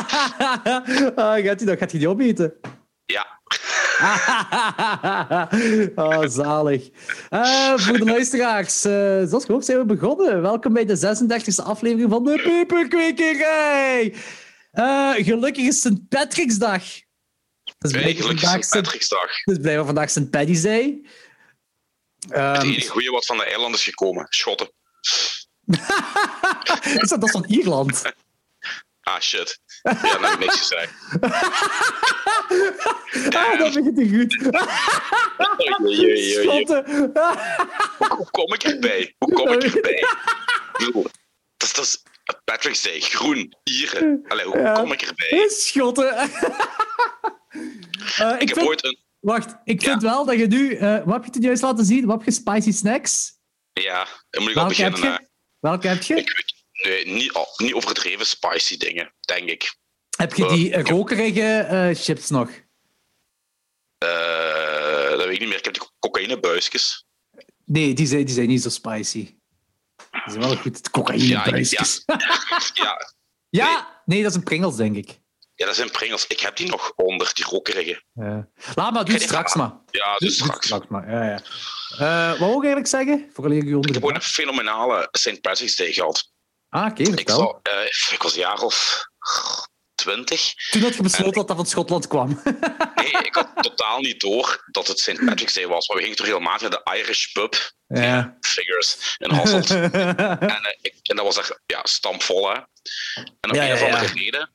ah, gaat hij dat? Gaat hij die opeten? Ja. oh, zalig. Uh, voor de luisteraars, uh, zoals gehoord zijn we begonnen. Welkom bij de 36e aflevering van de Peperkwekerij. Uh, gelukkig is St. Patricksdag. Dus nee, gelukkig is St. Patricksdag. Dus blijven vandaag St. Paddy's Day. Um, het ehm, enige goede wat van de eilanders gekomen. Schotten. is dat, dat is van Ierland? Ah, shit. Ja, ik niks gezegd. ah, dat begint niet goed. Schotten. Hoe kom ik erbij? Hoe kom ik erbij? Dat is, Patrick zei, groen, Ieren. Allee, hoe ja. kom ik erbij? Schotten. uh, ik, ik heb vind... ooit een... Wacht, ik vind wel dat je nu... Uh, wat heb je toen juist laten zien? Wat heb je? Spicy snacks? Ja, dan moet ik al beginnen. Heb Welke heb je? Ik, nee, niet, oh, niet overdreven spicy dingen, denk ik. Heb je die uh, rokerige uh, chips nog? Uh, dat weet ik niet meer. Ik heb die cocaïnebuisjes. Nee, die zijn, die zijn niet zo spicy. Die zijn wel goed. Cocaïnebuisjes. Ja, ja. ja. ja. Nee. dat is een Pringles, denk ik. Ja, dat zijn Pringles. Ik heb die nog onder, die rokerige. Ja. Laat maar, doe het straks maar. Ja, doe straks. straks maar. Ja, ja. Wat wil ik eigenlijk zeggen? Voor ik heb gewoon een fenomenale St. Patrick's Day gehad. Ah, oké, okay, ik, uh, ik was een jaar of twintig. Toen had je besloten dat dat van Schotland kwam. nee, ik had totaal niet door dat het St. Patrick's Day was. Maar we gingen toch regelmatig naar de Irish pub. Ja. Figures in Hasselt. en, uh, ik, en dat was echt ja, stampvol, hè. En op ja, een of andere reden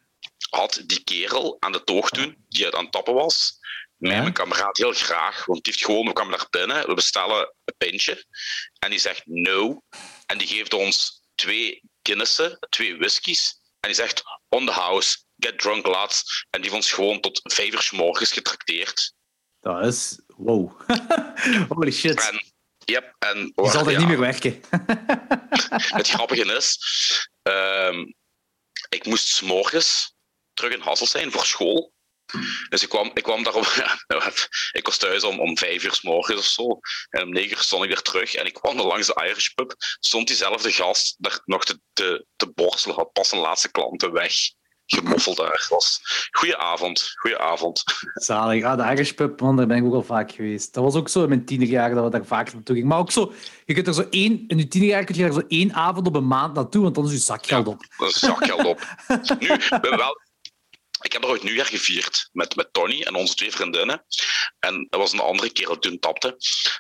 had die kerel aan de toog toen, die het aan het tappen was, mij mijn kameraad heel graag, want die heeft gewoon, we kwamen naar binnen, we bestellen een pintje. En die zegt no. En die geeft ons twee Guinnessen, twee whiskies. En die zegt, on the house, get drunk lads. En die vond gewoon tot vijf uur s morgens getrakteerd. Dat is, wow. Holy shit. En, yep, en, die zal er ja, niet meer werken. het grappige is, um, ik moest s morgens terug in Hassel zijn voor school. Dus ik kwam, ik kwam daarop. ik was thuis om, om vijf uur s morgens of zo. En om negen uur stond ik weer terug. En ik kwam er langs de Irish pub. Stond diezelfde gast daar nog te, te, te borstelen. Had pas een laatste klanten weg. Gemoffeld daar. was goeie avond. Goeie avond. Zalig. Ah, de Irish pub, man, daar ben ik ook al vaak geweest. Dat was ook zo in mijn tienerjaar dat we daar vaak naartoe gingen. Maar ook zo, je kunt er zo één, in je tienerjaar kun je er zo één avond op een maand naartoe, want dan is je zakgeld op. Ja, is zakgeld op. nu, wel ik heb er ooit nieuwjaar gevierd met, met Tony en onze twee vriendinnen. En dat was een andere kerel toen tapte.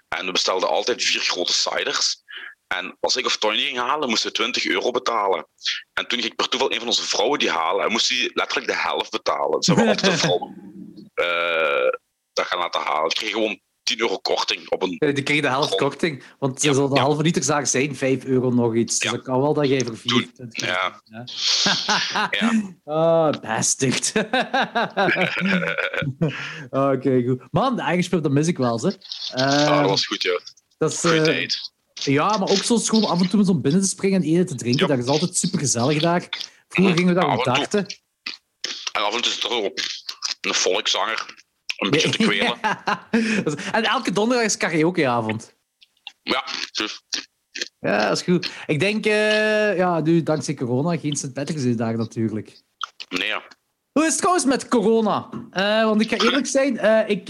En we bestelden altijd vier grote ciders. En als ik of Tony ging halen, moesten we 20 euro betalen. En toen ging ik per toeval een van onze vrouwen die halen. En moest die letterlijk de helft betalen. Ze hebben altijd een vrouw uh, dat gaan laten halen. Ik kreeg gewoon 10 euro korting op een... Die kreeg de helft korting, want ja, de halve liter zaak zijn 5 euro nog iets. Dus dat kan wel dat jij verviert. Ja. ja. oh, bastard. Oké, goed. Man, de eigen dat mis ik wel, ze. Uh, dat was goed, ja. Dat is, uh, ja, maar ook zo gewoon af en toe zo binnen te springen en eten te drinken. Dat is altijd super gezellig daar. Vroeger gingen we daar op darten. En af en toe is er ook een volkszanger een beetje te kwelen. en elke donderdag is karaokeavond. Ja, dus. Ja, dat is goed. Ik denk, uh, ja, nu dankzij corona geen St. Patrick's daar natuurlijk. Nee, ja. Hoe is het trouwens met corona? Uh, want ik ga eerlijk zijn, uh, ik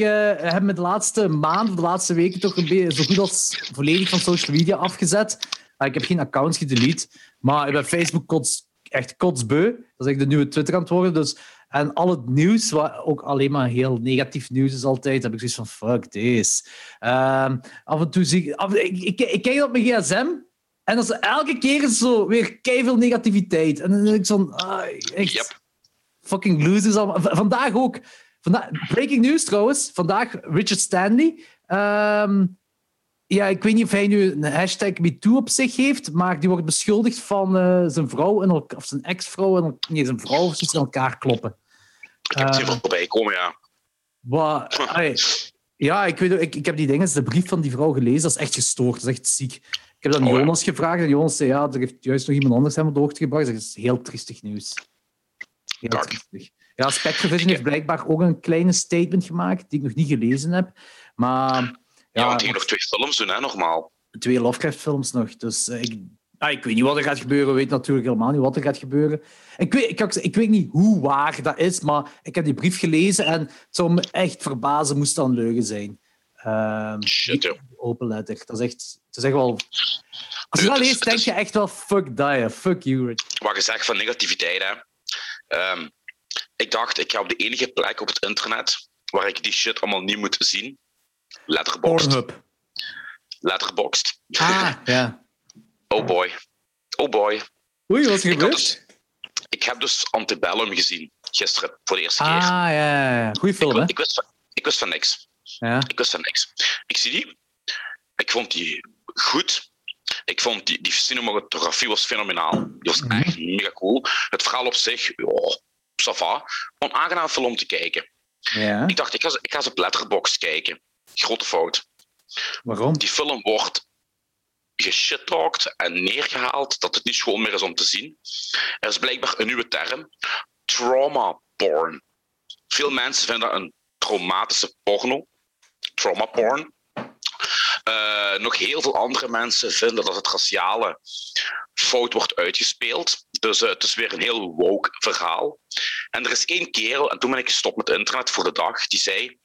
heb me de laatste maanden, de laatste weken toch een beetje zo goed als volledig van social media afgezet. ik heb geen accounts gedelete, maar bij Facebook kots, echt kotsbeu. Dat is echt de nieuwe Twitter aan het worden. Dus en al het nieuws, wat ook alleen maar heel negatief nieuws is altijd, heb ik zoiets van, fuck this. Um, af en toe zie ik, ik, ik, kijk op mijn gsm en dat is elke keer zo weer veel negativiteit. En dan denk ik zo, ah, echt, yep. fucking losers allemaal. Vandaag ook, vandaag, breaking news trouwens, vandaag Richard Stanley. Um, ja, ik weet niet of hij nu een hashtag MeToo op zich heeft, maar die wordt beschuldigd van uh, zijn vrouw en of zijn ex-vrouw en nee, zijn vrouw of in elkaar kloppen. Ik heb het uh, voorbij komen, ja. Wat, ja, ik, weet, ik, ik heb die dingen, de brief van die vrouw gelezen, dat is echt gestoord, dat is echt ziek. Ik heb dan oh, Jonas gevraagd en Jonas zei, ja, er heeft juist nog iemand anders hem op de hoogte gebracht. Dat is heel triestig nieuws. Heel triestig. Ja, Spectrovision heeft blijkbaar ook een kleine statement gemaakt, die ik nog niet gelezen heb. Maar ja, want die nog twee films doen, hè, nogmaal. Twee Lovecraft-films nog. Dus uh, ik, Ah, ik weet niet wat er gaat gebeuren. We weten natuurlijk helemaal niet wat er gaat gebeuren. Ik weet, ik, ik weet niet hoe waar dat is, maar ik heb die brief gelezen en het zou me echt verbazen moest dat een leugen zijn. Um, Shit, joh. Open letter. Dat is echt, het is echt wel... Als je dat leest, denk je echt wel, fuck die, fuck you. Wat je zegt van negativiteit, hè. Um, ik dacht, ik ga op de enige plek op het internet waar ik die shit allemaal niet moet zien. Letterboxd. Pornhub. Letterboxd. Ah, ja. Oh boy. Oh boy. Oei, wat is er Ik, gebeurd? dus, ik heb dus Antebellum gezien gisteren voor de eerste keer. Ah, ja, ja, ja. Goeie Ik, film, wi- hè? ik, wist van, ik wist van niks. Ja. Ik wist van niks. Ik zie die. Ik vond die goed. Ik vond die, die cinematografie was fenomenaal. Die was Mhm. echt mega cool. Het verhaal op zich, ja, ça va. Onaangenaam film om te kijken. ja. Ik dacht, ik ga, ik ga eens op Letterboxd kijken. Grote fout. Waarom? Die film wordt geshittalked en neergehaald dat het niet schoon meer is om te zien. Er is blijkbaar een nieuwe term. Trauma porn. Veel mensen vinden dat een traumatische porno. Trauma porn. Eh, nog heel veel andere mensen vinden dat het raciale fout wordt uitgespeeld. Dus eh, het is weer een heel woke verhaal. En er is één kerel, en toen ben ik gestopt met internet voor de dag, die zei: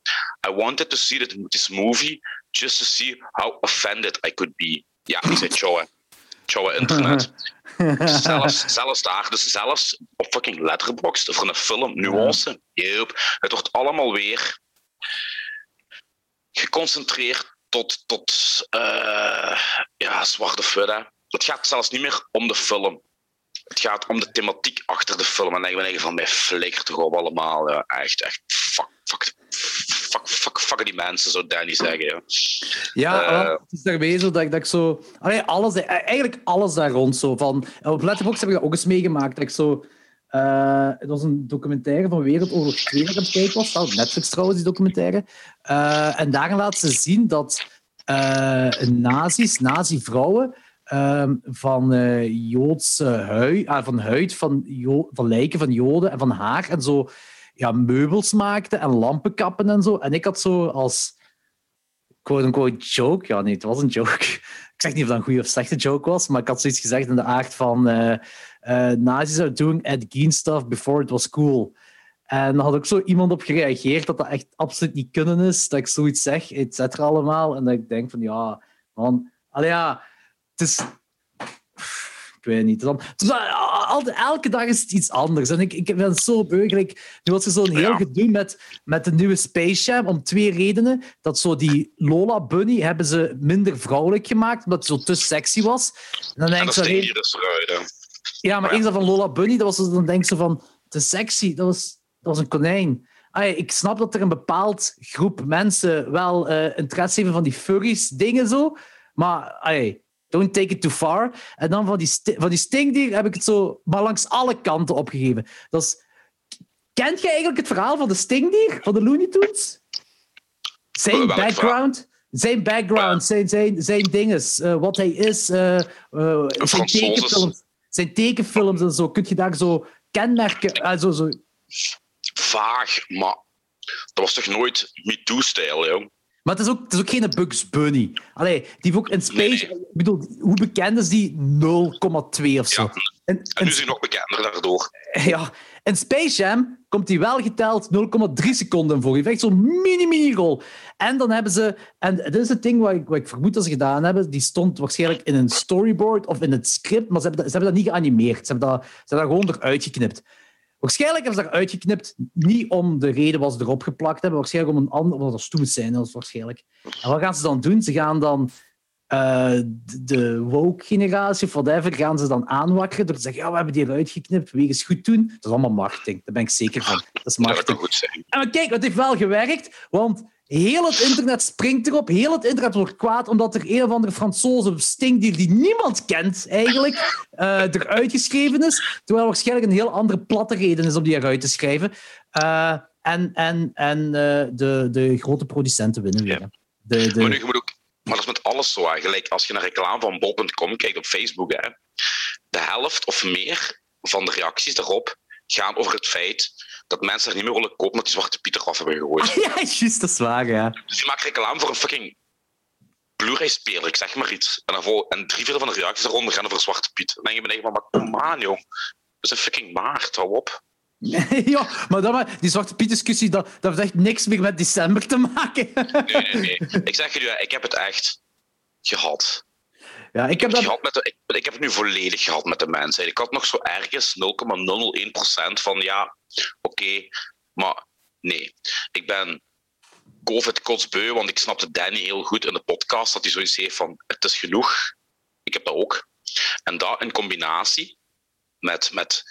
I wanted to see this movie just to see how offended I could be. Ja, ik zei: Tjoe, tjoe internet. zelfs, zelfs daar, dus zelfs op fucking Letterboxd voor een film, nuance, yep, het wordt allemaal weer geconcentreerd tot, tot eh, ja, zwarte fudde. Het gaat zelfs niet meer om de film. Het gaat om de thematiek achter de film. En dan denk ik van, mij flikker toch op allemaal. Ja. Echt, echt, fuck, fuck, fuck, fuck, fuck die mensen, zou Danny zeggen. Ja. Ja, Eh. wel, het is daarmee zo dat ik, dat ik zo... Allee, alles, eigenlijk alles daar rond zo. Van, op Letterboxd heb ik dat ook eens meegemaakt. Dat ik zo... eh, het was een documentaire van Wereldoorlog 2 dat ik aan het kijken was. Netflix trouwens, die documentaire. Eh, en daarin laat ze zien dat eh nazi's, nazi-vrouwen, ehm, van eh, Joodse huid, ah, van huid van, van lijken van Joden en van haar en zo ja, meubels maakten en lampenkappen en zo. En ik had zo als quote-unquote joke. Ja, nee, het was een joke. Ik zeg niet of dat een goede of slechte joke was, maar ik had zoiets gezegd in de aard van eh eh Nazis are doing Ed Gein stuff before it was cool. En dan had ook zo iemand op gereageerd dat dat echt absoluut niet kunnen is, dat ik zoiets zeg, et cetera allemaal. En dat ik denk van, ja, man, ja, het is... Ik weet niet. Dan, het is al- al- elke dag is het iets anders. En ik, ik ben zo burgerlijk. Nu was er zo'n heel Ja. gedoe met, met de nieuwe Space Jam om twee redenen. Dat zo die Lola Bunny hebben ze minder vrouwelijk gemaakt, omdat ze zo te sexy was. En dan En denk ik zo, dus ja, maar Ja. eens dat van Lola Bunny, dat was, zo- dan denk zo van, te sexy, dat was, dat was een konijn. Ai, ik snap dat er een bepaald groep mensen wel eh, interesse hebben van die furries dingen zo, maar ai, don't take it too far. En dan van die, van die stinkdier heb ik het zo maar langs alle kanten opgegeven. Dat is, kent jij eigenlijk het verhaal van de stinkdier, van de Looney Tunes? Zijn background... Zijn background, zijn, zijn, zijn dinges, eh, wat hij is, eh, eh, zijn tekenfilms, zijn tekenfilms en zo. Kun je daar zo kenmerken, zo, zo, Vaag, maar dat was toch nooit MeToo-stijl, joh? Maar het is, ook, het is ook geen Bugs Bunny. Allee, die heeft ook in Space... Nee, nee. Ik bedoel, hoe bekend is die? 0,2 of zo. Ja. En, En en- nu is hij nog bekender daardoor. ja, in Space Jam komt hij wel geteld 0,3 seconden voor. Hij heeft zo'n mini-mini-rol. En dan hebben ze... En dit is het ding wat ik, wat ik vermoed dat ze gedaan hebben. Die stond waarschijnlijk in een storyboard of in het script, maar ze hebben dat, ze hebben dat niet geanimeerd. Ze hebben dat, ze hebben dat gewoon eruit geknipt. Waarschijnlijk hebben ze dat eruit geknipt, niet om de reden wat ze erop geplakt hebben, waarschijnlijk om een ander, omdat er stoem zijn, dat is waarschijnlijk. En wat gaan ze dan doen? Ze gaan dan eh, de- woke-generatie of whatever, gaan ze dan aanwakkeren door te zeggen, ja, we hebben die eruit geknipt, wegens goed doen. Dat is allemaal marketing, daar ben ik zeker van. Dat is Dat marketing. goed zijn. En maar kijk, het heeft wel gewerkt, want heel het internet springt erop. Heel het internet wordt kwaad omdat er een of andere Fransoze stinkdier die niemand kent eigenlijk eh, eruit geschreven is. Terwijl er waarschijnlijk een heel andere platte reden is om die eruit te schrijven. Eh, en en, en eh, de, de grote producenten winnen weer. De, de, Maar, nu, je moet ook, maar dat is met alles zo. hè. Gelijk als je naar reclame van bol.com kijkt op Facebook, hè, de helft of meer van de reacties daarop gaan over het feit dat mensen er niet meer willen kopen omdat die Zwarte Pieter af hebben gegooid. ja, juist, dat is waar, ja. Dus je maakt reclame voor een fucking Blu-ray-speler, ik zeg maar iets. En, dan vol, en drie vierde van de reacties eronder gaan over Zwarte Piet. Dan denk je me maar kom aan, joh. Dat is een fucking maart, hou op. ja, maar dat, die Zwarte Piet-discussie, dat, dat heeft echt niks meer met december te maken. nee, nee, nee. Ik zeg je, ik heb het echt gehad. Ja, ik, heb, dat... met de, ik, ik, heb het nu volledig gehad met de mensen. Ik had nog zo ergens 0,001% van ja, oké, maar nee. Ik ben COVID kotsbeu, want ik snapte Danny heel goed in de podcast dat hij zoiets heeft van het is genoeg. Ik heb dat ook. En dat in combinatie met, met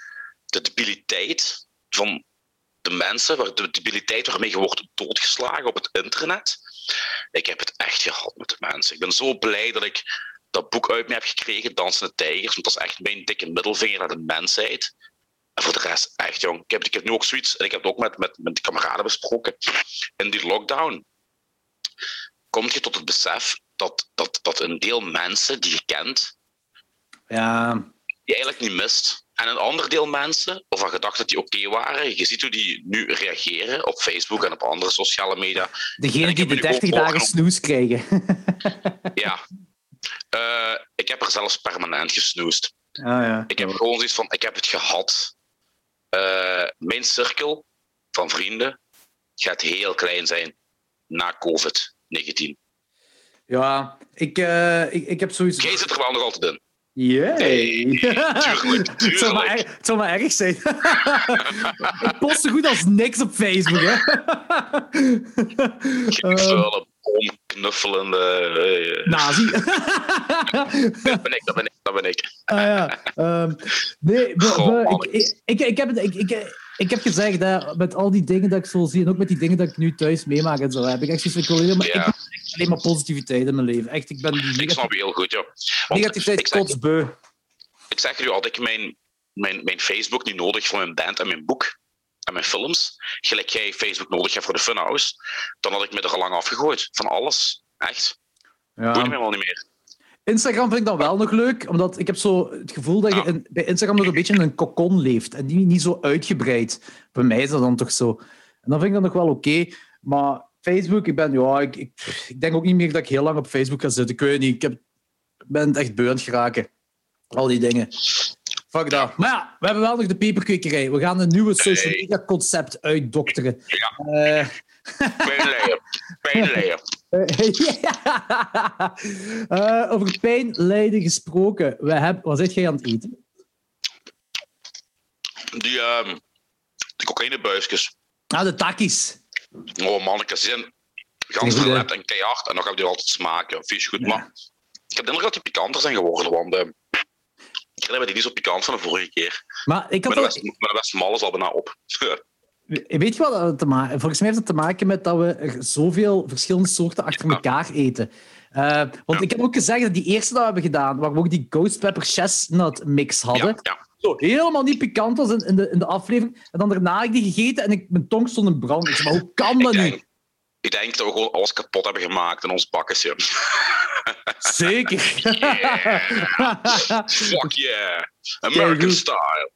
de debiliteit van de mensen, de debiliteit waarmee je wordt doodgeslagen op het internet. Ik heb het echt gehad met de mensen. Ik ben zo blij dat ik dat boek uit me heb gekregen, Dansende Tijgers, want dat is echt mijn dikke middelvinger naar de mensheid. En voor de rest, echt jong. Ik heb, ik heb nu ook zoiets, en ik heb het ook met, met, met kameraden besproken. In die lockdown kom je tot het besef dat, dat, dat een deel mensen die je kent, ja. je eigenlijk niet mist. En een ander deel mensen, waarvan je dacht dat die oké waren, je ziet hoe die nu reageren op Facebook en op andere sociale media. Degene die de 30 dagen snoes krijgen. ja. Uh, ik heb er zelfs permanent gesnoest. Ah, ja. Ik heb gewoon zoiets van, ik heb het gehad. Uh, mijn cirkel van vrienden gaat heel klein zijn na COVID-19. Ja, ik, uh, ik, ik heb sowieso... Jij zit er wel nog altijd in. Tuurlijk, tuurlijk. Het zou maar, erg, het zou maar erg zijn. ik post zo goed als niks op Facebook, hè. Knuffelen, bomknuffelende... Uh, Nazi. dat ben ik, dat ben ik, dat ben ik. ah, ja. Um, nee, Goh, ik, ik, ik, heb het... Ik, ik, ik heb gezegd, hè, met al die dingen dat ik zo zie, en ook met die dingen dat ik nu thuis meemaak en zo, heb ik echt zoiets van, ik wil alleen maar, ik alleen maar positiviteit in mijn leven. Echt, ik ben ik snap je heel goed, ja. Want negativiteit ik kotsbeu. Ik zeg nu altijd, mijn, mijn, mijn Facebook niet nodig voor mijn band en mijn boek en mijn films, gelijk jij Facebook nodig hebt voor de Funhouse, dan had ik me er al lang afgegooid. Van alles. Echt. Ja. Doe me wel niet meer. Instagram vind ik dan wel nog leuk, omdat ik heb zo het gevoel dat je in, bij Instagram nog een beetje in een kokon leeft en die niet zo uitgebreid. Bij mij is dat dan toch zo. En dan vind ik dat nog wel oké. Maar Facebook, ik ben, ja, ik, ik, ik, denk ook niet meer dat ik heel lang op Facebook ga zitten. Ik weet niet, ik heb, ben echt beu geraken. Al die dingen. Fuck dat. Maar ja, we hebben wel nog de peperkwekerij. We gaan een nieuwe social media concept uitdokteren. Ja. Uh, Pijnleier. Pijnleier. uh, over pijnlijden gesproken. We hebben, wat zit jij aan het eten? Die, uh, die cocaïnebuisjes. Ah, de takkies. Oh manneke, ze zijn gans net en keihard. En nog hebben die altijd smaken. Vies goed, ja. maar ik heb de indruk dat die pikanter zijn geworden. Want ik me die niet zo pikant van de vorige keer. Maar ik had de best smal is al bijna op. Weet je wat dat te maken Volgens mij heeft het te maken met dat we zoveel verschillende soorten achter elkaar eten. Uh, want ik heb ook gezegd dat die eerste dat we hebben gedaan, waar we ook die Ghost Pepper Chestnut mix hadden, ja, Zo, helemaal niet pikant was in, in, de, in de aflevering. En dan daarna heb ik die gegeten en ik, mijn tong stond in brand. Ik zei, maar hoe kan dat nu? Ik denk dat we gewoon alles kapot hebben gemaakt in ons bakkensje. Zeker. Yeah. Fuck yeah. American style.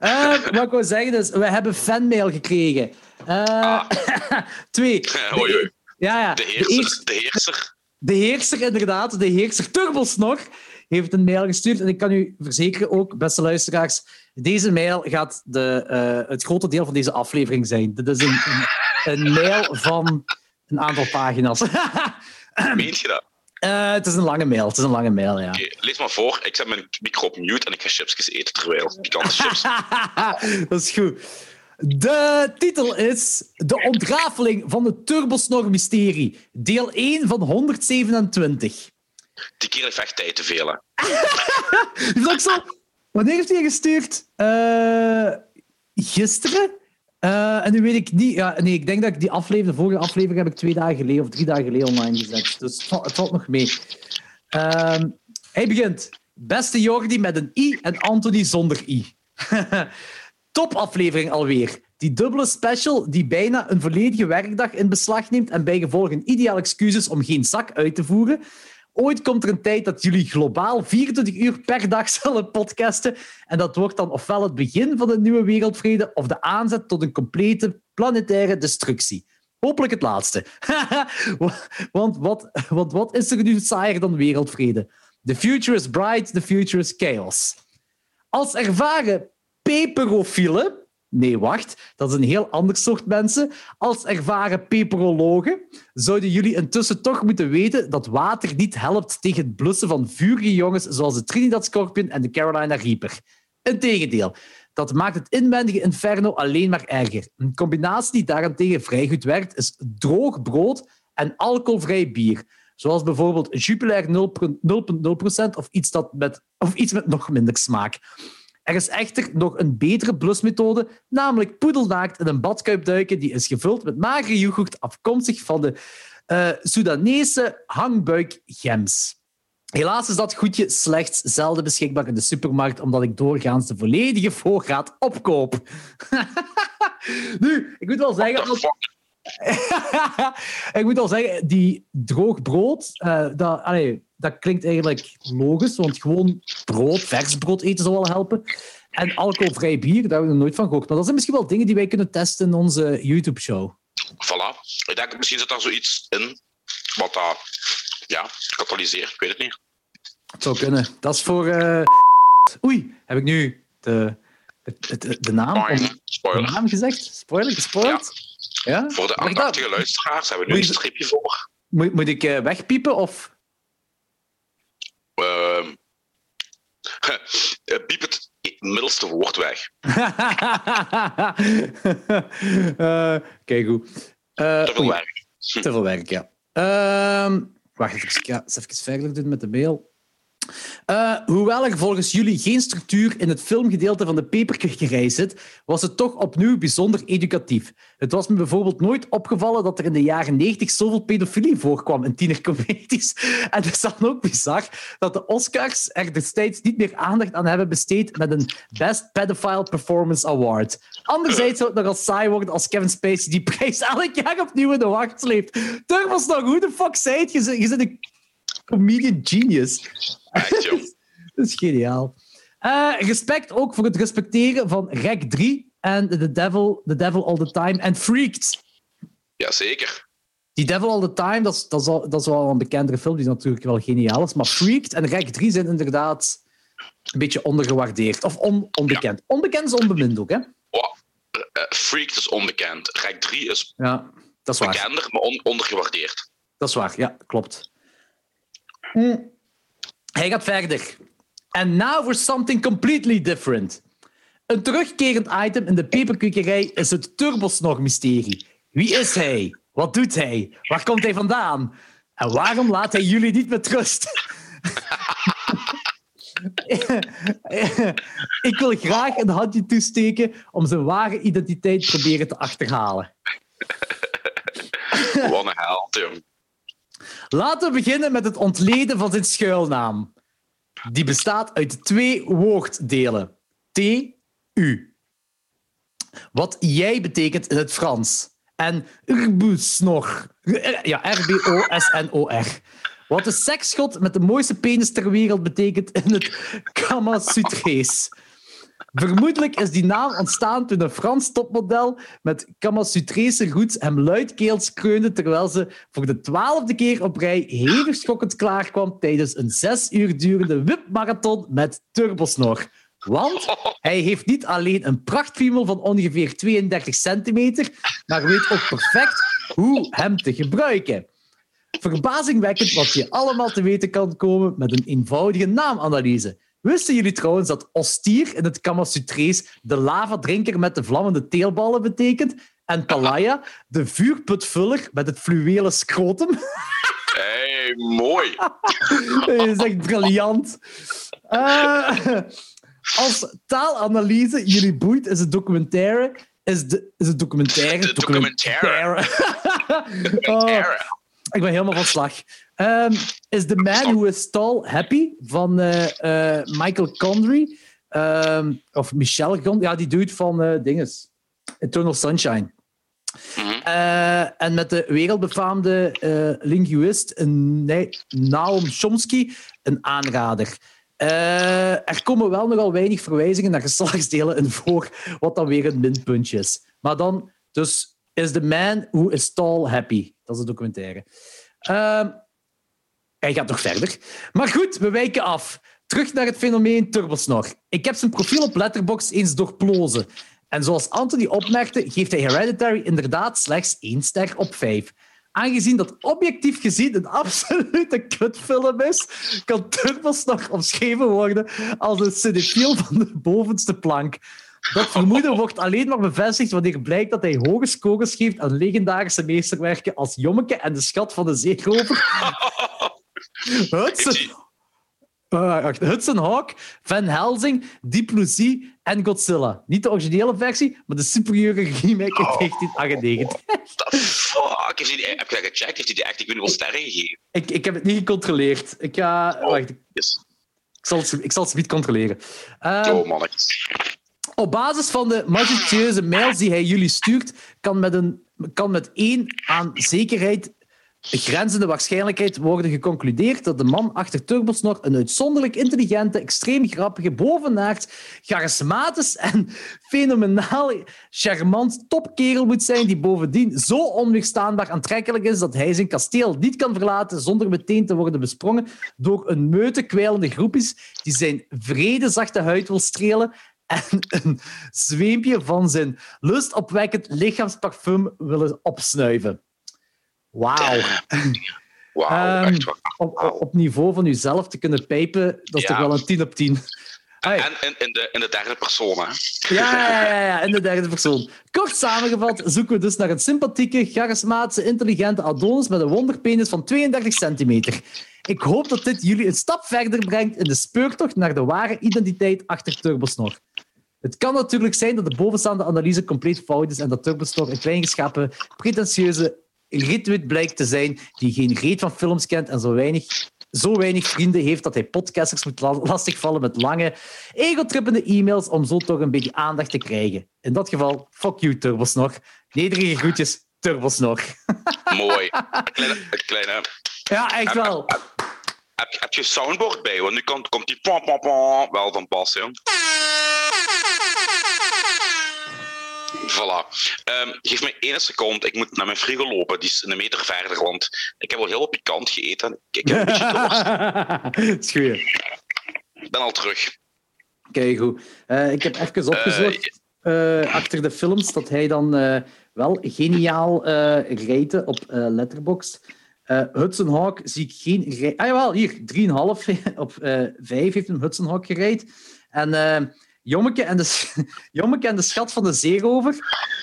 Uh, wat ik wil zeggen is, we hebben fanmail gekregen. Uh, ah. twee. Oei, oei. Ja, ja. De heerser. De, heerser. De heerser, inderdaad. De heerser Turbos nog heeft een mail gestuurd. En ik kan u verzekeren ook, beste luisteraars, deze mail gaat de, uh, het grote deel van deze aflevering zijn. Dit is een, een, een mail van een aantal pagina's. Meent je dat? Uh, het is een lange mail. Het is een lange mail, ja. Okay, lees maar voor. Ik zet mijn micro op mute en ik ga chipsjes eten terwijl. Pikante chips. dat is goed. De titel is De ontrafeling van het Turbosnor-mysterie. Deel 1 van 127. Die kerel heeft echt tijd te veel, hè. zo... Wanneer heeft hij gestuurd? Uh, gisteren? Uh, en nu weet ik niet... Ja, nee, ik denk dat ik die aflevering, de vorige aflevering heb ik twee dagen geleden of drie dagen geleden online gezet. Dus het valt, nog mee. Uh, hij begint. Beste Jordi met een I en Anthony zonder I. Top aflevering alweer. Die dubbele special die bijna een volledige werkdag in beslag neemt en bijgevolg een ideaal excuus om geen zak uit te voeren. Ooit komt er een tijd dat jullie globaal 24 uur per dag zullen podcasten. En dat wordt dan ofwel het begin van een nieuwe wereldvrede of de aanzet tot een complete planetaire destructie. Hopelijk het laatste. want, wat, want wat is er nu saaier dan wereldvrede? The future is bright, the future is chaos. Als ervaren peperofielen Nee, wacht. Dat is een heel ander soort mensen. Als ervaren peperologen zouden jullie intussen toch moeten weten dat water niet helpt tegen het blussen van vurige jongens zoals de Trinidad Scorpion en de Carolina Reaper. Integendeel, dat maakt het inwendige inferno alleen maar erger. Een combinatie die daarentegen vrij goed werkt, is droog brood en alcoholvrij bier. Zoals bijvoorbeeld Jupiler 0,0% of, iets dat met, of iets met nog minder smaak. Er is echter nog een betere blusmethode, namelijk poedelnaakt in een badkuip duiken die is gevuld met magere yoghurt afkomstig van de uh, Soedanese hangbuikgems. Helaas is dat goedje slechts zelden beschikbaar in de supermarkt, omdat ik doorgaans de volledige voorraad opkoop. nu, ik moet wel zeggen... ik moet wel zeggen, die droog brood, uh, dat, allee, dat klinkt eigenlijk logisch, want gewoon brood, vers brood eten zou wel helpen. En alcoholvrij bier, daar hebben we nooit van gehoord. Maar dat zijn misschien wel dingen die wij kunnen testen in onze YouTube-show. Voilà. Ik denk, misschien zit daar zoiets in wat dat ja, katalyseert. Ik weet het niet. Het zou kunnen. Dat is voor... Uh... Oei, heb ik nu de, de, de, naam, Spoiler. de naam gezegd? Spoiler, gespoild? Ja. Ja. Voor de aandachtige luisteraars hebben we nu een stripje voor. Moet, moet ik uh, wegpiepen of... Uh, piep het middelste woord weg. uh, Kijk goed. Uh, te veel werk. Te veel werk, ja. Uh, wacht even, ja, eens even verder doen met de mail. Uh, hoewel er volgens jullie geen structuur in het filmgedeelte van de peperkwekerij zit, was het toch opnieuw bijzonder educatief. Het was me bijvoorbeeld nooit opgevallen dat er in de jaren 90 zoveel pedofilie voorkwam in tienercomedies. En het is dan ook bizar dat de Oscars er destijds niet meer aandacht aan hebben besteed met een Best Pedophile Performance Award. Anderzijds zou het nogal saai worden als Kevin Spacey die prijs elk jaar opnieuw in de wacht sleept. was nog, hoe de fuck zei? Je je zit comedian genius. dat is geniaal. Uh, respect ook voor het respecteren van Rek 3 en The Devil, The Devil All the Time en Freaked. Jazeker. Die Devil All the Time, dat is, dat, is al, dat is wel een bekendere film, die natuurlijk wel geniaal is. Maar Freaked en Rek 3 zijn inderdaad een beetje ondergewaardeerd. Of on, onbekend. Onbekend is onbemind ook, hè? Oh, uh, Freaked is onbekend. Rek 3 is, ja, dat is waar. bekender, maar on, ondergewaardeerd. Dat is waar, ja, klopt. Hij gaat verder. And now for something completely different. Een terugkerend item in de peperkwekerij is het turbosnog-mysterie. Wie is hij? Wat doet hij? Waar komt hij vandaan? En waarom laat hij jullie niet met rust? Ik wil graag een handje toesteken om zijn ware identiteit proberen te achterhalen. Wat een held, jong. Laten we beginnen met het ontleden van zijn schuilnaam. Die bestaat uit twee woorddelen. T-U. Wat jij betekent in het Frans. En Rbusnor. Ja, R-B-O-S-N-O-R. Wat de seksgod met de mooiste penis ter wereld betekent in het Kamasutrees. Vermoedelijk is die naam ontstaan toen een Frans topmodel met Kamasutrese roots hem luidkeels kreunde terwijl ze voor de twaalfde keer op rij hevig schokkend klaarkwam tijdens een zes uur durende wipmarathon met turbosnor. Want hij heeft niet alleen een prachtfiemel van ongeveer 32 centimeter, maar weet ook perfect hoe hem te gebruiken. Verbazingwekkend wat je allemaal te weten kan komen met een eenvoudige naamanalyse. Wisten jullie trouwens dat Ostier in het Kamasutrees de lavadrinker met de vlammende teelballen betekent? En Palaya de vuurputvuller met het fluwelen scrotum? hey, mooi. Dat is echt briljant. Uh, als taalanalyse jullie boeit, is het documentaire... Is, de, is het documentaire... De documentaire. documentaire. Oh, ik ben helemaal van slag. Um, is The Man Who Is Tall Happy van uh, uh, Michael Condry. Um, of Michel Gondry. Ja, die dude van uh, dinges. Eternal Sunshine. Mhm. en met de wereldbefaamde linguist nee, Naum Chomsky een aanrader. er komen wel nogal weinig verwijzingen naar geslachtsdelen in voor, wat dan weer een minpuntje is. Maar dan, dus is The Man Who Is Tall Happy. Dat is de documentaire. Hij gaat nog verder. Maar goed, we wijken af. Terug naar het fenomeen Turbosnor. Ik heb zijn profiel op Letterboxd eens doorplozen. En zoals Anthony opmerkte, geeft hij Hereditary inderdaad slechts één ster op vijf. Aangezien dat objectief gezien een absolute kutfilm is, kan Turbosnor omschreven worden als een cinefiel van de bovenste plank. Dat vermoeden wordt alleen maar bevestigd wanneer blijkt dat hij hoge scores geeft aan legendarische meesterwerken als Jommeke en de Schat van de Zeerover. Hudson, uh, Hudson Hawk, Van Helsing, Deep en Godzilla. Niet de originele versie, maar de superieure remake in 1998. The fuck? Heeft heb je dat gecheckt? Heeft hij die echt, ik sterren gegeven? Ik, ik heb het niet gecontroleerd. Ik ga... Oh, wacht, yes. ik zal, het- ik zal het niet controleren. Ehm, Oh, mannetjes. Op basis van de majestueuze mails die hij jullie stuurt, kan met, een, kan met één aan zekerheid grenzende waarschijnlijkheid worden geconcludeerd dat de man achter Turbosnor een uitzonderlijk intelligente, extreem grappige, bovenaard, charismatisch en fenomenaal charmant topkerel moet zijn die bovendien zo onweerstaanbaar aantrekkelijk is dat hij zijn kasteel niet kan verlaten zonder meteen te worden besprongen door een meute kwijlende groepjes die zijn vrede zachte huid wil strelen en een zweempje van zijn lustopwekkend lichaamsparfum willen opsnuiven. Wauw. Wauw, Ehm, echt waar. Op, niveau van jezelf te kunnen pijpen, dat is Ja. toch wel een 10 op 10. Ai. En in, in, de, in de derde persoon, hè? Ja, ja, ja, ja, in de derde persoon. Kort samengevat zoeken we dus naar een sympathieke, charismatische, intelligente Adonis met een wonderpenis van 32 centimeter. Ik hoop dat dit jullie een stap verder brengt in de speurtocht naar de ware identiteit achter Turbosnor. Het kan natuurlijk zijn dat de bovenstaande analyse compleet fout is en dat Turbosnor een kleingeschapen, pretentieuze ritwit blijkt te zijn die geen reet van films kent en zo weinig, zo weinig vrienden heeft dat hij podcasters moet la- lastigvallen met lange, egotrippende e-mails om zo toch een beetje aandacht te krijgen. In dat geval, fuck you, Turbosnor. Nederige groetjes, Turbosnor. Mooi. Het kleine, Ja, echt wel. heb, je- heb je soundboard bij? Want nu komt, komt die pom, pom, pom wel van pas, joh. Voilà. Ehm, geef me één seconde. Ik moet naar mijn frigo lopen. Die is een meter verder, want ik heb al heel wat pikant gegeten. Ik, heb een beetje dorst. Ik ben al terug. Kijk goed. Eh, ik heb even opgezocht eh, achter de films dat hij dan eh, wel geniaal eh rate op eh Letterboxd. Eh, Hudson Hawk zie ik geen... Ah jawel, hier, 3,5 op eh 5 heeft hem Hudson Hawk gereid. En eh, Jommeke, en de, Jommeke en de Schat van de Zeerover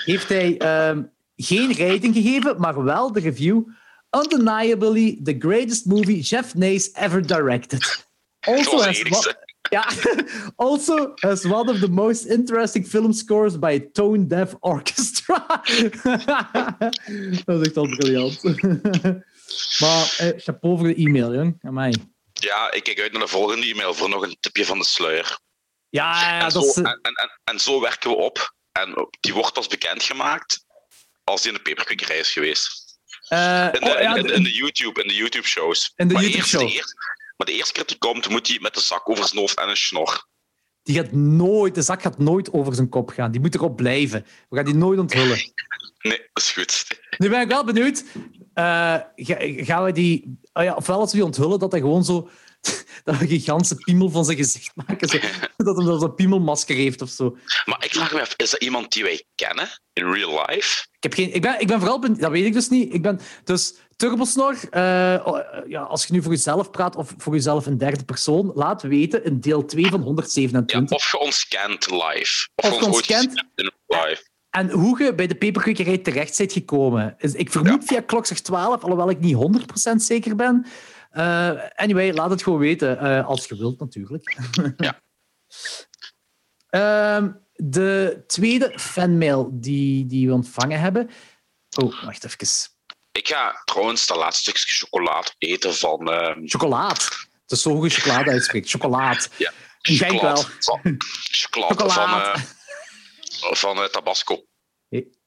heeft hij ehm, geen rating gegeven, maar wel de review Undeniably the greatest movie Jeff Nace ever directed. Also has one- also has one of the most interesting film scores by a tone deaf orchestra. dat is echt al briljant. maar eh, chapeau voor de e-mail, jong. Amai. Ja, ik kijk uit naar de volgende e-mail voor nog een tipje van de sluier. Ja, en, dat zo, is... en, en, en, en zo werken we op. En die wordt pas bekendgemaakt als die in de peperkwekerij is geweest. eh, In de, oh, ja, in, in de YouTube, in de YouTube shows. In de maar, YouTube show. de eerste, maar de eerste keer dat die komt, moet hij met de zak over zijn hoofd en een snor. die gaat nooit, de zak gaat nooit over zijn kop gaan. Die moet erop blijven. We gaan die nooit onthullen. Nee, dat is goed. Nu ben ik wel benieuwd. eh, ga- gaan we die... Oh ja, ofwel als we die onthullen, dat hij gewoon zo... Dat een gigantische piemel van zijn gezicht maken. Zo, dat hij dan zo'n piemelmasker heeft of zo. Maar ik vraag me af, is dat iemand die wij kennen in real life? Ik, heb geen, ik, ben, ik ben vooral benieuwd... Dat weet ik dus niet. Ik ben... Dus Turbosnor, eh, oh, eh, ja, als je nu voor jezelf praat of voor jezelf in derde persoon, laat weten in deel 2 van Ja, 127. of je ons kent live. Of, Of je ons kent. in life. En hoe je bij de peperkwekerij terecht bent gekomen. Is- Ik vermoed via klokslag 12, alhoewel ik niet 100% zeker ben. Eh, anyway, laat het gewoon weten, eh, als je wilt natuurlijk. Ja. Ehm, de tweede fanmail die, die we ontvangen hebben. Oh, wacht even. Ik ga trouwens dat laatste stukje chocolade eten van... ehm Chocolaat. Het is zo goed chocolade uitspreekt. Chocolaat. ja, Ik denk wel. chocolade van, chocolade van, eh, van Tabasco.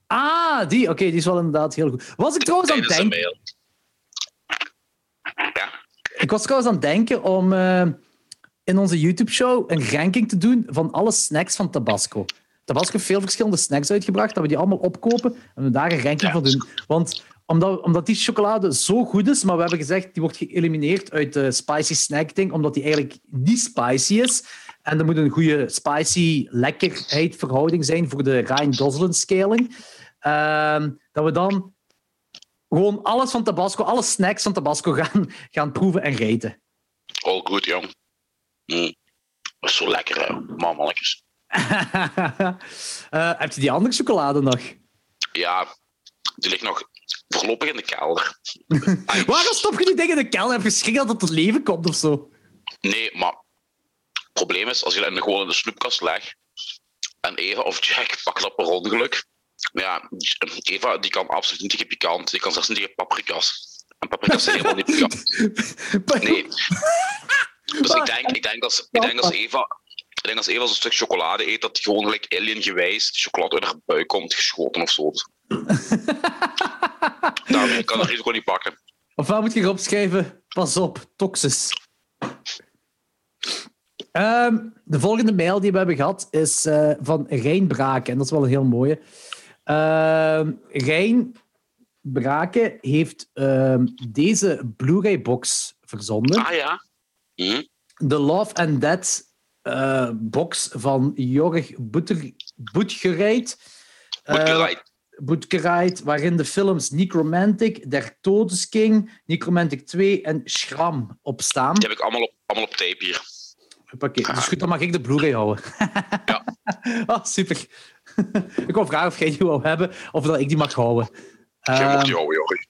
Ah, die. Oké, die is wel inderdaad heel goed. Was ik trouwens aan het de denken... Ik was trouwens aan het denken om eh, in onze YouTube-show een ranking te doen van alle snacks van Tabasco. Tabasco heeft veel verschillende snacks uitgebracht, dat we die allemaal opkopen en we daar een ranking van doen. Want omdat, omdat die chocolade zo goed is, maar we hebben gezegd, die wordt geëlimineerd uit de spicy snack ding, omdat die eigenlijk niet spicy is. En er moet een goede spicy lekkerheid verhouding zijn voor de Ryan Gosling scaling. Ehm, dat we dan gewoon alles van Tabasco, alle snacks van Tabasco gaan, gaan proeven en reten. All goed, jong. Mm. Dat is zo lekker, hè. mannetjes. uh, heb je die andere chocolade nog? Ja, die ligt nog voorlopig in de kelder. Waarom stop je die dingen in de kelder? Heb je schrik dat het tot leven komt of zo? Nee, maar het probleem is, als je hem gewoon in de snoepkast legt en Eva of Jack pakken dat per ongeluk. Ja, Eva die kan absoluut niet tegen pikant. Die kan zelfs niet tegen paprika's. En paprika's zijn helemaal niet pikant. Nee. Dus ik denk, ik denk, als, ik denk als Eva ik denk als Eva zo'n stuk chocolade eet, dat hij gewoon gelijk alien gewijs de chocolade uit haar buik komt geschoten of zo. Daarmee kan het risico niet pakken. Of waar moet je erop schrijven? Pas op, toxis. Um, de volgende mail die we hebben gehad is uh, van Rijn Braken. En dat is wel een heel mooie. Uh, Rijn Braken heeft uh, deze Blu-ray-box verzonden. Ah ja. Hm? The Love and Death uh, box van Jorg Boetgerijt. Boetgerijt, waarin de films Necromantic, Der Todesking, Necromantic 2 en Schram op staan. Die heb ik allemaal op, allemaal op tape hier. Oké, dus goed, dan mag ik de Blu-ray houden. ja. oh, super. ik wil vragen of jij die wil hebben of dat ik die mag houden. Jij mag die ehm, houden, Jorg.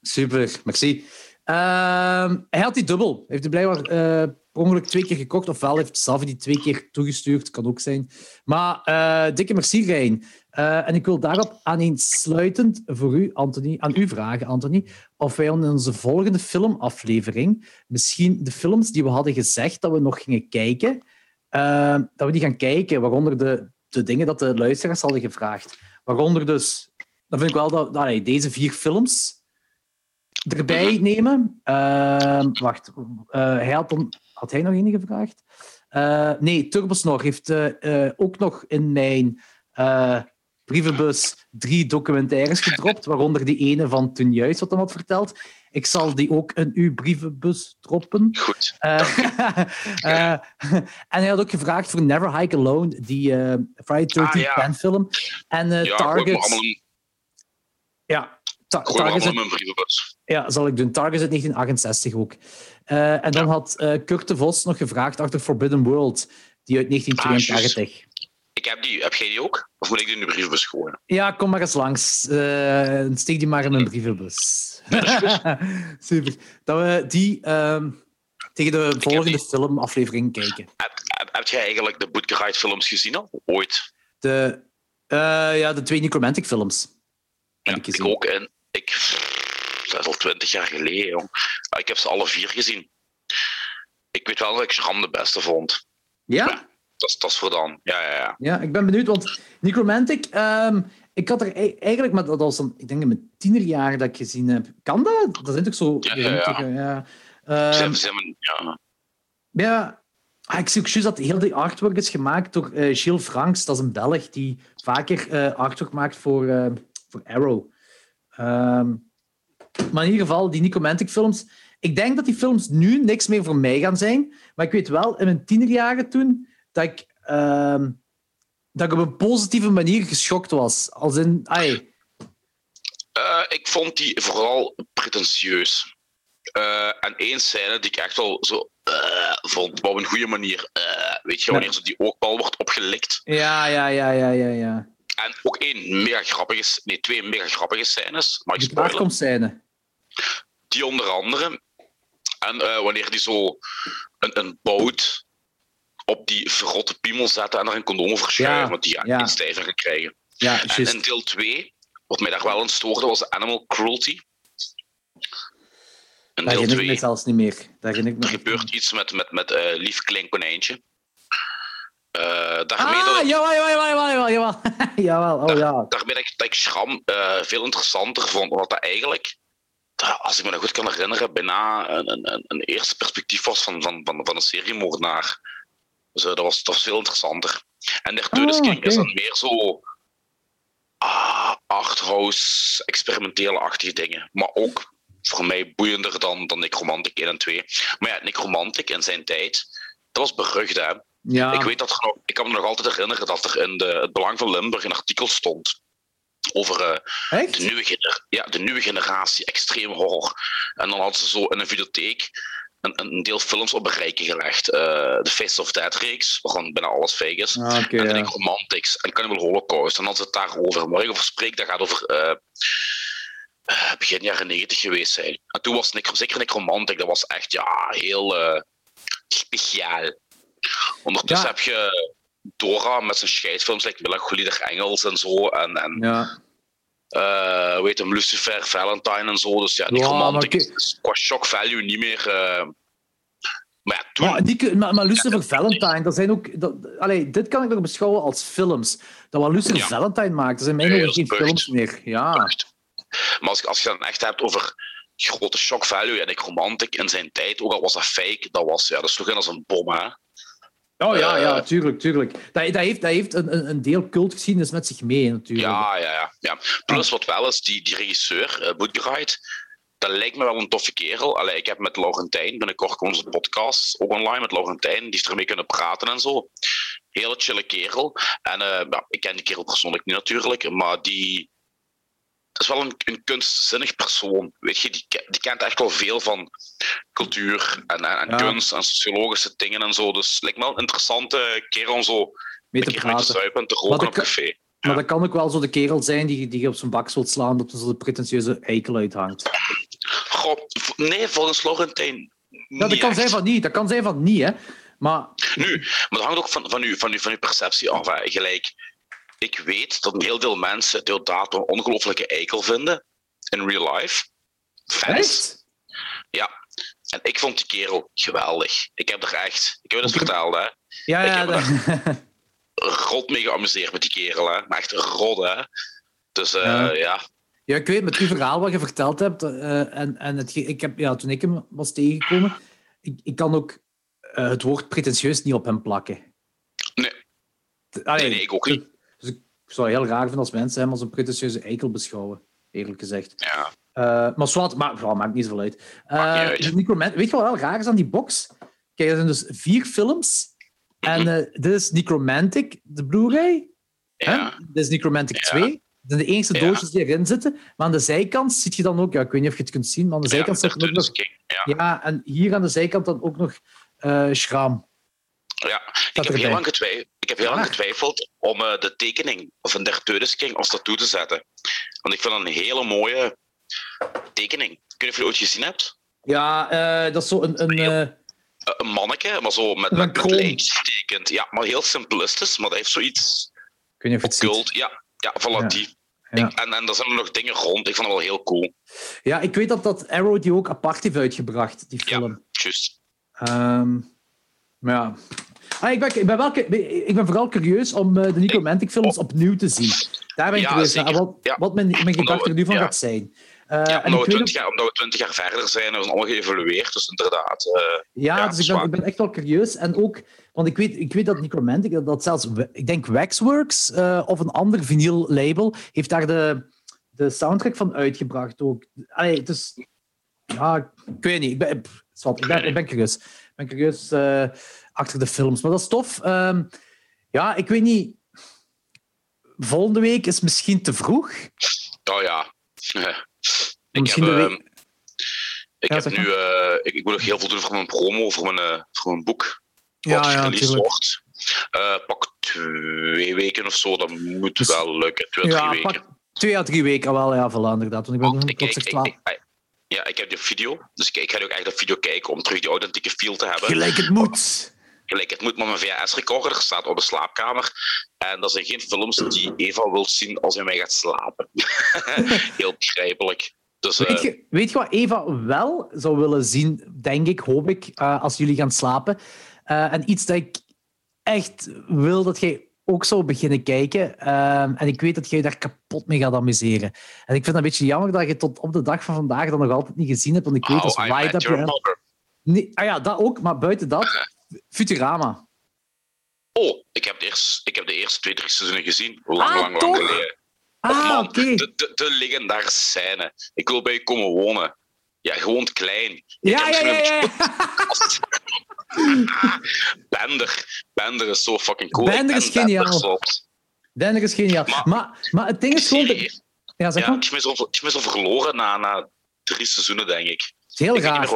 Super, merci. Uh, hij had die dubbel. Heeft hij blijkbaar uh, per ongeluk twee keer gekocht, ofwel heeft Savi die twee keer toegestuurd, kan ook zijn. Maar uh, dikke merci, Rijn. Uh, en ik wil daarop aaneensluitend voor u, Anthony, aan u vragen, Anthony, of wij in onze volgende filmaflevering misschien de films die we hadden gezegd dat we nog gingen kijken, dat we die gaan kijken, waaronder de, de dingen dat de luisteraars hadden gevraagd. Waaronder dus, dan vind ik wel dat, dat deze vier films erbij mhm. nemen. Uh, wacht, uh, hij had, dan, had hij nog enige gevraagd? Uh, nee, Turbosnor heeft uh, ook nog in mijn brievenbus drie documentaires gedropt, waaronder die ene van toen juist wat hij had verteld. Ik zal die ook in uw brievenbus droppen. Goed. en hij had ook gevraagd voor Never Hike Alone, die Friday 13 ah, ja. film. En ja, Target. Ja, Ta Target. mijn brievenbus. Ja, zal ik doen. Target uit 1968 ook. En dan had Kurt de Vos nog gevraagd achter Forbidden World, die uit 1982. Ik heb die. Heb jij die ook? Of moet ik die in de brievenbus gooien? Ja, kom maar eens langs. Uh, steek die maar in mijn brievenbus. Super. Dat we die uh, tegen de volgende filmaflevering kijken. Heb, heb, heb, jij eigenlijk de Bootguide films gezien al? Ooit? De, ja, de twee Necromantic films. Ja, ik, ik ook. En ik dat is al twintig jaar geleden, jong. Ik heb ze alle vier gezien. Ik weet wel dat ik Schram de beste vond. Ja? Dat, is, dat is voor dan. Ja, ja, ja. Ja, ik ben benieuwd, want Necromantic... Um, ik had er e- eigenlijk, maar dat was een, ik denk in mijn tienerjaren dat ik gezien heb. Kan dat? Dat zijn toch zo... Ja, ja, ja. ja. Um, ja. ja. Ah, ik zie ook juist dat heel die artwork is gemaakt door uh, Gilles Franks. Dat is een Belg die vaker uh, artwork maakt voor, uh, voor Arrow. Um, maar in ieder geval, die Nicomantic films. Ik denk dat die films nu niks meer voor mij gaan zijn. Maar ik weet wel, in mijn tienerjaren toen, dat ik, uh, dat ik op een positieve manier geschokt was. Als in, ai. Uh, ik vond die vooral pretentieus. Uh, en één scène die ik echt wel zo uh, vond, op een goede manier. weet je, wanneer zo die ookbal wordt opgelikt. Ja, ja, ja, ja, ja, ja. En ook één mega grappige, nee, twee mega grappige scènes. Maar ik spoilen. scène. Die onder andere. En wanneer die zo een, een boot op die verrotte piemel zetten en er een condoom over schuiven, ja, want die ja, ja. stijver krijgen. Ja, en in deel 2, wat mij daar wel aan stoorde, was animal cruelty. In deel 2 zelfs niet meer. Daar ik er gebeurt iets met, met, met uh, lief klein konijntje. Uh, daarmee ah, dat ik, jawel, jawel, jawel, jawel, jawel. oh daar, ja. Daarmee dat ik, dat ik Schram uh, veel interessanter vond, wat dat eigenlijk als ik me dat goed kan herinneren, bijna een, een, een eerste perspectief was van, van, van, van een seriemoordenaar. Dus uh, dat, was, dat was veel interessanter. En der Turtles Ah, is dan meer zo ah, arthouse, experimentele-achtige dingen. Maar ook voor mij boeiender dan, dan Necromantic 1 en 2. Maar ja, Necromantic in zijn tijd, dat was berucht, hè. Ja. Ik, weet dat er nog, ik kan me nog altijd herinneren dat er in de, het Belang van Limburg een artikel stond over eh, de, nieuwe gener- ja, de nieuwe generatie extreem horror. En dan hadden ze zo in een videotheek een, een deel films op een rijtje gelegd. Eh de Face of Dead reeks, waarvan bijna alles fake is. Ah, en de ja. Necromantics en Cannibal Holocaust. En dan zit het daarover. Ik over spreek, dat gaat over eh, eh, begin jaren 90 geweest zijn. En toen was zeker Necromantic, dat was echt ja, heel speciaal. Ondertussen Ja. heb je Dora met zijn scheidfilms, like Melancholie der Engels en zo. En, en Ja. Eh weet hem, Lucifer, Valentine en zo. Dus ja, Ja, is, is qua shock value niet meer... eh, maar ja, toen... Maar, die, kun- maar, maar Lucifer Valentine, dat zijn ook... Dat, allee, dit kan ik nog beschouwen als films. Dat wat Lucifer Ja. Valentine maakt, dat zijn ogen dat geen films meer. Ja. Maar als, als je dan echt hebt over grote shock value en Necromantic in zijn tijd, ook al was dat fake, dat was, ja, dat sloeg in als een bom, hè. Oh ja, ja, Eh. tuurlijk, tuurlijk. Dat, dat heeft, dat heeft een, deel cultgeschiedenis met zich mee, natuurlijk. Ja, ja, ja, ja. Plus wat wel is, die, die regisseur, uh, dat lijkt me wel een toffe kerel. Allee, ik heb met Laurentijn, binnenkort komt onze podcast ook online met Laurentijn, die is ermee kunnen praten en zo. Hele chille kerel. En ja, ik ken die kerel persoonlijk niet natuurlijk, maar die... Dat is wel een, een kunstzinnig persoon. Weet je, die, die kent echt wel veel van cultuur en, en, en Ja. kunst en sociologische dingen en zo. Dus het lijkt me wel een interessante kerel om zo mee een te keer mee te praten. zuipen en te roken dat op kan- café. Maar dat kan ook wel zo de kerel zijn die, die je op zijn bak zult slaan, dat er zo de pretentieuze eikel uithangt. Goh, nee, volgens Laurentijn. Ja, dat kan echt. zijn van niet, dat kan zijn van niet, hè. Maar Nu, maar dat hangt ook van, van, uw, van, uw, van uw perceptie af. Hè. Gelijk, ik weet dat heel veel mensen Deodato een ongelofelijke eikel vinden in real life. Fans. echt? Ja. En ik vond die kerel geweldig. Ik heb er echt, ik heb het verteld, hè. Ja, Ik ja. heb dat- Rot mee geamuseerd met die kerel, hè. Maar echt rot, hè. Dus eh, Ja. ja. Ja, ik weet met uw verhaal wat je verteld hebt. eh, en en het, ik heb, ja, toen ik hem was tegengekomen, ik, ik kan ook eh, het woord pretentieus niet op hem plakken. Nee. T- allee, Nee, nee, ik ook niet. Ik zou het heel raar vinden als mensen hem als een pretentieuze eikel beschouwen, eerlijk gezegd. ja. Eh, maar zwart, maar, maakt niet zoveel uit. Maakt niet uit. Necroman- weet je wat wel raar is aan die box? Kijk, er zijn dus vier films. En eh, dit is Necromantic, de Blu-ray. Ja. Dit is Necromantic Ja. 2. Dat zijn de enige Ja. doosjes die erin zitten. Maar aan de zijkant zie je dan ook... Ja, ik weet niet of je het kunt zien, maar aan de zijkant zit er ook nog... ja. En hier aan de zijkant dan ook nog schraam. Ja, ik heb, heel lang getwijfeld, ik heb heel lang getwijfeld om eh, de tekening van Der Teudersking als tattoo te zetten. Want ik vind dat een hele mooie tekening. Ik weet niet of je het ooit gezien hebt. Ja, eh, dat is zo een... een eh, Een manneke, maar zo met, Een met, met kroon. lijntjes getekend. Ja, maar heel simplistisch, maar dat heeft zoiets of je het ziet. Ja, ja, voilà Ja. die. Ja. Ik- en, en er zijn er nog dingen rond. Ik vond het wel heel cool. Ja, ik weet dat, dat Arrow die ook apart heeft uitgebracht, die Ja. film. Juist. Ehm, maar ja. Ah, ik, ben, ik, ben wel, ik ben vooral curieus om eh, de Necromantic films opnieuw te zien. Daar ben ik curieus naar. Wat, wat mijn, mijn gedachte er nu van gaat zijn. Eh, Ja, omdat, we weet 20 jaar, omdat we 20 jaar verder zijn, we allemaal geëvalueerd. Dus inderdaad. eh, Ja, Ja, dus ik ben, ik ben echt wel curieus. En ook, want ik weet, ik weet dat Necromantic, dat, dat zelfs, ik denk Waxworks eh, of een ander vinyl label, heeft daar de, de soundtrack van uitgebracht ook. Allee, is, ja, ik weet niet. Ik ben, pff, ik ben, ik ben curieus. Ik ben curieus achter de films. Maar dat is tof. Ehm, ja, ik weet niet. Volgende week is misschien te vroeg. Oh ja. ik Misschien heb, de ehm, week- ik, Ja, heb nu, eh, ik, ik moet nog heel veel doen voor mijn promo, voor mijn, eh, voor mijn boek. Ja, Wat ja, tuurlijk. wordt. Eh, pak twee weken of zo, dat moet Dus- wel lukken. Twee, Ja, drie weken. pak twee à drie weken wel, ja, voilà, inderdaad. Want ik ben Want ik, tot ik, ik, ik- ja, ik heb de video, dus ik, ik ga nu ook echt de video kijken om terug die authentieke feel te hebben. Gelijk het moet. Gelijk, het moet met mijn VHS-recorder, staat op de slaapkamer. En dat zijn geen films die Eva wil zien als hij mij gaat slapen. Heel begrijpelijk. Dus eh, Weet je, weet je wat Eva wel zou willen zien, denk ik, hoop ik, eh, als jullie gaan slapen? Eh, en iets dat ik echt wil dat jij ook zou beginnen kijken. En ik weet dat jij daar kapot mee gaat amuseren. En ik vind het een beetje jammer dat je tot op de dag van vandaag dat nog altijd niet gezien hebt. Want ik weet Your je... Mother. Nee, ah ja, dat ook, maar buiten dat, Futurama. Oh, ik heb, eerst, ik heb de eerste twee, drie seizoenen gezien. Lang, Ah, lang, lang geleden. Ah, man, oké. de, de, de legendarische scène. Ik wil bij je komen wonen. Ja, gewoon klein. Ik Ja, ja, ja, ja. Bender. Bender is zo fucking cool. Bender Ik is geniaal. Dennis is geniaal. Maar- Maar, maar het ding is gewoon... Dat- Ja, zeg Ja, maar. ik ben zo, ik ben zo verloren na, na drie seizoenen, denk ik. Het is heel ik raar.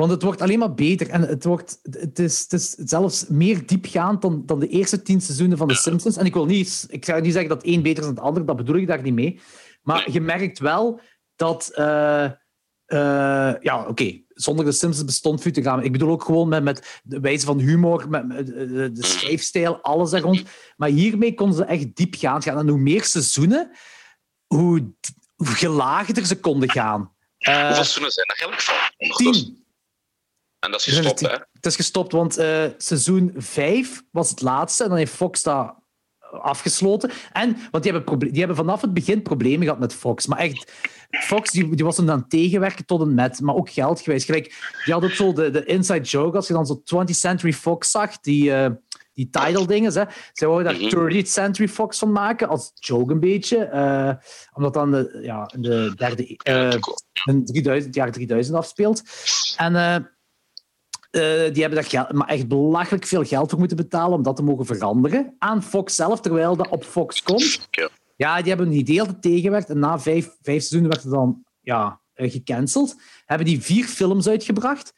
Want het wordt alleen maar beter. En het, wordt, het, is, het is zelfs meer diepgaand dan, dan de eerste tien seizoenen van The Simpsons. En ik wil niet, ik zou niet zeggen dat één beter is dan het ander, dat bedoel ik daar niet mee. Maar je merkt wel dat. eh, eh, ja, oké, zonder The Simpsons bestond Futurama. Ik bedoel ook gewoon met, met de wijze van humor, met, met de, de- de schrijfstijl, alles daar rond. Maar hiermee konden ze echt diepgaand gaan. En hoe meer seizoenen, hoe, gelaagder ze konden gaan. Eh, Hoeveel seizoenen zijn er eigenlijk van? tien. En dat is gestopt, hè? Het is gestopt, want eh, seizoen 5 was het laatste. En dan heeft Fox dat afgesloten. En, want die hebben, die hebben vanaf het begin problemen gehad met Fox. Maar echt, Fox die, die was hem het tegenwerken tot en met, maar ook geld geweest. Gelijk, die had ook zo de, de inside joke, als je dan zo 20th Century Fox zag, die, eh, die title dingen. Hè. Zij wouden daar Mhm. 30th Century Fox van maken, als joke een beetje. eh, omdat dan de, ja, de derde... een 3000, het jaar 3000 afspeelt. En eh, die hebben daar geld, maar echt belachelijk veel geld voor moeten betalen om dat te mogen veranderen aan Fox zelf, terwijl dat op Fox komt. Ja. Ja, die hebben een idee altijd tegengewerkt en na vijf, vijf seizoenen werd het dan ja, eh, gecanceld. Hebben die vier films uitgebracht.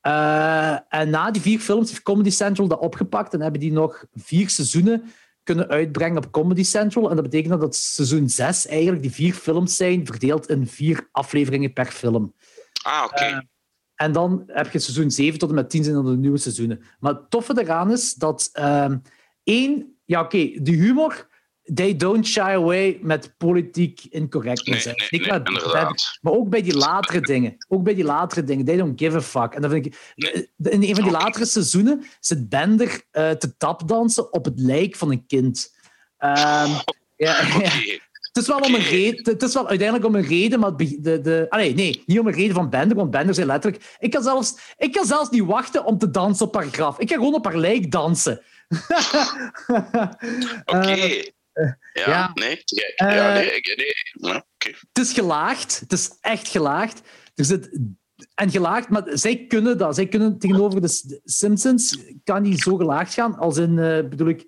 Eh, en na die vier films heeft Comedy Central dat opgepakt en hebben die nog vier seizoenen kunnen uitbrengen op Comedy Central. En dat betekent dat seizoen zes eigenlijk die vier films zijn, verdeeld in vier afleveringen per film. Ah, oké. En dan heb je seizoen 7 tot en met 10 zijn dan de nieuwe seizoenen. Maar het toffe eraan is dat ehm één, ja oké, de humor, they don't shy away met politiek incorrectness. nee, maar- inderdaad. maar ook bij die latere dingen. Ook bij die latere dingen. They don't give a fuck. En dan vind ik... Nee. In een van die latere seizoenen zit Bender eh, te tapdansen op het lijk van een kind. Ehm, ja. Het is wel om een reden. Het is wel uiteindelijk om een reden, maar de, de, allee, nee, niet om een reden van Bender, want Bender zei letterlijk: ik kan, zelfs, ik kan zelfs niet wachten om te dansen op haar graf. Ik ga gewoon op haar lijk dansen. Oké. Eh, ja, ja. nee. Ja, Eh, ja, nee, nee. Oké. Het is gelaagd. Het is echt gelaagd. Er zit, en gelaagd, maar zij kunnen dat. Zij kunnen tegenover de Simpsons kan niet zo gelaagd gaan als in, eh, bedoel ik,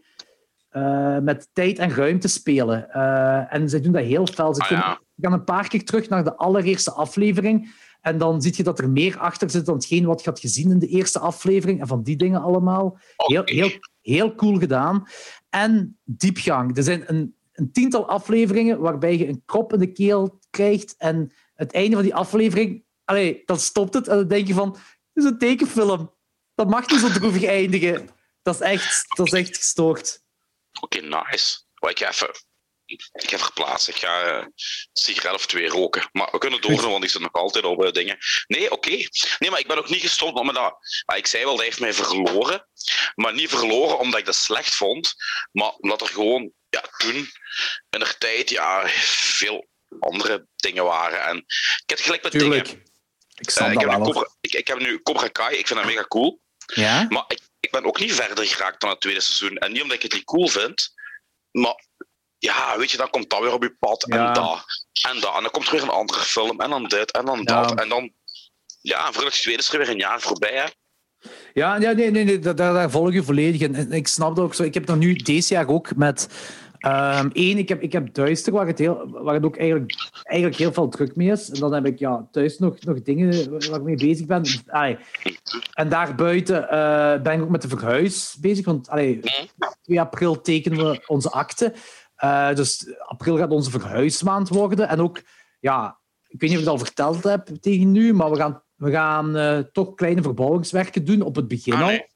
eh, met tijd en ruimte spelen. Eh, en zij doen dat heel fel. Ze Ah, kunnen- ja. gaan een paar keer terug naar de allereerste aflevering. En dan zie je dat er meer achter zit dan hetgeen wat je had gezien in de eerste aflevering. En van die dingen allemaal. Heel, heel, heel cool gedaan. En diepgang. Er zijn een, een tiental afleveringen waarbij je een krop in de keel krijgt. En het einde van die aflevering, allee, dan stopt het. En dan denk je van, het is een tekenfilm. Dat mag niet zo droevig eindigen. Dat is echt, dat is echt gestoord. Oké, nice. Maar ik ga even... Ik ga verplaatsen. Ik ga eh, een sigaret of twee roken. Maar we kunnen doorgaan, want ik zit nog altijd op eh, dingen. Nee, oké. Nee, maar ik ben ook niet gestopt omdat dat... ik zei wel, hij heeft mij verloren. Maar niet verloren omdat ik dat slecht vond. Maar omdat er gewoon, ja, toen, in de tijd, ja, veel andere dingen waren. En ik heb gelijk met dingen. Tuurlijk. Ik Eh, snap ik, dat heb wel. Cobra, ik, ik heb nu Cobra Kai, ik vind dat mega cool. Ja? Maar ik, ik ben ook niet verder geraakt dan het tweede seizoen. En niet omdat ik het niet cool vind, maar ja, weet je, dan komt dat weer op je pad en Ja. dat en dat. En dan komt er weer een andere film en dan dit en dan Ja. dat. En dan, ja, voor het tweede is er weer een jaar voorbij. Hè. Ja, ja nee, nee, nee daar, daar volg je volledig. En ik snap dat ook zo. Ik heb dat nu deze jaar ook met... ehm één, ik heb, ik heb Duister, waar het, heel, waar het ook eigenlijk, eigenlijk heel veel druk mee is. En dan heb ik ja, thuis nog, nog dingen waar ik mee bezig ben. Allee. En daarbuiten eh ben ik ook met de verhuis bezig. Want allee, 2 april tekenen we onze akte. Eh, dus april gaat onze verhuismaand worden. En ook, ja, ik weet niet of ik het al verteld heb tegen nu, maar we gaan, we gaan eh, toch kleine verbouwingswerken doen op het begin Ah, al.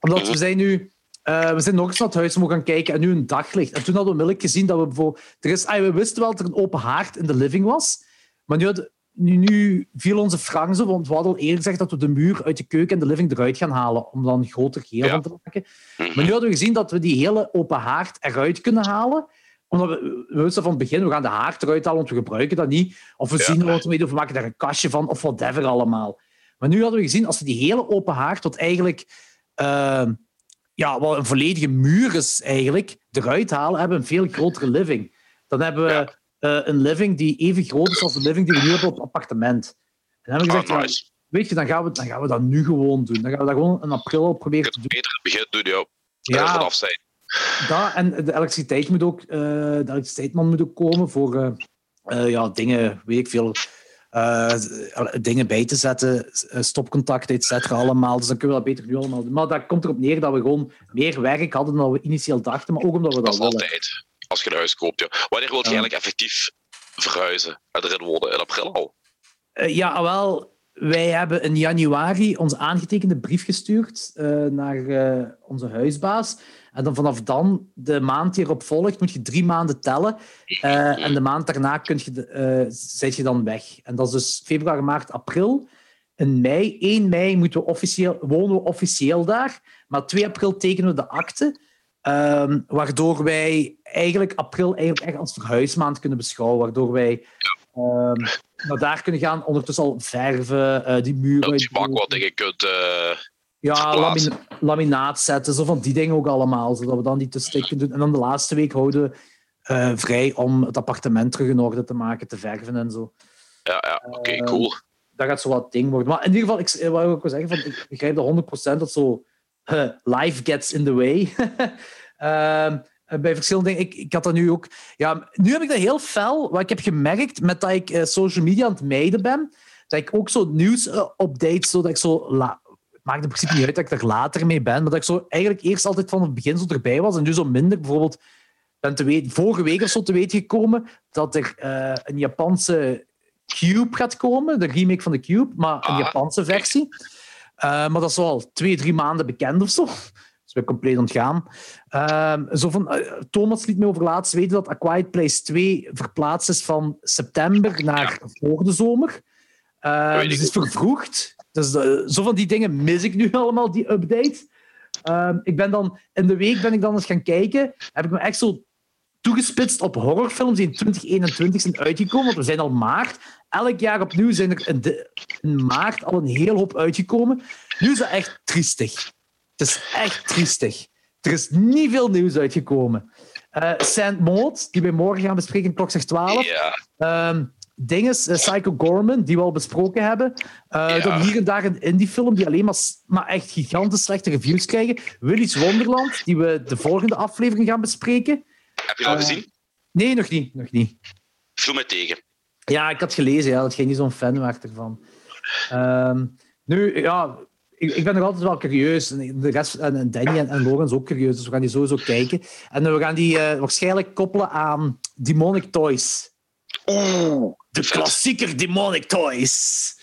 Omdat we zijn nu... eh, we zijn nog eens naar het huis mogen gaan kijken en nu een daglicht. En toen hadden we onmiddellijk gezien dat we bijvoorbeeld... Er is, ah, we wisten wel dat er een open haard in de living was. Maar nu, had- nu, nu viel onze frank zo, want we hadden al eerder gezegd dat we de muur uit de keuken en de living eruit gaan halen. Om dan een groter geheel Ja. van te maken. Mhm. Maar nu hadden we gezien dat we die hele open haard eruit kunnen halen. Omdat we, we wisten van het begin, we gaan de haard eruit halen, want we gebruiken dat niet. Of we Ja. zien wat we mee doen, of we maken daar een kastje van, of whatever allemaal. Maar nu hadden we gezien, als we die hele open haard tot eigenlijk... ehm, ja, wat een volledige muur is eigenlijk, eruit halen, hebben we een veel grotere living. Dan hebben we eh, een living die even groot is als de living die we nu hebben op het appartement. En dan hebben we gezegd, nice. weet je, dan gaan, we, dan gaan we dat nu gewoon doen. Dan gaan we dat gewoon in april proberen Je te doen. beter in het begin doen, ja. Ja. Vanaf zijn. Dat, en de elektriciteit moet ook, eh, de elektriciteitsman moet ook komen voor eh, ja, dingen, weet ik veel, eh, dingen bij te zetten, eh, stopcontacten, et cetera, allemaal. Dus dan kunnen we dat beter nu allemaal doen. Maar dat komt erop neer dat we gewoon meer werk hadden dan we initieel dachten, maar ook omdat we Dat willen. altijd. Als je een huis koopt, ja. Wanneer wil je eigenlijk effectief verhuizen en erin wonen? In april al? Eh, ja, wel, wij hebben in januari onze aangetekende brief gestuurd eh, naar eh, onze huisbaas. En dan vanaf dan, de maand die erop volgt, moet je drie maanden tellen. Eh, en de maand daarna kun je, de- eh, zit je dan weg. En dat is dus februari, maart, april. In mei, 1 mei moeten we officieel, wonen we officieel daar. Maar 2 april tekenen we de akte. Ehm, waardoor wij eigenlijk april eigenlijk echt als verhuismaand kunnen beschouwen. Waardoor wij ehm, naar daar kunnen gaan, ondertussen al verven, eh, die muren. Dat makkelijk wat dingen kunt... eh, Ja, lamina- laminaat zetten, zo van die dingen ook allemaal, zodat we dan die tussenstip kunnen doen. En dan de laatste week houden eh, vrij om het appartement terug in orde te maken, te verven en zo. ja, ja. Oké, Ehm, cool. Dat gaat zo wat ding worden. Maar in ieder geval, ik, eh, wat ik ook wil zeggen, van, ik begrijp dat 100% dat zo eh, life gets in the way. Ehm, eh, bij verschillende dingen. Ik, ik had dat nu ook... Ja, nu heb ik dat heel fel, wat ik heb gemerkt met dat ik eh, social media aan het mijden ben, dat ik ook zo nieuws eh, update, zodat ik zo... La maakt in principe niet uit dat ik er later mee ben, maar dat ik zo eigenlijk eerst altijd van het begin zo erbij was en nu zo minder. Bijvoorbeeld, ben te weten, vorige week of zo te weten gekomen dat er eh, een Japanse Cube gaat komen, de remake van de Cube, maar een Ah, Japanse versie. Eh, maar dat is al twee, drie maanden bekend of zo. Dus we compleet ontgaan. Ehm, zo van, eh, Thomas liet me over laatst weten dat A Quiet Place 2 verplaatst is van september naar voor de zomer. Eh, weet dus het is vervroegd. Dus eh, zo van die dingen mis ik nu allemaal, die update. Ehm, ik ben dan, in de week ben ik dan eens gaan kijken. Heb ik me echt zo toegespitst op horrorfilms die in 2021 zijn uitgekomen. Want we zijn al maart. Elk jaar opnieuw zijn er in, de- in maart al een heel hoop uitgekomen. Nu is dat echt triestig. Het is echt triestig. Er is niet veel nieuws uitgekomen. Eh Saint Maud, die we morgen gaan bespreken Klok 12. Ja, Ehm dinges, eh, Psycho Gorman, die we al besproken hebben. Eh, Ja. Dan hier en daar een indie-film die alleen maar, echt gigantisch slechte reviews krijgen. Willy's Wonderland, die we de volgende aflevering gaan bespreken. heb je dat Eh, gezien? Nee, nog niet. Nog niet. Viel mij tegen. Ja, ik had gelezen ja, dat jij niet zo'n fan werd ervan. Ehm, nu, ja, ik, ik ben nog altijd wel curieus. En de rest, en Danny en, en is ook curieus, dus we gaan die sowieso kijken. En we gaan die eh, waarschijnlijk koppelen aan Demonic Toys. Oeh, De klassieker Demonic Toys.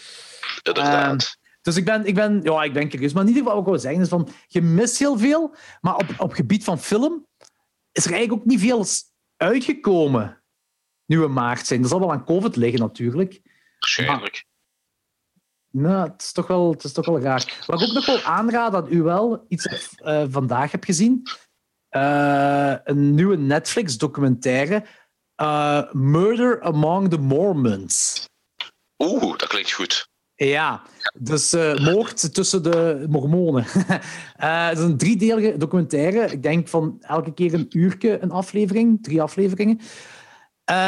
Inderdaad. Dus ik ben, ik ben, ja, ik ben curieus. Maar in ieder geval, wat ik wil zeggen is van, je mist heel veel, maar op, op gebied van film is er eigenlijk ook niet veel uitgekomen nu we maart zijn. Dat zal wel aan COVID liggen natuurlijk. Waarschijnlijk. Nou, het is toch wel, het is toch wel raar. Wat ik ook nog wel aanraad aan u wel, iets dat eh, vandaag heb gezien. Eh, een nieuwe Netflix-documentaire. Eh, Murder Among the Mormons. Oeh, dat klinkt goed. Ja, dus eh, moord tussen de mormonen. Eh, het is een driedelige documentaire. Ik denk van elke keer een uurtje een aflevering, drie afleveringen.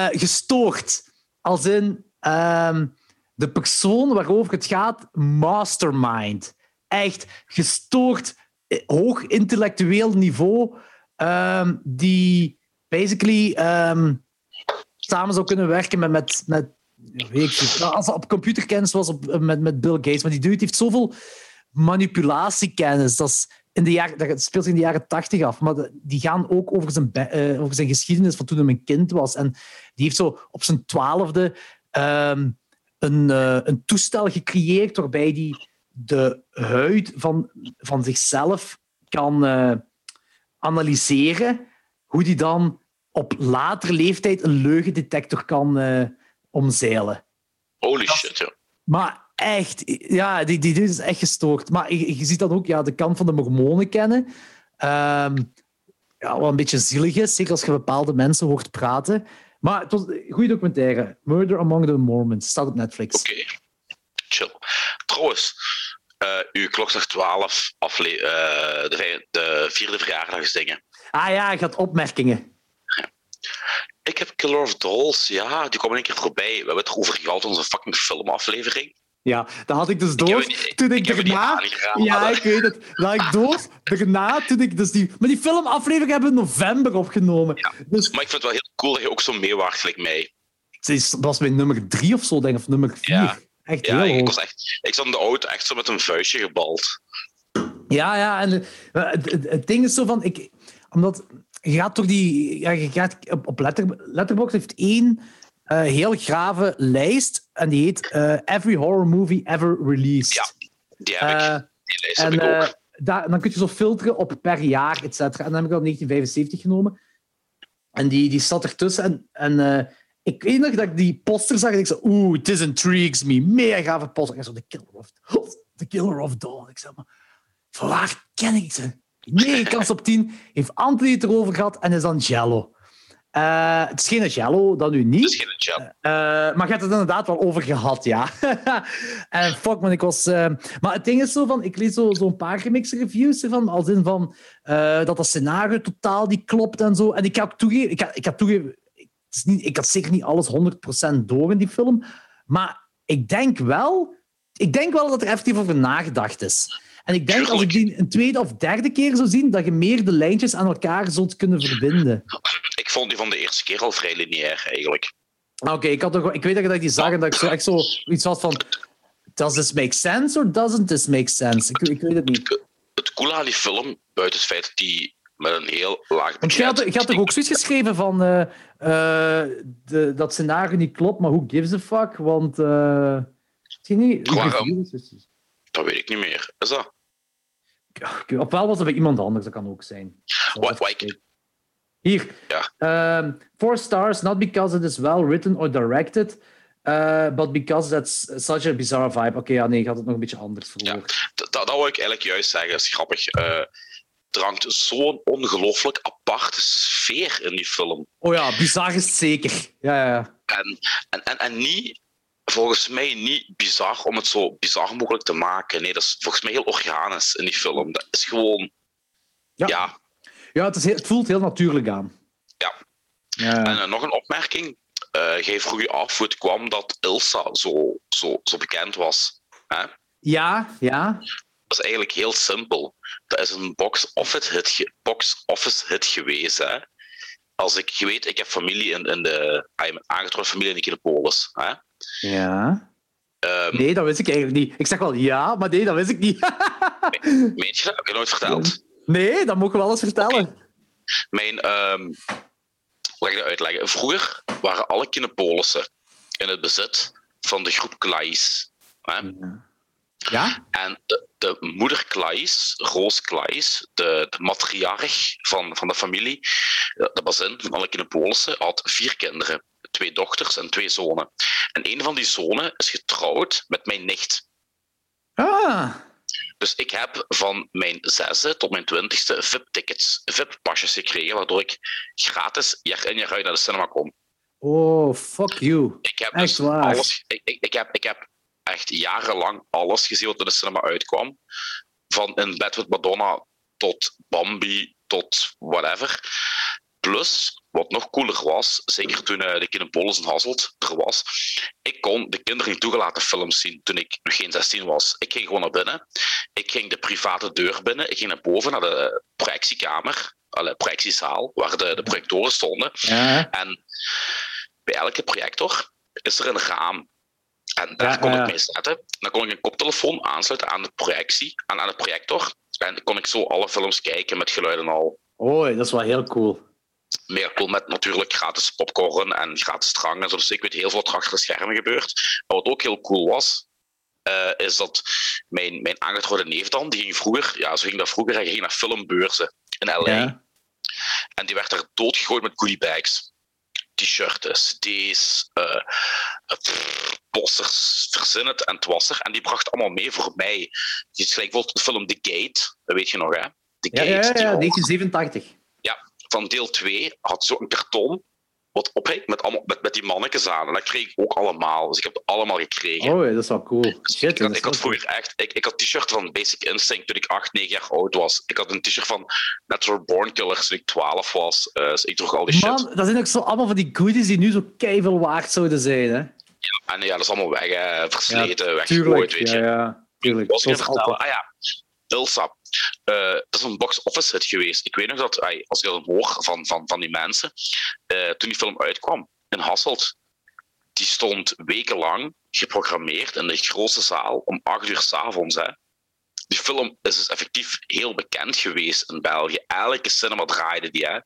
Gestoord. Als in ehm, de persoon waarover het gaat, mastermind. Echt gestoord, hoog intellectueel niveau, ehm, die basically ehm, samen zou kunnen werken met, met, met als op computerkennis was op, met, met Bill Gates, maar die dude heeft zoveel manipulatiekennis. Dat, is in de jaren, dat speelt in de jaren tachtig af, maar die gaan ook over zijn, eh, over zijn geschiedenis van toen hij een kind was. En die heeft zo op zijn twaalfde ehm, een, eh, een toestel gecreëerd waarbij hij de huid van, van zichzelf kan eh, analyseren, hoe die dan op latere leeftijd een leugendetector kan eh, omzeilen. Holy shit, ja. Maar echt, ja, die, die dude is echt gestoord. Maar je, je ziet dan ook ja, de kant van de mormonen kennen. Ehm, ja, wat een beetje zielig is, zeker als je bepaalde mensen hoort praten. Maar het was een goede documentaire. Murder Among the Mormons. Staat op Netflix. Oké. Chill. Trouwens, uh, uw klokslag 12 afle uh, de, de, vierde verjaardagsdingen. Ah ja, je had opmerkingen. Ik heb Killer of Dolls, ja, die kwam een keer voorbij. We hebben het erover gehad, onze fucking filmaflevering. Ja, dat had ik dus door. toen ik, ik daarna. Ja, ik weet het. Dat ik door. Daarna, toen ik dus die. Maar die filmaflevering hebben we in november opgenomen. Ja, dus... Maar ik vind het wel heel cool dat je ook zo meewaart gelijk mij. Dat was mijn nummer drie of zo, denk ik, of nummer vier. Ja. Echt ja, heel ik, was echt, ik zat in de auto echt zo met een vuistje gebald. Ja, ja, en eh, het, het, het ding is zo van. Ik, omdat je gaat door die. Ja, je gaat op, letter, Letterboxd heeft één uh, heel grave lijst. En die heet uh, Every Horror Movie Ever Released. Ja, die heb ik. Uh, die lijst en, heb ik ook. Daar, dan kun je zo filteren op per jaar, et cetera. En dan heb ik al 1975 genomen. En die, die zat ertussen. En, en ik weet nog dat ik die poster zag en ik zei, oeh, this intrigues me. Mega gave poster. En zo, The Killer of, the killer of Dawn. Ik zei, maar van waar ken ik ze? 9 kans op 10. Heeft Anthony het erover gehad en is dan Jello. Uh, het is geen Jello, dat nu niet. Het is geen Jello. Uh, maar je hebt het inderdaad wel over gehad, ja. en fuck man, ik was... Uh, maar het ding is zo van, ik lees zo'n zo paar gemixte reviews ervan, als in van dat dat scenario totaal niet klopt en zo. En ik heb toegeven, ik, ik heb toegeven, het is niet, ik had zeker niet alles 100% door in die film, maar ik denk wel, ik denk wel dat er effectief over nagedacht is. En ik denk als ik die een tweede of derde keer zou zien, dat je meer de lijntjes aan elkaar zult kunnen verbinden. Ik vond die van de eerste keer al vrij lineair, eigenlijk. Ah, oké, ik, had ik weet dat ik die zag en dat ik zo echt zo iets had van... Does this make sense or doesn't this make sense? Ik, ik weet het niet. Het coole aan die film, buiten het feit dat die met een heel laag budget... Je had, je had toch ook zoiets geschreven van... Uh, uh, de, dat scenario niet klopt, maar who gives a fuck? Want... Uh, niet, Waarom? Dat weet ik niet meer. Is dat? Ofwel was het bij iemand anders, dat kan ook zijn. What, like? Hier. Ja. Um, four stars, not because it is well written or directed, uh, but because that's such a bizarre vibe. Oké, okay, ja, nee, ik had het nog een beetje anders verwoord. Ja, dat, dat wil ik eigenlijk juist zeggen, dat is grappig. Uh, er hangt zo'n ongelooflijk aparte sfeer in die film. Oh ja, bizar is het zeker. Ja, ja. En, en, en, en niet volgens mij niet bizar om het zo bizar mogelijk te maken. Nee, dat is volgens mij heel organisch in die film. Dat is gewoon. Ja, ja. ja het, is heel, het voelt heel natuurlijk aan. Ja. ja. En uh, nog een opmerking. Uh, jij vroeg je af hoe het kwam dat Ilsa zo, zo, zo bekend was. Hè? Ja, ja. Dat is eigenlijk heel simpel. Dat is een box office hit, box office hit geweest. Hè? Als ik, weet, ik heb familie in, in de, aangetrokken familie in de Kinepolis. Hè? Ja. Um, nee, dat wist ik eigenlijk niet. Ik zeg wel ja, maar nee, dat wist ik niet. Meent je dat? Heb je nooit verteld? Nee, dat mogen we wel eens vertellen. Okay. Mijn, um, hoe ga ik dat uitleggen? Vroeger waren alle Kinepolissen in het bezit van de groep Klaes. Ja. ja. En de, de moeder Klaes, Roos Klaes, de, de matriarch van, van de familie, de bazin van alle Kinepolissen, had vier kinderen twee dochters en twee zonen. En een van die zonen is getrouwd met mijn nicht. Ah. Dus ik heb van mijn zesde tot mijn twintigste VIP-tickets, VIP-pasjes gekregen, waardoor ik gratis jaar in jaar uit naar de cinema kom. Oh, fuck you. Ik heb dus alles. Ik, ik, ik, heb, ik heb echt jarenlang alles gezien wat in de cinema uitkwam. Van In Bed with Madonna tot Bambi tot whatever. Plus, wat nog cooler was, zeker toen uh, de Kinepolis en Hasselt er was, ik kon de kinderen niet toegelaten films zien toen ik nog geen 16 was. Ik ging gewoon naar binnen. Ik ging de private deur binnen. Ik ging naar boven, naar de projectiekamer, de projectiezaal, waar de, de projectoren stonden. Ja. En bij elke projector is er een raam. En daar kon ik mee zetten. Dan kon ik een koptelefoon aansluiten aan de projectie, aan, aan de projector. En kon ik zo alle films kijken met geluid en al. Oh, dat is wel heel cool meer cool met natuurlijk gratis popcorn en gratis drank en zo. Dus ik weet heel veel wat achter de schermen gebeurt. Maar wat ook heel cool was, uh, is dat mijn, mijn aangetrouwde neef dan, die ging vroeger, ja, zo ging dat vroeger, hij ging naar filmbeurzen in L.A. Ja. En die werd er doodgegooid met goodiebags. T-shirts, cd's, uh, posters, verzin het en het was er. En die bracht allemaal mee voor mij. Die is gelijk bijvoorbeeld de film The Gate, dat weet je nog, hè? The Gate. Ja, ja, ja, 1987 van deel 2 had zo een karton wat ophik met, allemaal, met, met die mannetjes aan. En dat kreeg ik ook allemaal. Dus ik heb het allemaal gekregen. Oh, dat is wel cool. Dus Shit, ik had, ik had vroeger echt... Ik, ik had t-shirt van Basic Instinct toen ik 8, 9 jaar oud was. Ik had een t-shirt van Natural Born Killers toen ik 12 was. Uh, dus ik droeg al die Man, shit. dat zijn ook zo allemaal van die goodies die nu zo keihard waard zouden zijn, hè? Ja, en ja, dat is allemaal weg, hè, versleten, ja, weggegooid, weet je. Ja, ja, tuurlijk. Was ik vertellen? Ah ja, Ilsa. Uh, dat is een box office hit geweest. Ik weet nog dat, als je dat hoor van, van, van die mensen, uh, toen die film uitkwam in Hasselt, die stond wekenlang geprogrammeerd in de grootste zaal om acht uur s'avonds. Die film is dus effectief heel bekend geweest in België. Elke cinema draaide die. Hè.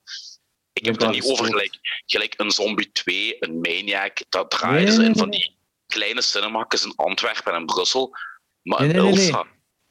Ik heb het er niet over gelijk, gelijk een Zombie 2, een Maniac. Dat draaiden ze in van die kleine cinemakjes in Antwerpen en in Brussel. Maar nee, Ilsa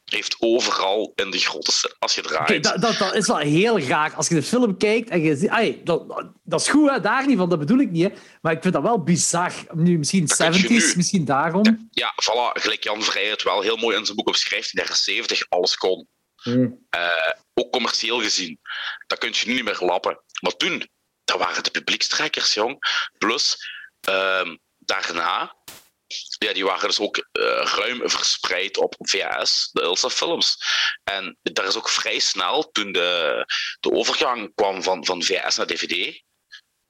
heeft overal in de grote als je draait. Okay, dat, dat, dat, is wel heel raar. Als je de film kijkt en je ziet... Ay, dat, dat is goed, hè, daar niet van, dat bedoel ik niet. Hè. Maar ik vind dat wel bizar. Nu, misschien 70s, misschien daarom. Ja, ja, voilà. Gelijk Jan Vrij het wel heel mooi in zijn boek opschrijft. In de jaren 70 alles kon. Hmm. Uh, ook commercieel gezien. Dat kun je nu niet meer lappen. Maar toen, dat waren de publiekstrekkers, jong. Plus, uh, daarna ja, die waren dus ook uh, ruim verspreid op VHS, de Ilsa-films. En daar is ook vrij snel, toen de, de overgang kwam van, van VHS naar DVD,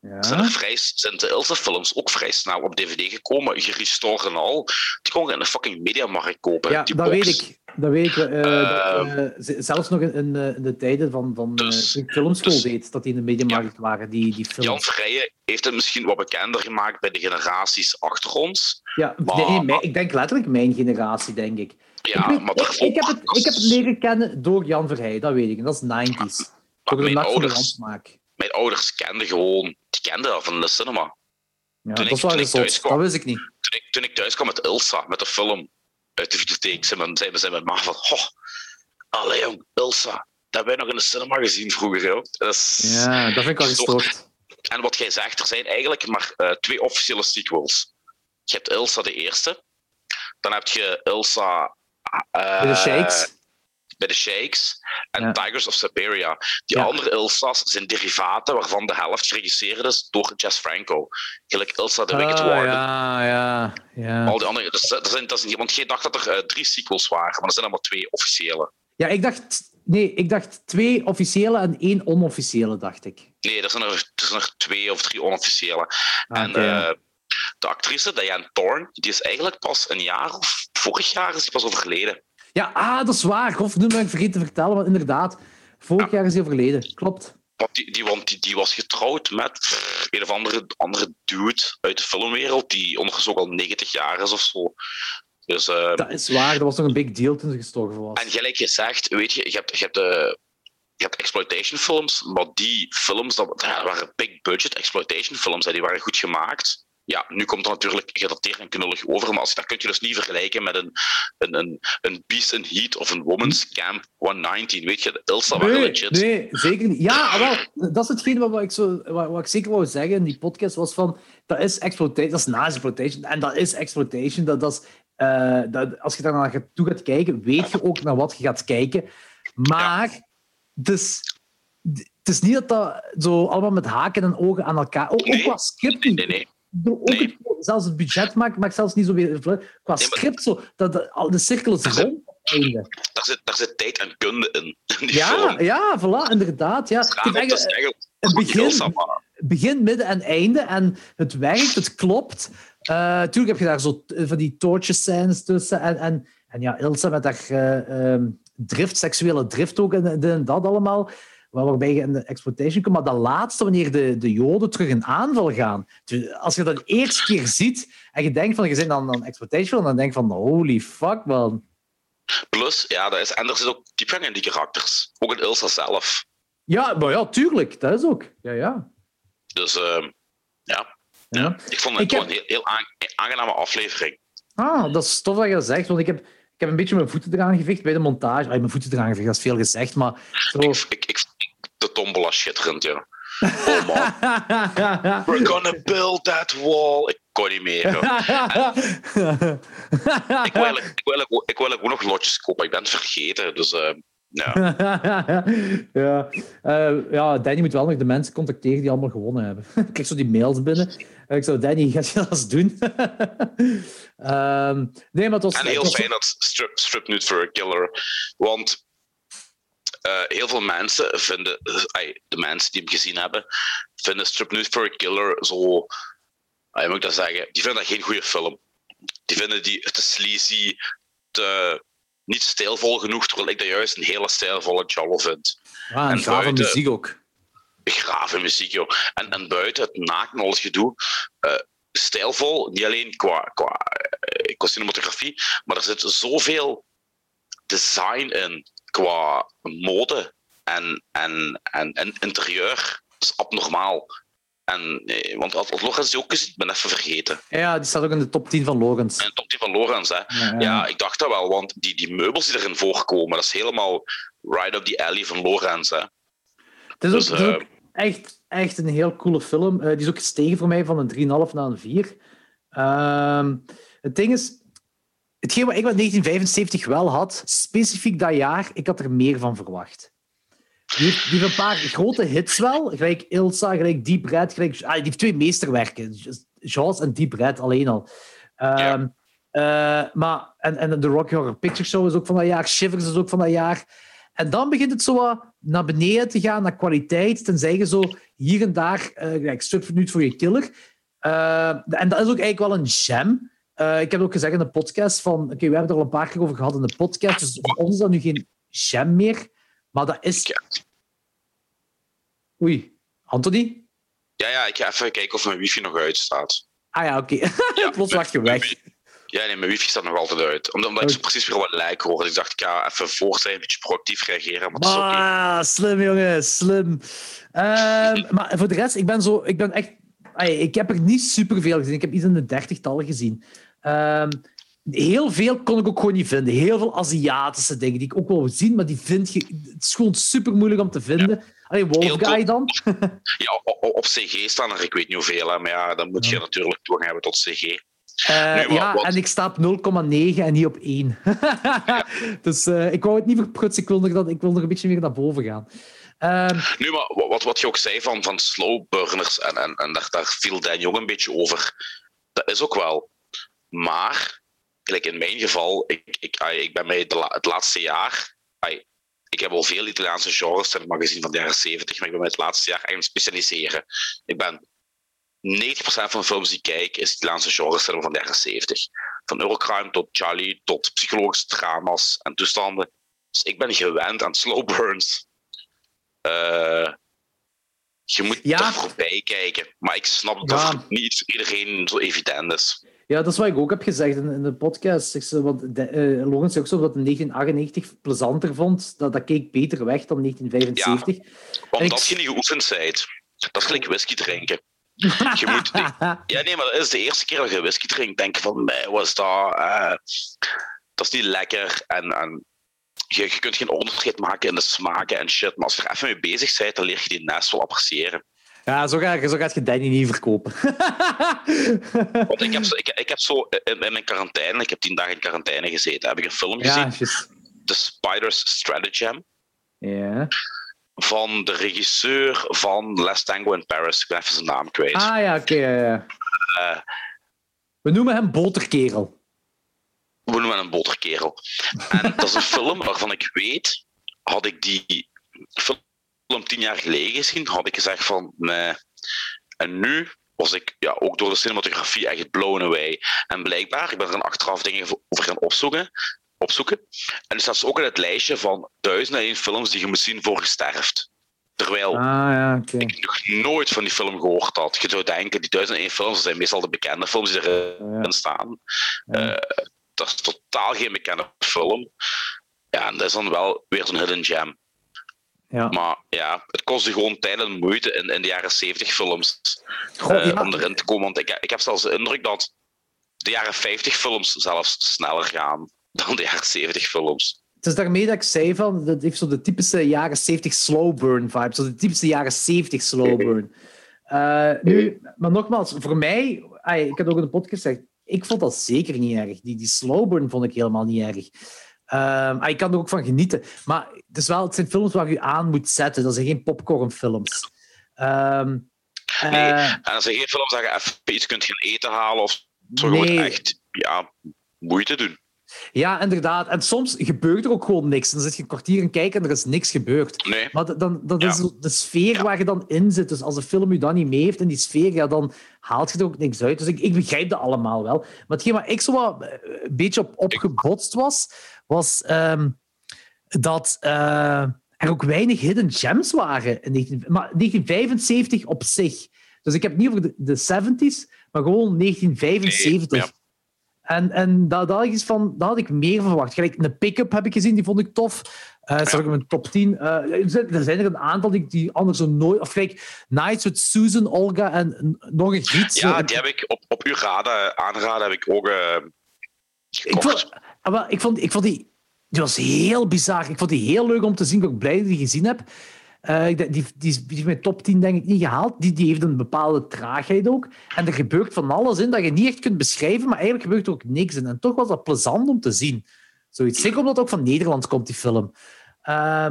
ja. zijn, er vrij, zijn de Ilsa-films ook vrij snel op DVD gekomen, gerestored en al. Die kon je in de fucking mediamarkt kopen. Ja, die dat weet ik. Dat weet ik. Uh, uh, zelfs nog in, in, de tijden van, van dus, filmschool dus, deed, dat die in de mediamarkt ja. waren, die, die films. Jan Vrijen heeft het misschien wat bekender gemaakt bij de generaties achter ons. Ja, maar, nee, ik denk letterlijk mijn generatie, denk ik. Ja, ik, weet, maar ik, ik, heb het, ik heb het leren kennen door Jan Verheij, dat weet ik. En dat is 90s. Door de nacht van de landsmaak. Mijn ouders kenden gewoon, die kenden dat van de cinema. Ja, toen dat ik, was wel dat wist ik niet. Toen ik, toen ik thuis kwam met Ilsa, met de film, uit de videotheek, mijn, zei, zei mijn ma van, oh, allee jong, Ilsa, dat hebben wij nog in de cinema gezien vroeger. Joh. Dat is, ja, dat vind ik wel gestoord. En wat jij zegt, er zijn eigenlijk maar uh, twee officiële sequels. Je hebt Ilsa de eerste, dan heb je Ilsa... Uh, de Shakes bij de Shakes en ja. Tigers of Siberia. Die ja. andere Ilsa's zijn derivaten waarvan de helft geregisseerd is door Jess Franco. Gelijk Ilsa de Wicked oh, Warden. Ja, ja, ja. Al die andere, dus, dat zijn, dat is, want jij dacht dat er uh, drie sequels waren, maar er zijn allemaal twee officiële. Ja, ik dacht, nee, ik dacht twee officiële en één onofficiële, dacht ik. Nee, er zijn er, er, zijn er twee of drie onofficiële. Ah, en okay, uh, de actrice Diane Thorne, die is eigenlijk pas een jaar of vorig jaar is die pas overleden. Ja, ah, dat is waar. Nu ben ik vergeten te vertellen, maar inderdaad, vorig ja. jaar is hij overleden. Klopt. Die, die, want die, die was getrouwd met een of andere, andere dude uit de filmwereld, die ondertussen ook al 90 jaar is of zo. Dus, uh, dat is waar, dat was nog een big deal toen ze gestorven was. En gelijk gezegd, weet je, je hebt, je hebt, de, je hebt exploitation films, maar die films dat, dat waren big budget exploitation films, die waren goed gemaakt ja, nu komt het natuurlijk gedateerd en knullig over, maar als, dat kun je dus niet vergelijken met een, een, een, een Beast in Heat of een Woman's Camp 119. Weet je, de Ilsa nee, legit. Nee, zeker niet. Ja, wel, dat is hetgeen wat ik, zo, wat, wat ik zeker wou zeggen in die podcast, was van, dat is exploitation, dat is na-exploitation, en dat is exploitation, dat, dat is, uh, dat, als je daar naar toe gaat kijken, weet je ook naar wat je gaat kijken. Maar, ja. dus het is niet dat dat zo allemaal met haken en ogen aan elkaar... Ook, nee, ook qua nee, nee. Ook het, zelfs het budget maakt, maakt zelfs niet zo weer. Qua nee, script, zo, dat de, de cirkel is rond. Daar zit, daar zit tijd en kunde in. in ja, film. ja, voilà, inderdaad. Ja. ja het begin, begin, midden en einde. En het werkt, het klopt. Uh, tuurlijk heb je daar zo van die scènes tussen. En, en, en ja, Ilsa met haar uh, um, drift, seksuele drift ook en, en dat allemaal waarbij je in de exploitation komt. Maar dat laatste, wanneer de, de Joden terug in aanval gaan. Als je dat de eerste keer ziet en je denkt van, je bent dan een exploitation, dan denk je van, holy fuck, man. Plus, ja, dat is, en er zit ook diepgang in die karakters. Ook in Ilsa zelf. Ja, maar ja, tuurlijk. Dat is ook. Ja, ja. Dus, uh, ja. ja. Ik vond het ik heb... een heel, heel aangename aflevering. Ah, dat is tof dat je dat zegt, want ik heb ik heb een beetje mijn voeten eraan gevecht bij de montage. Ay, mijn voeten eraan gevecht, dat is veel gezegd, maar... Zo... Ik, ik, ik, de tombola schitterend, ja. Oh man. We're gonna build that wall. Ik kon niet meer. ik, wil, ik, wil, ik wil ook nog lotjes kopen. Ik ben het vergeten. Dus uh, Ja. ja. Uh, ja, Danny moet wel nog de mensen contacteren die allemaal gewonnen hebben. ik krijg zo die mails binnen. Ik zou Danny, gaat je dat eens doen? um, nee, maar het was, en heel fijn dat strip, strip nu a killer. Want uh, heel veel mensen vinden, de mensen die hem gezien hebben, vinden Strip Nude for a Killer zo. Uh, moet ik dat zeggen? Die vinden dat geen goede film. Die vinden die te sleazy, te niet stijlvol genoeg, terwijl ik dat juist een hele stijlvolle Jollo vind. Ah, en grave muziek ook. Grave muziek, joh. En, en buiten het naken, alles gedoe. Uh, stijlvol, niet alleen qua, qua, uh, qua cinematografie, maar er zit zoveel design in qua mode en, en, en, en interieur. Dat is abnormaal. En, eh, want als Logans die ook gezien, ben even vergeten. Ja, die staat ook in de top 10 van Logans. In de top 10 van Logans, hè. Ja, ja. ik dacht dat wel, want die, die meubels die erin voorkomen, dat is helemaal right up the alley van Logans, hè. Het is, dus, ook, uh, echt, echt een heel coole film. Uh, die is ook gestegen voor mij van een 3,5 naar een 4. Uh, het ding is, hetgeen wat ik met 1975 wel had, specifiek dat jaar, ik had er meer van verwacht. Die heeft, die heeft een paar grote hits wel, gelijk Ilsa, gelijk Deep Red, gelijk, ah, die heeft twee meesterwerken, Jaws en Deep Red alleen al. Um, uh, maar, en, en de Rocky Horror Picture Show is ook van dat jaar, Shivers is ook van dat jaar. En dan begint het zo naar beneden te gaan, naar kwaliteit, tenzij je zo hier en daar, uh, gelijk Strip Minuut voor je killer. Uh, en dat is ook eigenlijk wel een gem. Uh, ik heb ook gezegd in de podcast van... Oké, okay, we hebben er al een paar keer over gehad in de podcast. Dus voor ons is dat nu geen jam meer. Maar dat is... Oei. Anthony? Ja, ja, ik ga even kijken of mijn wifi nog uitstaat. Ah ja, oké. Okay. Ja, Plots lag je weg. Ja, nee, mijn wifi staat nog altijd uit. Omdat, omdat ik zo precies weer wat lijk hoor. Dus ik dacht, ik ga even voor zijn, een beetje proactief reageren. Maar ah, okay. slim jongen, slim. Um, maar voor de rest, ik ben, zo, ik ben echt... Ik heb er niet superveel gezien. Ik heb iets in de dertigtallen gezien. Um, heel veel kon ik ook gewoon niet vinden. Heel veel Aziatische dingen die ik ook wel zien, maar die vind je... Het is gewoon super moeilijk om te vinden. Ja. Allee, Wolfguy dan? ja, op, CG staan er, ik weet niet hoeveel, maar ja, dan moet je natuurlijk toegang hebben tot CG. Uh, nu, ja, wat... en ik sta op 0,9 en niet op 1. ja. Dus uh, ik wou het niet verprutsen, ik wil, nog dat, ik wil nog een beetje meer naar boven gaan. Um, nu, maar wat, wat je ook zei van, van slow burners, en, en, en daar, daar viel Dan Jong een beetje over, dat is ook wel. Maar, gelijk in mijn geval, ik, ik, ik ben mij het laatste jaar. Ik heb al veel Italiaanse genres in het magazine van de jaren 70, maar ik ben mij het laatste jaar eigenlijk specialiseren. Ik ben 90% van de films die ik kijk, is Italiaanse genres van de jaren 70. Van Eurocrime tot Charlie, tot psychologische drama's en toestanden. Dus ik ben gewend aan slow burns. Uh, je moet ja. er voorbij kijken. Maar ik snap dat ja. het niet voor iedereen zo evident is. Ja, dat is wat ik ook heb gezegd in, in de podcast. Want de, uh, Logan zei ook zo dat in 1998 plezanter vond. Dat, dat keek beter weg dan 1975. Ja, omdat je niet geoefend bent. Dat is gelijk whisky drinken. Je moet, ja, nee, maar dat is de eerste keer dat je whisky drinkt. Denken van, wat is dat? Uh, dat is niet lekker. En, en je, je, kunt geen onderscheid maken in de smaken en shit. Maar als je er even mee bezig bent, dan leer je die nest wel appreciëren. Ja, zo ga, zo gaat je Danny niet verkopen. Want ik heb, zo, ik, ik heb zo in, in, mijn quarantaine, ik heb tien dagen in quarantaine gezeten, heb ik een film gezien. The Spider's Stratagem. Ja. Van de regisseur van Last Tango in Paris. Ik ben even zijn naam kwijt. Ah ja, oké. Okay, ja. uh, We noemen hem Boterkerel. We noemen hem Boterkerel. En dat is een film waarvan ik weet, had ik die film tien jaar geleden gezien, had ik gezegd van nee. En nu was ik ja, ook door de cinematografie echt blown away. En blijkbaar, ik ben er een achteraf dingen over gaan opzoeken. opzoeken. En er staat ook in het lijstje van duizenden één films die je moet zien voor je sterft. Terwijl ah, ja, ik nog nooit van die film gehoord had. Je zou denken, die duizend één films zijn meestal de bekende films die erin ja. staan. Ja. Uh, dat is totaal geen bekende film. Ja, en dat is dan wel weer zo'n hidden gem. Ja. Maar ja, het kostte gewoon tijd en moeite in, in de jaren 70 films Goh, uh, om erin te komen. Want ik, ik heb zelfs de indruk dat de jaren 50 films zelfs sneller gaan dan de jaren 70 films. Het is daarmee dat ik zei van, dat heeft zo de typische jaren 70 slow burn vibe. Zo de typische jaren 70 slow burn. Uh, nu, maar nogmaals, voor mij, ay, ik had ook in de podcast gezegd, ik vond dat zeker niet erg. Die, die slow burn vond ik helemaal niet erg. Um, ik kan er ook van genieten. Maar het, is wel, het zijn films waar je aan moet zetten. Dat zijn geen popcornfilms. Um, nee, uh, en dat zijn geen films dat je even iets kunt gaan eten halen of zo. Nee. Gewoon echt ja, moeite doen. Ja, inderdaad. En soms gebeurt er ook gewoon niks. Dan zit je een kwartier en kijken en er is niks gebeurd. Nee. Maar dan, dat is de sfeer waar je dan in zit. Dus als de film je dan niet mee heeft in die sfeer, ja, dan haalt je er ook niks uit. Dus ik, ik begrijp dat allemaal wel. Maar hetgeen waar ik zo wat, eh, een beetje op opgebotst was, was um, dat uh, er ook weinig hidden gems waren. In 19, maar 1975 op zich. Dus ik heb het niet over de, de 70s, maar gewoon 1975. Nee, ja. En, en daar, daar, is van, daar had ik meer van verwacht. Gelijk een pick-up heb ik gezien, die vond ik tof. Uh, ik in mijn top 10. Uh, er zijn er een aantal die, die anders nooit... Of gelijk Nights with Susan, Olga en nog een gids. Ja, die heb ik op, op uw raden, aanraden heb ik ook uh, ik vond, ik, vond, ik vond die... Die was heel bizar. Ik vond die heel leuk om te zien. Ik ben blij dat ik die gezien heb. Uh, die, die, die, heeft mijn top 10 denk ik niet gehaald. Die, die heeft een bepaalde traagheid ook. En er gebeurt van alles in dat je niet echt kunt beschrijven, maar eigenlijk gebeurt er ook niks in. En toch was dat plezant om te zien. Zoiets. Zeker omdat het ook van Nederland komt, die film. Uh,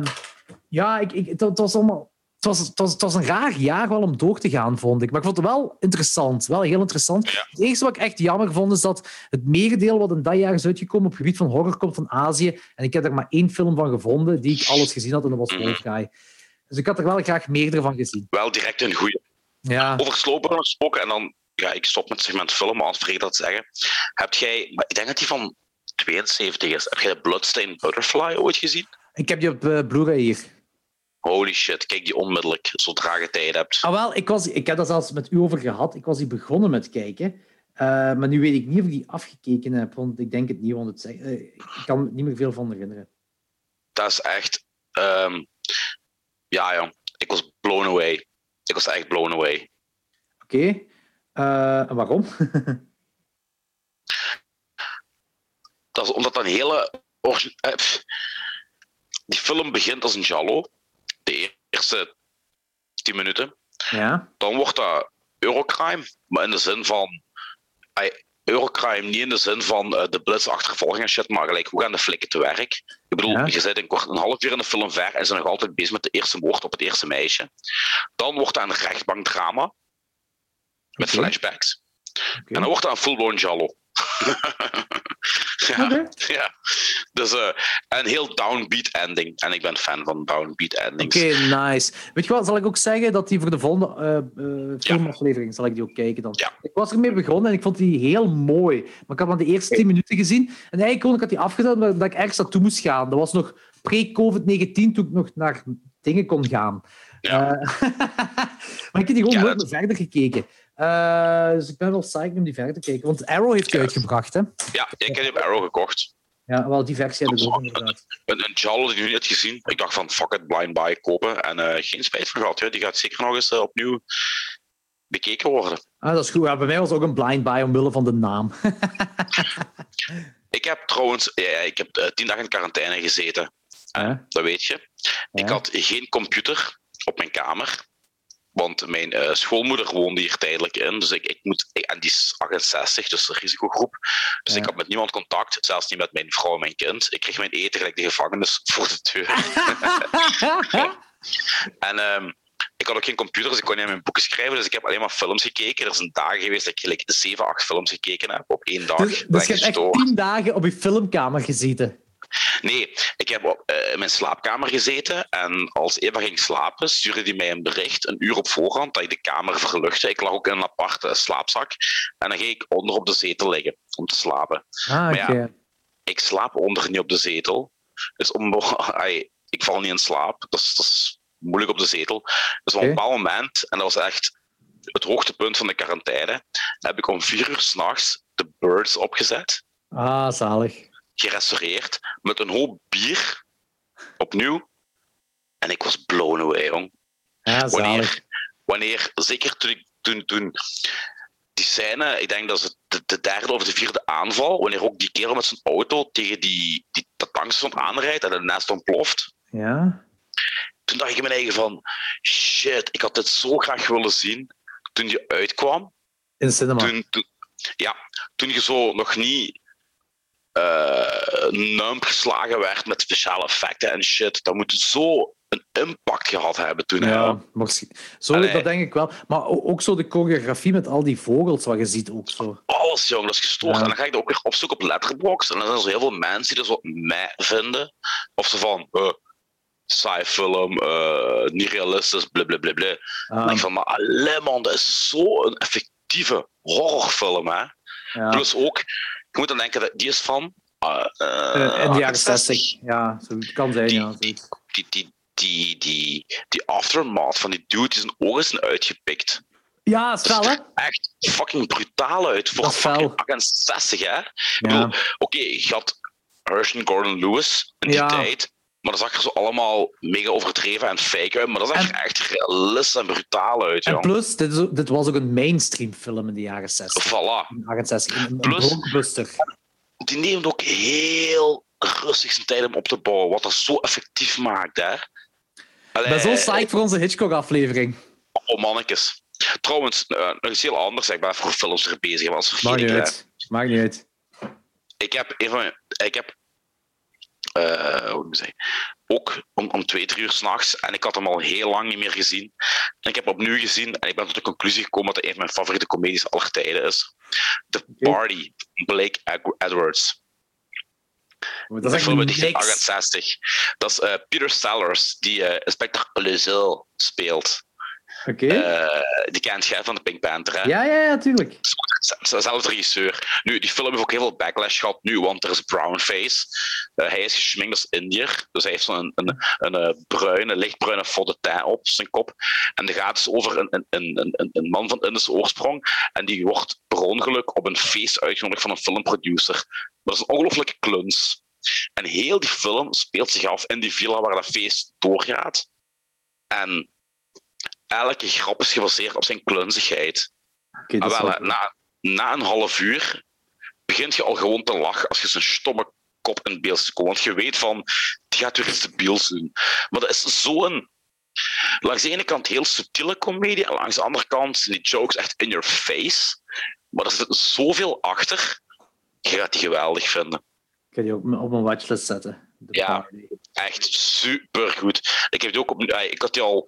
ja, ik, ik, het, was allemaal... Het was, het, was, het was een raar jaar wel om door te gaan, vond ik. Maar ik vond het wel interessant. Wel heel interessant. Het enige wat ik echt jammer vond, is dat het merendeel wat in dat jaar is uitgekomen op het gebied van horror komt van Azië. En ik heb er maar één film van gevonden die ik alles gezien had, en dat was Wolfguy. Dus ik had er wel graag meerdere van gezien. Wel direct een goede. Ja. Over slopen gesproken en dan ja, ik stop met het segment film, anders vergeet dat te zeggen. Heb jij, ik denk dat die van 72 is. Heb jij Bloodstained Butterfly ooit gezien? Ik heb die op uh, Blu-ray hier. Holy shit, kijk die onmiddellijk, zodra je tijd hebt. Ah, wel, ik, was, ik heb dat zelfs met u over gehad. Ik was die begonnen met kijken. Uh, maar nu weet ik niet of ik die afgekeken heb, want ik denk het niet, want het, uh, ik kan me niet meer veel van herinneren. Dat is echt... Um, ja, ja. Ik was blown away. Ik was echt blown away. Oké. Okay. Uh, en waarom? dat is omdat een hele... Eh, die film begint als een jallo. De eerste tien minuten. Ja. Dan wordt dat Eurocrime, maar in de zin van... Eurocrime niet in de zin van uh, de blitzachtervolging en shit, maar gelijk, hoe gaan de flikken te werk? Ik bedoel, je zit een, kort, een half uur in de film ver en ze zijn nog altijd bezig met de eerste moord op het eerste meisje. Dan wordt dat een rechtbankdrama met flashbacks. En dan wordt dat een full-blown jallo. ja, ja. Dus uh, een heel downbeat ending. En ik ben fan van downbeat endings. Oké, nice. Weet je wat, zal ik ook zeggen dat die voor de volgende uh, filmaflevering zal ik die ook kijken dan. Ja. Ik was ermee begonnen en ik vond die heel mooi. Maar ik had maar de eerste 10 minuten gezien. En eigenlijk kon ik had die afgezet dat ik ergens naartoe moest gaan. Dat was nog pre-COVID-19 toen ik nog naar dingen kon gaan. Ja. maar ik heb die gewoon nooit meer verder gekeken. Uh, dus ik ben wel psyched om die verder te kijken. Want Arrow heeft die uitgebracht, hè? Ja, ik heb die Arrow gekocht. Ja, wel, die versie heb ik ook inderdaad. Een, een Jal die nu niet gezien. Ik dacht van, fuck it, blind buy kopen. En uh, geen spijt van gehad. Ja. Die gaat zeker nog eens uh, opnieuw bekeken worden. Ah, dat is goed. Ja, bij mij was het ook een blind buy omwille van de naam. ik heb trouwens... Ja, ik heb tien dagen in quarantaine gezeten. Dat weet je. Ik had geen computer op mijn kamer. Want mijn uh, schoolmoeder woonde hier tijdelijk in. Dus ik, ik moet, en die is 68, dus een risicogroep. Dus ik had met niemand contact, zelfs niet met mijn vrouw en mijn kind. Ik kreeg mijn eten gelijk de gevangenis voor de deur. en um, ik had ook geen computer, dus ik kon niet aan mijn boeken schrijven. Dus ik heb alleen maar films gekeken. Er zijn dagen geweest dat ik gelijk 7, 8 films gekeken heb op één dag. Dus, dus je hebt echt 10 dagen op je filmkamer gezeten? Nee, ik heb op, uh, in mijn slaapkamer gezeten en als Eva ging slapen, stuurde hij mij een bericht een uur op voorhand dat ik de kamer verluchtte. Ik lag ook in een aparte slaapzak en dan ging ik onder op de zetel liggen om te slapen. Ah, maar ja, ik slaap onder niet op de zetel. Dus om, ik val niet in slaap. Dat is, dat is moeilijk op de zetel. Dus op een bepaald moment, en dat was echt het hoogtepunt van de quarantaine, heb ik om vier uur s'nachts de Birds opgezet. Ah, zalig gerestaureerd met een hoop bier. Opnieuw. En ik was blown away, jong. Ja, wanneer, wanneer, zeker toen, toen, toen die scène, ik denk dat het de, de, derde of de vierde aanval, wanneer ook die kerel met zijn auto tegen die, die dat tankstation aanrijdt en het nest ontploft. Ja. Toen dacht ik in mijn eigen van, shit, ik had dit zo graag willen zien toen die uitkwam. In cinema. Toen, toen, ja, toen je zo nog niet nump geslagen werd met speciale effecten en shit. Dat moet zo een impact gehad hebben toen. Ja, zo, dat denk ik wel. Maar ook zo de choreografie met al die vogels wat je ziet ook zo. Alles, jong, dat is gestoord. En dan ga ik ook weer opzoeken op Letterboxd. En dan zijn er heel veel mensen die er zo mij vinden. Of ze van, uh, saai film, uh, niet realistisch, blablabla. Ah. ik van, maar alleen man, dat is zo'n effectieve horrorfilm, hè. Ja. Plus ook, je moet dan denken, dat die is van... Uh, uh, in de jaren 60. Ja, zo kan zijn, die, ja. Die, die, die, die, die, aftermath van die dude die zijn ogen zijn uitgepikt. Ja, dat is fel, hè? echt fucking brutaal uit. Voor fucking 68, hè? Ja. Oké, okay, je had Herschel Gordon Lewis in die tijd. Maar dat zag er zo allemaal mega overdreven en fake uit. Maar dat zag er echt realistisch en brutaal uit. En plus, dit, dit, was ook een mainstream film in de jaren 60. Voilà. In de jaren 60. Een, plus, blockbuster. Die neemt ook heel rustig zijn tijd om op te bouwen. Wat dat zo effectief maakt. Hè? Ik ben zo psyched voor onze Hitchcock-aflevering. Oh, mannetjes. Trouwens, uh, nog iets heel anders. Ik ben voor films er bezig. Was Maakt niet uit. Maakt niet uit. Ik heb, mijn, ik heb uh, hoe moet ik ook om, om twee, drie uur s'nachts. En ik had hem al heel lang niet meer gezien. En ik heb hem opnieuw gezien en ik ben tot de conclusie gekomen dat hij een van mijn favoriete comedies aller tijden is. The Party, Blake Edwards. Dat is de film uit 1968. Dat is uh, Peter Sellers, die uh, Inspector Clouseau speelt. Oké. Uh, die kent jij van de Pink Panther, hè? Ja, ja, ja, tuurlijk. Zelfde regisseur. Nu, die film heeft ook heel veel backlash gehad nu, want er is brownface. Uh, hij is geschminkt als Indiër, dus hij heeft zo'n een, een, eh, bruine, lichtbruine faux op zijn kop. En het gaat dus over een, een, een, een man van Indische oorsprong en die wordt per ongeluk op een feest uitgenodigd van een filmproducer. Dat is een ongelooflijke kluns. En heel die film speelt zich af in die villa waar dat feest doorgaat. En elke grap is gebaseerd op zijn klunzigheid. Okay, maar wel, na, na een half uur begint je al gewoon te lachen als je zijn stomme kop in beeld komen. Want je weet van, die gaat weer iets debiels doen. Maar dat is zo'n... Langs de ene kant heel subtiele comedie, en langs de andere kant zijn die jokes echt in your face. Maar er zit zoveel achter. Je gaat die geweldig vinden. Ik ga die ook op mijn watchlist zetten. ja, echt super goed. Ik heb die ook op... Ik had die al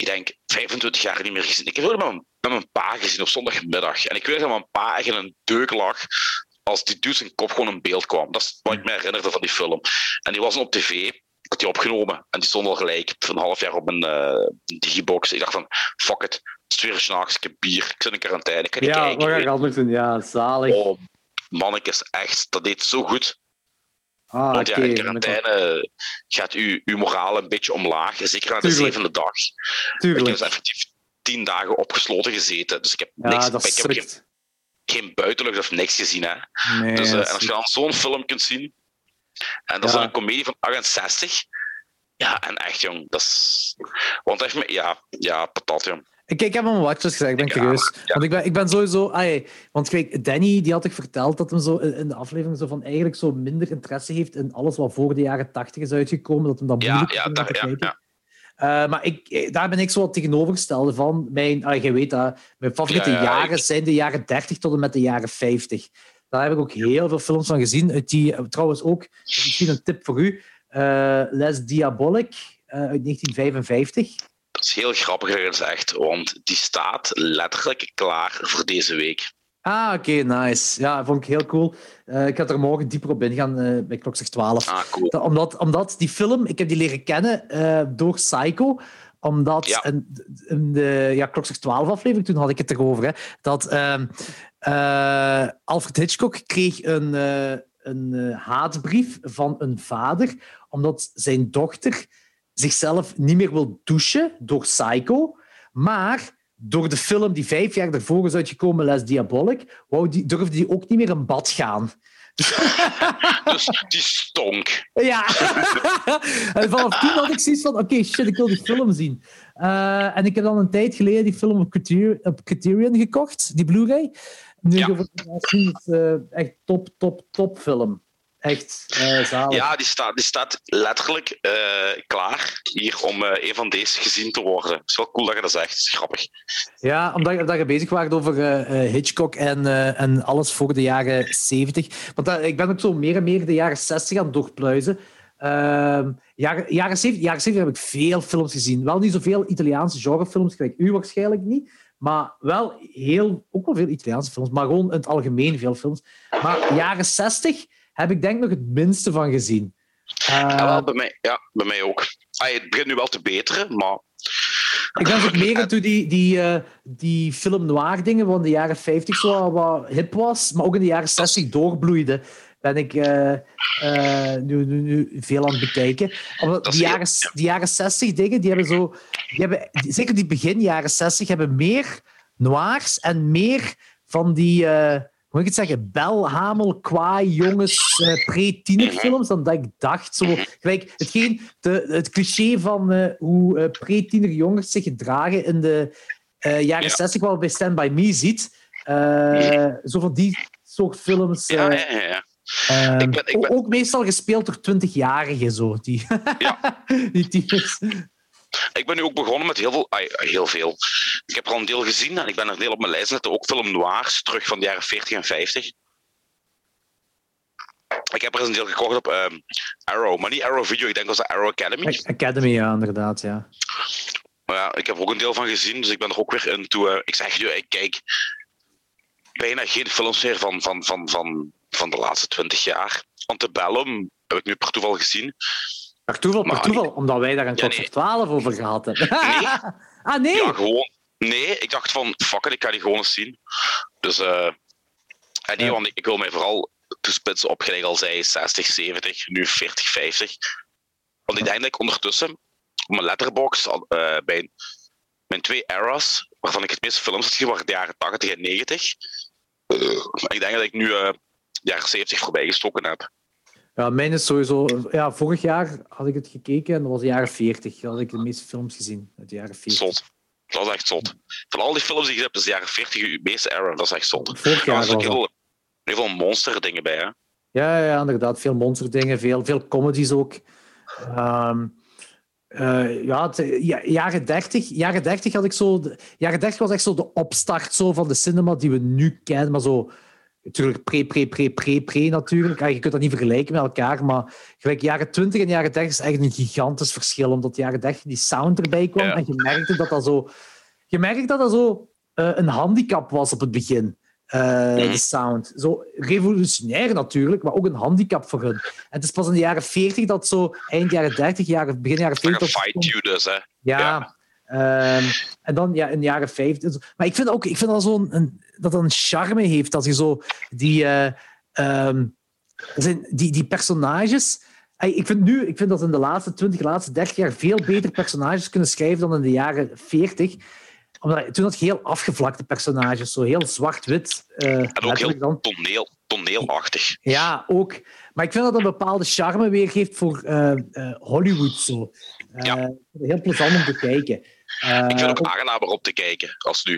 ik denk, 25 jaar niet meer gezien. Ik heb het met mijn, met mijn pa gezien op zondagmiddag. En ik weet dat mijn pa echt in een deuk lag als die dude zijn kop gewoon in beeld kwam. Dat is wat ik me herinnerde van die film. En die was op tv. Ik had die opgenomen. En die stond al gelijk een half jaar op mijn uh, digibox. Ik dacht van, fuck it. Het is weer s'nachts. Ik heb bier. Ik zit in quarantaine. Ik kan niet ja, kijken. Ja, wat ga ik anders doen? Ja, zalig. Oh, mannetjes, echt. Dat deed zo goed. Ah, Want ja, in quarantaine gaat uw, uw moraal een beetje omlaag. Zeker na de zevende dag. Tuurlijk. Ik heb dus effectief tien dagen opgesloten gezeten. Dus ik heb, niks, ik heb geen, geen buitenlucht of niks gezien. Hè. Nee, dus, uh, en als je dan zo'n film kunt zien, en dat ja. is een comedie van 68, ja, en echt jong, dat is. Want echt, ja, ja, patat jong. Ik, ik heb hem watches gezegd, ik ben curieus. Want ik ben, ik ben sowieso... Want kijk, Danny die had ik verteld dat hem zo in de aflevering zo van eigenlijk zo minder interesse heeft in alles wat voor de jaren tachtig is uitgekomen. Dat hem dat moeilijk ja, ja, ja, ja. Uh, maar ik, daar ben ik zo wat tegenovergestelde van. Mijn, je weet dat, mijn favoriete ja, ja, jaren ik... zijn de jaren 30 tot en met de jaren 50. Daar heb ik ook heel veel films van gezien. Uit die, uh, trouwens ook, misschien een tip voor u, Les Diabolic uit 1955. Dat is heel grappig gezegd, want die staat letterlijk klaar voor deze week. Ah, oké, nice. Ja, vond ik heel cool. Uh, ik ga er morgen dieper op ingaan uh, bij Klokzicht 12. Ah, cool. Dat, omdat, omdat die film, ik heb die leren kennen uh, door Psycho. Omdat ja. in, in, de ja, Klokzicht 12 aflevering, toen had ik het erover, hè, dat ehm, Alfred Hitchcock kreeg een, een haatbrief van een vader, omdat zijn dochter zichzelf niet meer wil douchen door Psycho, maar door de film die vijf jaar daarvoor is uitgekomen, Les Diabolic, wou die, durfde hij ook niet meer in bad gaan. dus die stonk. Ja. en vanaf toen had ik zoiets van, oké, okay, shit, ik wil die film zien. Uh, en ik heb dan een tijd geleden die film op, Criterion, op Criterion gekocht, die Blu-ray. Nu ja. het uh, echt top, top, top film. Echt uh, zalig. Ja, die staat, die staat letterlijk uh, klaar hier om uh, een van deze gezien te worden. Het is wel cool dat je dat zegt. Het is grappig. Ja, omdat dat je bezig was over Hitchcock en, en alles voor de jaren 70. Want ik ben ook zo meer en meer de jaren 60 aan het doorpluizen. Ehm, jaren, jaren, 70, jaren 70 heb ik veel films gezien. Wel niet zoveel Italiaanse genrefilms, gelijk u waarschijnlijk niet. Maar wel heel, ook wel veel Italiaanse films, maar gewoon in het algemeen veel films. Maar jaren 60 heb ik denk nog het minste van gezien. ja, wel, ehm, bij, mij, ja, bij mij ook. Het begint nu wel te beteren, maar... Ik ben ook meer into die, die, uh, die film noir dingen van de jaren 50 zo wat hip was, maar ook in de jaren 60 doorbloeide ben ik uh, uh, nu, nu, nu, veel aan het bekijken. Omdat die, jaren, die jaren 60 dingen, die hebben zo... Die hebben, zeker die begin jaren 60 hebben meer noirs en meer van die... Moet ik het zeggen? Belhamel, kwaai, jongens, uh, pre-tienerfilms dan dat ik dacht. Zo, gelijk, hetgeen, de, het cliché van uh, hoe uh, pre-tiener jongens zich gedragen in de jaren ja. 60, wat we bij Stand By Me ziet. Zo van die soort films. ja, ja, ja. Um, ik ben, ik ben... Ook meestal gespeeld door 20-jarigen, zo. Die, ja. die types. Ik ben nu ook begonnen met heel veel, heel veel. Ik heb er al een deel gezien en ik ben er een deel op mijn lijst zetten. Ook film noirs, terug van de jaren 40 en 50. Ik heb er eens een deel gekocht op um, Arrow, maar niet Arrow Video, ik denk dat was Arrow Academy. Academy, ja, inderdaad, ja. Maar ja, ik heb er ook een deel van gezien, dus ik ben er ook weer in toe. Uh, ik zeg je, ik kijk bijna geen films meer van, van, van, van van de laatste twintig jaar. Antebellum heb ik nu per toeval gezien. Per toeval, per toeval omdat wij daar een ja, nee. 12 over gehad hebben. Nee. ah, nee? Ja, gewoon. Nee, ik dacht van, fuck it, ik kan die gewoon eens zien. Dus, uh, nee, ja. want ik, ik, wil mij vooral toespitsen op, gelijk al zei, 60, 70, nu 40, 50. Want ik denk dat ik ondertussen op mijn letterbox uh, bij mijn twee eras, waarvan ik het meeste films had gezien, waren de jaren 80 en 90. Uh, ik denk dat ik nu uh, jaren 70 voorbij gestoken heb. Ja, mijn is sowieso... Ja, vorig jaar had ik het gekeken en dat was de jaren 40. Dan had ik de meeste films gezien uit de jaren 40. Zot. Dat is echt zot. Van al die films die je hebt, is de jaren 40 je meeste era. Dat is echt zot. Vorig jaar er heel, heel veel monster dingen bij, hè? Ja, ja, inderdaad. Veel monster dingen, veel, veel comedies ook. Um, uh, ja, ja, jaren 30, jaren 30 had ik zo... De, jaren 30 was echt zo de opstart zo van de cinema die we nu kennen, maar zo Natuurlijk pre, pre, pre, pre, pre natuurlijk. Je kunt dat niet vergelijken met elkaar, maar gelijk jaren 20 en jaren 30 is echt een gigantisch verschil, omdat jaren 30 die sound erbij kwam en je merkte dat dat zo... Je merkte dat dat zo uh, een handicap was op het begin. Uh, de sound. Zo revolutionair natuurlijk, maar ook een handicap voor hun. En het is pas in de jaren 40 dat zo, eind jaren 30, jaren, begin jaren 40... Fight you dus, hè. Ja. ja. Um, en dan ja, in de jaren 50. Maar ik vind ook, ik vind dat zo'n dat een charme heeft als je zo die, uh, um, die, die personages. Ik vind, nu, ik vind dat in de laatste 20, laatste 30 jaar veel beter personages kunnen schrijven dan in de jaren 40. Omdat, toen had je heel afgevlakte personages, zo heel zwart-wit. Uh, en ook heel dan. toneel, toneelachtig. Ja, ook. Maar ik vind dat een bepaalde charme weergeeft voor uh, Hollywood. Zo. ja. Heel plezant om te kijken. ik vind het ook aangenamer op te kijken als nu.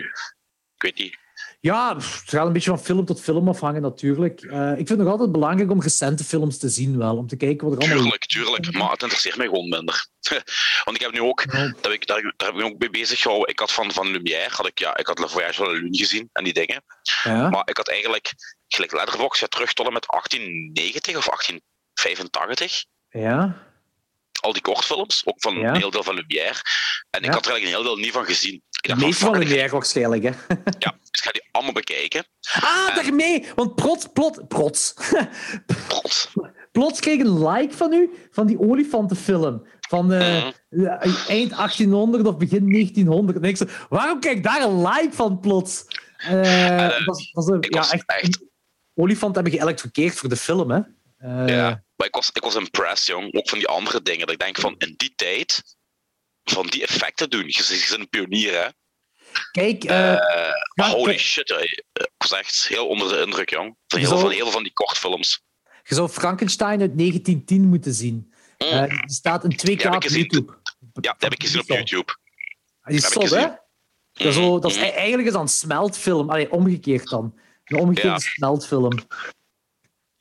Ik weet niet. Ja, het gaat een beetje van film tot film afhangen natuurlijk. Uh, ik vind het nog altijd belangrijk om recente films te zien wel, om te kijken wat er allemaal... Tuurlijk, tuurlijk, maar het interesseert mij gewoon minder. Want ik heb nu ook, ja. daar, ik, daar, daar heb ik ook mee bezig gehouden, ik had van, van Lumière, had ik, ja, ik had Le Voyage van la Lune gezien en die dingen. Ja. Maar ik had eigenlijk, gelijk Letterboxd, ja, terug tot en met 1890 of 1885. Ja al die kortfilms, ook van een heel deel van Lumière. En ik had er eigenlijk een heel deel niet van gezien. De meeste van Lumière waarschijnlijk, hè? Ja, dus ik ga die allemaal bekijken. Ah, en... daarmee! Want plots, plot, plots. plots. Plots kreeg een like van u van die olifantenfilm. Van uh, mm. eind 1800 of begin 1900. En ik zo, waarom krijg ik daar een like van plots? Uh, uh, was, was een, ja, echt, echt... Hebben voor de film, hè? ja. Maar ik was, ik was impressed, jong. Ook van die andere dingen. Dat ik denk van, in die tijd, van die effecten doen. Je, je bent een pionier, hè. Kijk, uh, uh, holy shit. Ik was echt heel onder de indruk, jong. Van heel, van, heel veel van die kortfilms. Je zou Frankenstein uit 1910 moeten zien. Mm. Uh, die staat in 2K op YouTube. Ja, dat heb ik gezien op YouTube. Die is zot, hè? Dat is, zo, dat is, eigenlijk is een smeltfilm. Allee, omgekeerd dan. Een omgekeerde ja. smeltfilm.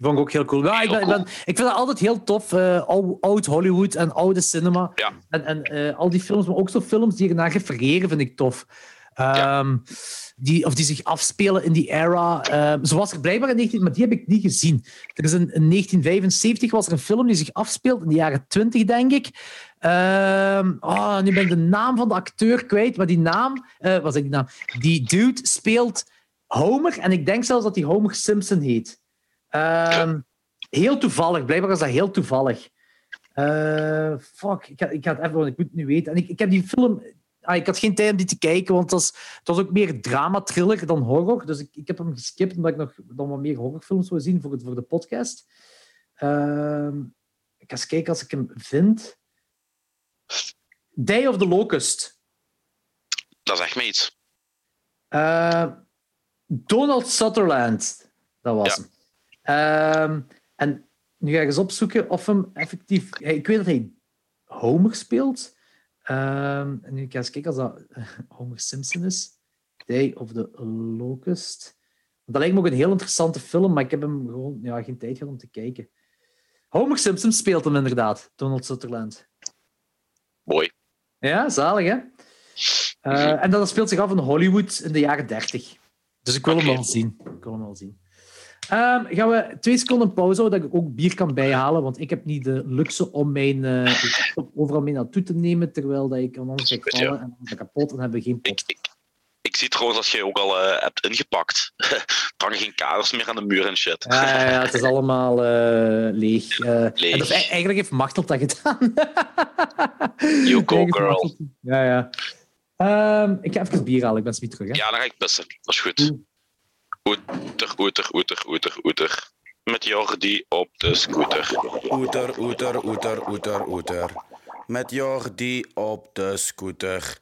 Vond ik ook heel cool. Ja, ik, ben, ik, ben, ik vind dat altijd heel tof. Uh, oud Hollywood en oude cinema. Ja. En, en uh, al die films, maar ook zo films die ernaar refereren, vind ik tof. Um, die, of die zich afspelen in die era. Um, zo was er blijkbaar in 19... Maar die heb ik niet gezien. Er is een, in 1975 was er een film die zich afspeelt in de jaren 20, denk ik. Um, oh, nu ben ik de naam van de acteur kwijt, maar die naam... Uh, was ik die naam? Die dude speelt Homer, en ik denk zelfs dat hij Homer Simpson heet. Um, heel toevallig, blijkbaar is dat heel toevallig. Uh, fuck, ik ga, ik ga het even, ik moet het nu weten. En ik, ik heb die film Ah, ik had geen tijd om die te kijken, want het was, het was ook meer drama-thriller dan horror. Dus ik, ik heb hem geskipt omdat ik nog dan wat meer horrorfilms wil zien voor, het, voor de podcast. Uh, ik ga eens kijken als ik hem vind. Day of the Locust. Dat is echt me iets. Uh, Donald Sutherland. Dat was hem. Uh, en nu ga ik eens opzoeken of hem effectief... Ik weet dat hij Homer speelt... Um, en nu ga ik eens kijken als dat Homer Simpson is. Day of the Locust. Dat lijkt me ook een heel interessante film, maar ik heb hem gewoon ja, geen tijd gehad om te kijken. Homer Simpson speelt hem inderdaad, Donald Sutherland. Mooi. Ja, zalig hè? Uh, en dat speelt zich af in Hollywood in de jaren 30. Dus ik wil okay. hem wel zien. Ik wil hem wel zien. Um, gaan we twee seconden pauze houden, dat ik ook bier kan bijhalen, want ik heb niet de luxe om mijn uh, laptop overal mee naartoe te nemen, terwijl dat ik anders ga vallen en dan is kapot en hebben we geen pot. Ik, ik, ik zie trouwens dat je ook al uh, hebt ingepakt. er hangen geen kaders meer aan de muur en shit. Ja, ja, ja het is allemaal uh, leeg. leeg. En dus eigenlijk heeft Machtel dat gedaan. you go, girl. Ja, ja. Um, ik ga even bier halen, ik ben zo terug. Hè? Ja, dan ga ik pissen. Dat is goed. Oeter, oeter, oeter, oeter, oeter. Met Jordi op de scooter. Oeter, oeter, oeter, oeter, oeter. Met Jordi op de scooter.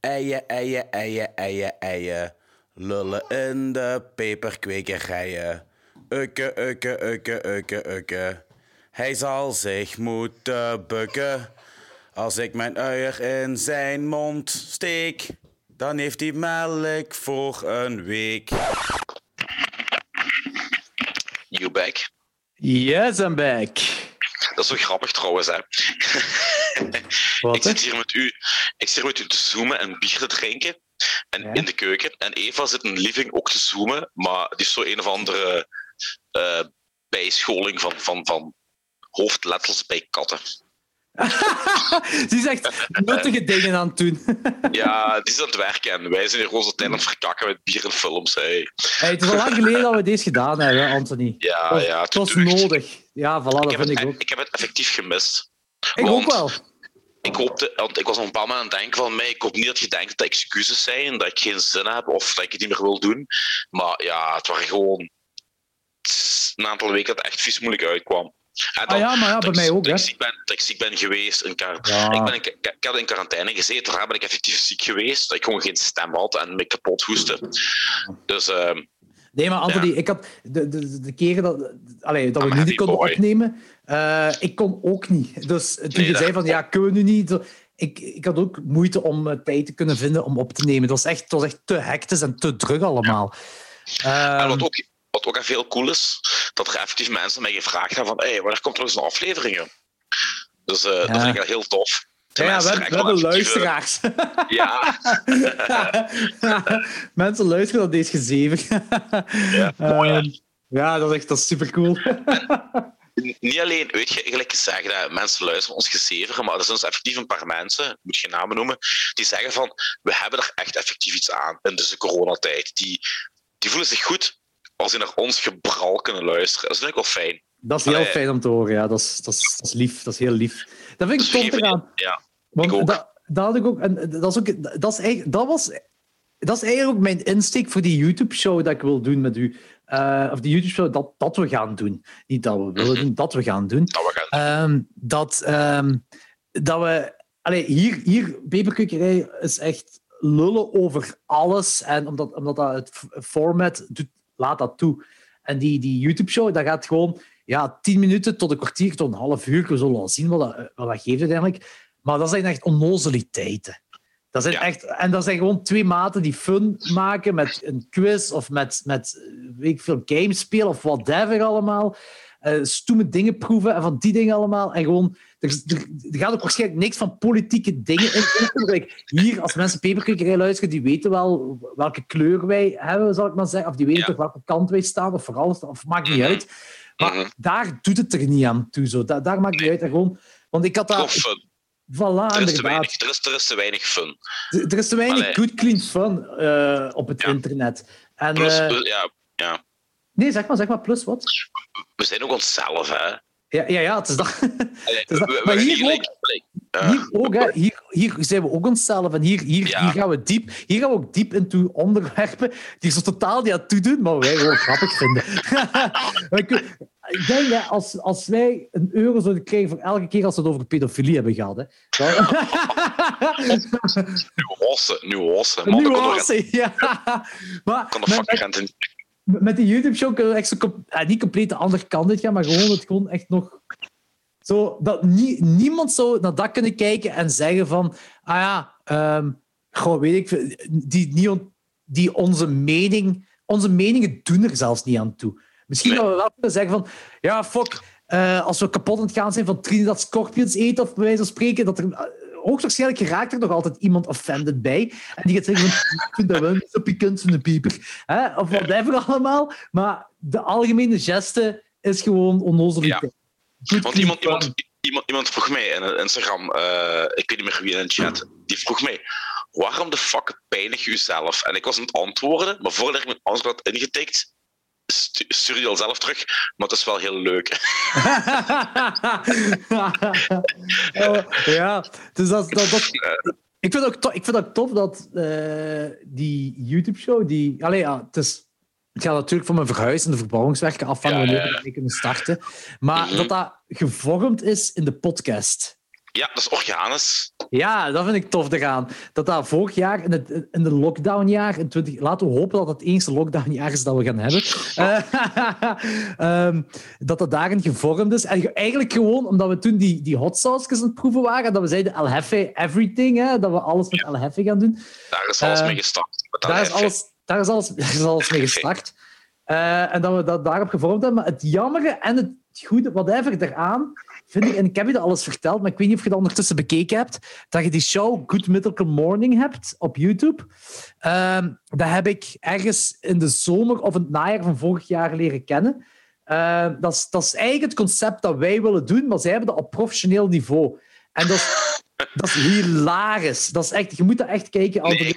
Eien, eien, eien, eien, eien. Lullen in de peperkwekerijen. Ukke, ukke, ukke, ukke, ukke. Hij zal zich moeten bukken. Als ik mijn uier in zijn mond steek, dan heeft hij melk voor een week. Back? Yes, I'm back. Dat is zo grappig trouwens, hè. Wat, ik zit hier met u, ik zit hier met u te zoomen en bier te drinken. En Ja. in de keuken. En Eva zit in de living ook te zoomen, maar die is zo een of andere eh, bijscholing van, van, van hoofdletters bij katten. Ze is echt nuttige dingen aan het doen. Ja, die is aan het werken en wij zijn hier zo tijd aan het verkakken met bier en films. Hey. Hey, het is al lang geleden dat we deze gedaan hebben, Anthony. Ja, Het ja, het was nodig. Ja, voilà, Ik dat vind het, ik ook. ik heb het effectief gemist. Ik want- ook wel. Ik hoopte, want ik was op een bepaald moment aan het denken van mij, ik hoop niet dat je denkt dat excuses zijn, dat ik geen zin heb of dat ik het niet meer wil doen. Maar ja, het waren gewoon een aantal weken dat het echt vies moeilijk uitkwam. En Ah ja, maar ja, bij ik- mij ook, dat hè. ik ziek ben, dat ik ziek ben geweest. Quar- Ja. ik, ben in, ik had in quarantaine gezeten, daar ben ik effectief ziek geweest. Dat ik gewoon geen stem had en me kapot hoestte. Dus ehm, Nee, maar Anthony, ik had de, de, de keren dat, allee, dat we I'm nu niet konden boy. opnemen, eh, ik kon ook niet. Dus toen Nee, je zei van, ja, kunnen we nu niet... Ik, ik had ook moeite om eh, tijd te kunnen vinden om op te nemen. Het was echt, het was echt te hectisch en te druk allemaal. en Ehm, wat ook, wat ook heel cool is, dat er effectief mensen mij gevraagd hebben van hey, wanneer komt er eens een aflevering? joh?" Dus eh, dat vind ik heel tof. De ja, we, mensen hebben- luisteraars. Ja, Mensen luisteren naar deze gezeven. Ja, mooi? Ehm, ja, dat is echt dat is super cool. niet alleen, weet je, gelijk gezegd, dat mensen luisteren ons gezeveren, maar er zijn dus effectief een paar mensen, moet geen namen noemen, die zeggen van, we hebben er echt effectief iets aan in deze coronatijd. Die, die voelen zich goed als ze naar ons gebral kunnen luisteren. Dat vind ik wel fijn. Dat is heel Allee. fijn om te horen, ja. Dat is, dat is, dat is lief, dat is heel lief. Dat vind ik tof geven- eraan. Ja, Want Ik. Dat, dat had ik ook. En dat, is ook dat, is eigenlijk, dat, was, dat is eigenlijk ook mijn insteek voor die YouTube-show dat ik wil doen met u. Eh, of die YouTube-show dat, dat we gaan doen. Niet dat we willen Mhm. doen, dat we gaan doen. dat we gaan. Ehm, dat, ehm, dat we. Allee, hier, hier, Peperkukkerij is echt lullen over alles. En omdat, omdat dat het format doet, laat dat toe. En die, die YouTube-show, dat gaat gewoon ja, tien minuten tot een kwartier tot een half uur. We zullen wel zien wat dat, wat dat geeft uiteindelijk. Maar dat zijn echt onnozeliteiten. Dat zijn Ja. echt, en dat zijn gewoon twee maten die fun maken met een quiz of met, met weet ik veel, games spelen of whatever allemaal. Eh stoeme dingen proeven en van die dingen allemaal. En gewoon, er, er, er gaat ook waarschijnlijk niks van politieke dingen in. Like, hier, als mensen peperkwekerij luisteren, die weten wel welke kleur wij hebben, zal ik maar zeggen. Of die weten Ja. toch welke kant wij staan, of voor alles, of maakt niet Mhm. uit. Maar Mhm. daar doet het er niet aan toe. Zo. Da- daar maakt het niet uit. En gewoon, want ik had daar... fun. Voilà, Er is, te weinig, er, is, er is te weinig fun. Er er is te weinig Allee. good, clean fun eh, op het Ja. internet. En, Plus, eh, ja, ja, nee, zeg maar, zeg maar, plus wat? we zijn ook onszelf, hè. Ja, ja, ja het is dat. Allee, dat- we- we maar hier ook- like, eh, Hier ook, hè. Hier, hier zijn we ook onszelf. En hier, hier, Ja. hier gaan we diep. Hier gaan we ook diep into onderwerpen die zo totaal niet aan toe doen, maar wij gewoon grappig vinden. Ik, denk, hè, als, als wij een euro zouden krijgen voor elke keer als we het over pedofilie hebben gehad, hè, dan... nuance, nuance. Man, nuance, ja. Maar kan de fucking rente niet. Met die YouTube-show kunnen we echt zo eh, niet compleet de andere kant uit gaan, maar gewoon het gewoon echt nog. Zo, dat nie- niemand zou naar dat kunnen kijken en zeggen van, ah ja, goh, weet ik, die, niet on- die onze mening, onze meningen doen er zelfs niet aan toe. Misschien Nee. dat we wel kunnen zeggen van, ja, fuck, eh, als we kapot aan het gaan zijn van Trinidad Scorpions eten, of bij wijze van spreken, dat er hoogstwaarschijnlijk geraakt er nog altijd iemand offended bij. En die gaat zeggen van, ik vind dat wel niet zo pikant van de pieper. Hè? Of whatever allemaal. Maar de algemene geste is gewoon. Good Want iemand, iemand, iemand, iemand vroeg mij in Instagram, eh, ik weet niet meer wie in de chat, die vroeg mij, waarom de fuck pijnig je jezelf? En ik was aan het antwoorden, maar voordat ik mijn antwoord had ingetikt, stu- stuurde je al zelf terug, maar het is wel heel leuk. Oh, ja, dus dat, dat, dat, ik, vind ook to- ik vind ook tof dat eh, die YouTube-show, die... Allee, ja, het, is, het gaat natuurlijk van mijn verhuis en de verbouwingswerken afhangen Ja, ja, wanneer ja. we kunnen starten. Maar Mhm. dat dat gevormd is in de podcast. Ja, dat is organisch. Ja, dat vind ik tof eraan. Dat dat vorig jaar, in, het, in de lockdownjaar, in 20, laten we hopen dat het het eerste lockdownjaar is dat we gaan hebben, Eh, ehm, dat dat daarin gevormd is. En ge- eigenlijk gewoon omdat we toen die, die hot sauces aan het proeven waren, dat we zeiden El Jefe everything, hè, dat we alles met El Jefe gaan doen. Daar is alles Eh, mee gestart. Met dat Daar is alles, daar is alles, daar is alles mee gestart. Eh, en dat we dat daarop gevormd hebben. Maar het jammere en het goede, whatever, eraan, vind ik, en ik heb je dat alles verteld, maar ik weet niet of je dat ondertussen bekeken hebt, dat je die show Good Mythical Morning hebt op YouTube. Ehm dat heb ik ergens in de zomer of in het najaar van vorig jaar leren kennen. Eh, dat, is, dat is eigenlijk het concept dat wij willen doen, maar zij hebben dat op professioneel niveau. En dat is, dat is hilarisch. Dat is echt, je moet dat echt kijken. Nee, ik, moet,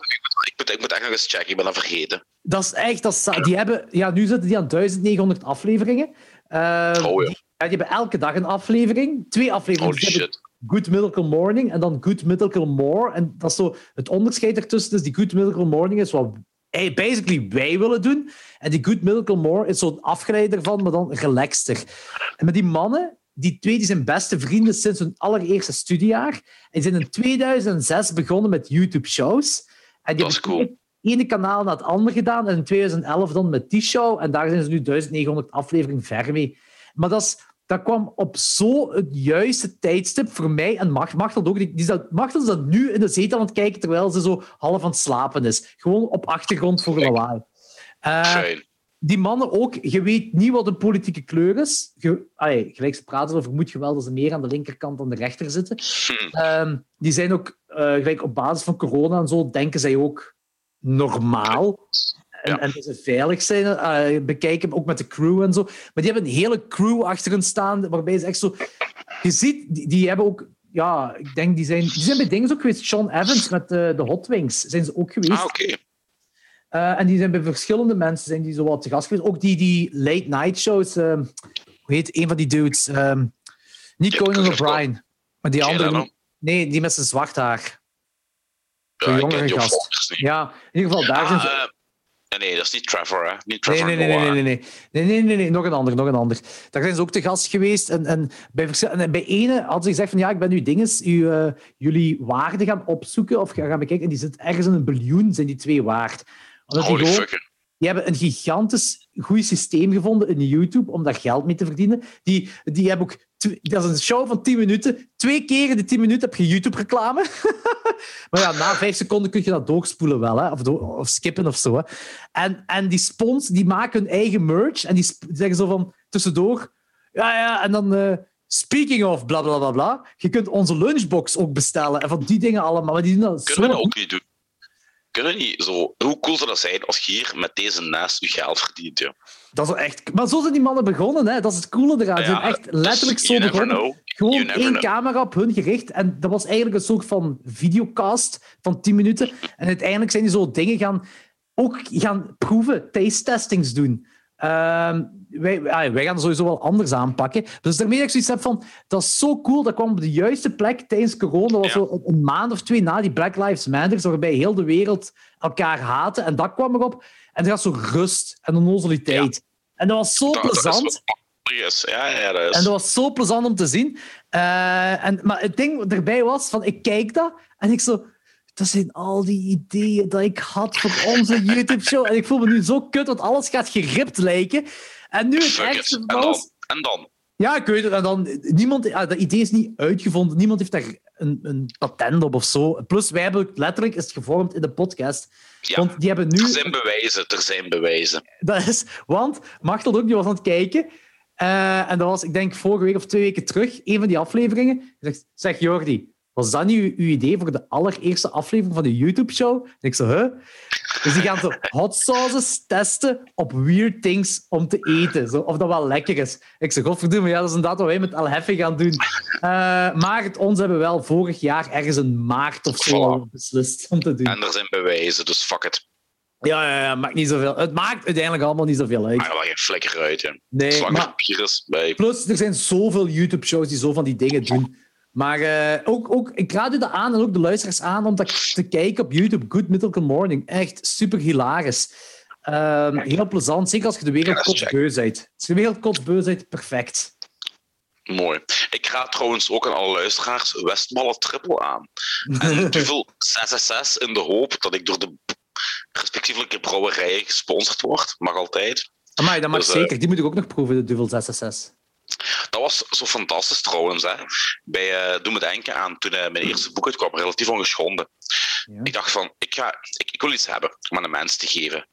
ik, moet, ik moet echt nog eens checken, ik ben dat vergeten. Dat is echt, dat is, die hebben, ja, nu zitten die aan 1900 afleveringen. Oh, ja. Die, hebben elke dag een aflevering. Twee afleveringen. Holy shit. Good Mythical Morning en dan Good Mythical More. En dat is zo het onderscheid ertussen. Dus die Good Mythical Morning is wat basically wij willen doen. En die Good Mythical More is zo'n afgeleid ervan, maar dan relaxter. En met die mannen, die twee die zijn beste vrienden sinds hun allereerste studiejaar. En zijn in 2006 begonnen met YouTube-shows. En die Dat is hebben cool. het ene kanaal na het andere gedaan. En in 2011 dan met die show. En daar zijn ze nu 1900 afleveringen ver mee. Maar dat, is, dat kwam op zo het juiste tijdstip voor mij. En Macht, Machtel ook. Die, die zat, Machtel is dat nu in de zetel aan het kijken terwijl ze zo half aan het slapen is. Gewoon op achtergrond voor lawaai. Fijn. die mannen ook, je weet niet wat een politieke kleur is. Je, allee, gelijk ze praten over, moet je wel dat ze meer aan de linkerkant dan de rechter zitten. Hm. Ehm, die zijn ook, eh, gelijk op basis van corona en zo, denken zij ook normaal. En, Ja. en dat ze veilig zijn. eh bekijken ook met de crew en zo. Maar die hebben een hele crew achter hen staan, waarbij ze echt zo... Je ziet, die, die hebben ook... Ja, ik denk, die zijn, die zijn bij dingen ook geweest. Sean Evans met de, de Hot Wings zijn ze ook geweest. Ah, oké. Eh, en die zijn bij verschillende mensen zijn die zo wat te gast geweest. Ook die, die late night shows. ehm, hoe heet een van die dudes? Ehm, niet Ja, Conan O'Brien. Maar die andere. Nee, die met zijn zwart haar. Ja, Zo'n ik jongere gast. Ja, in ieder geval daar zijn ze. Nee, nee, dat is niet Trevor, hè? Niet Nee, Trevor nee, nee, nee, nee, nee, nee, nee, nee, nee, nog een ander, nog een ander. Daar zijn ze ook te gast geweest. En, en, bij, en bij ene hadden ze gezegd van ja, ik ben nu dinges, u, eh, jullie waarden gaan opzoeken of gaan bekijken. En die zit ergens in een biljoen, zijn die twee waard. Omdat die Holy gewoon, die hebben een gigantisch goed systeem gevonden in YouTube om daar geld mee te verdienen. Die, die hebben ook dat is een show van 10 minuten. Twee keer in de 10 minuten heb je YouTube-reclame. maar ja, na 5 seconden kun je dat doorspoelen wel, hè? Of, of skippen of zo. Hè? En, en die spons die maken hun eigen merch en die zeggen zo van tussendoor. Ja, ja, en dan. Uh, speaking of bla bla bla bla. Je kunt onze lunchbox ook bestellen en van die dingen allemaal. Maar die doen dat Kunnen we ook niet doen? Kunnen niet zo. Hoe cool zou dat zijn als je hier met deze naast je geld verdient? Ja. Dat is echt... Maar zo zijn die mannen begonnen, hè? dat is het coole eraan. Ze zijn echt dus letterlijk zo begonnen. Gewoon één camera op hun gericht. En dat was eigenlijk een soort van videocast van 10 minuten. En uiteindelijk zijn die zo dingen gaan, ook gaan proeven, taste testings doen. Ehm, wij, wij gaan sowieso wel anders aanpakken. Dus daarmee dat ik zoiets heb van, dat is zo cool, dat kwam op de juiste plek tijdens corona. Dat was zo een maand of twee na die Black Lives Matter, waarbij heel de wereld elkaar haatte. En dat kwam erop. En er was zo rust en onnozeliteit. Ja. En dat was zo plezant. Ja, ja, dat is. En dat was zo plezant om te zien. Uh, en, maar het ding erbij was, van, ik kijk dat en ik zo dat zijn al die ideeën dat ik had voor onze YouTube-show. En ik voel me nu zo kut, want alles gaat geript lijken. En nu het echt En dan? En dan? Ja, ik weet het. En dan, niemand, ah, dat idee is niet uitgevonden. Niemand heeft daar een, een patent op of zo. Plus, wij hebben letterlijk is het gevormd in de podcast. Ja, want die hebben nu... Er zijn bewijzen, er zijn bewijzen. Dat is, want Machtel ook, die was aan het kijken. Uh, en dat was, ik denk, vorige week of twee weken terug, een van die afleveringen. Zegt, zeg Jordi, was dat nu uw idee voor de allereerste aflevering van de YouTube-show? En ik zo, huh? Dus die gaan zo hot sauces testen op weird things om te eten. Zo, of dat wel lekker is. Ik zeg, godverdomme, ja, dat is inderdaad wat wij met Heffe gaan doen. Uh, maar het ons hebben wel vorig jaar ergens een maart of zo beslist om te doen. En er zijn bewijzen, dus fuck it. Ja, ja, ja, maakt niet zoveel. Het maakt uiteindelijk allemaal niet zoveel uit. Maar wel geen flikker uit, ja. Nee, maar, bij. Plus, er zijn zoveel YouTube-shows die zo van die dingen doen. Maar uh, ook, ook, ik raad u dat aan en ook de luisteraars aan om dat te kijken op YouTube. Good Mythical Morning. Echt super hilarisch. Uh, heel plezant, zeker als je de wereld ja, bent. Als je de wereld bent, perfect. Mooi. Ik raad trouwens ook aan alle luisteraars Westmalle Triple aan. En duvel 666 in de hoop dat ik door de respectievelijke brouwerijen gesponsord word. Mag altijd. Amai, dat mag dus, eh, zeker. Die moet ik ook nog proeven, de duvel 666. Dat was zo fantastisch trouwens. Hè. Bij, uh, doe me denken aan toen uh, mijn eerste boek uitkwam, relatief ongeschonden. Ja. Ik dacht van, ik, ga, ik, ik, wil iets hebben om aan de mensen te geven.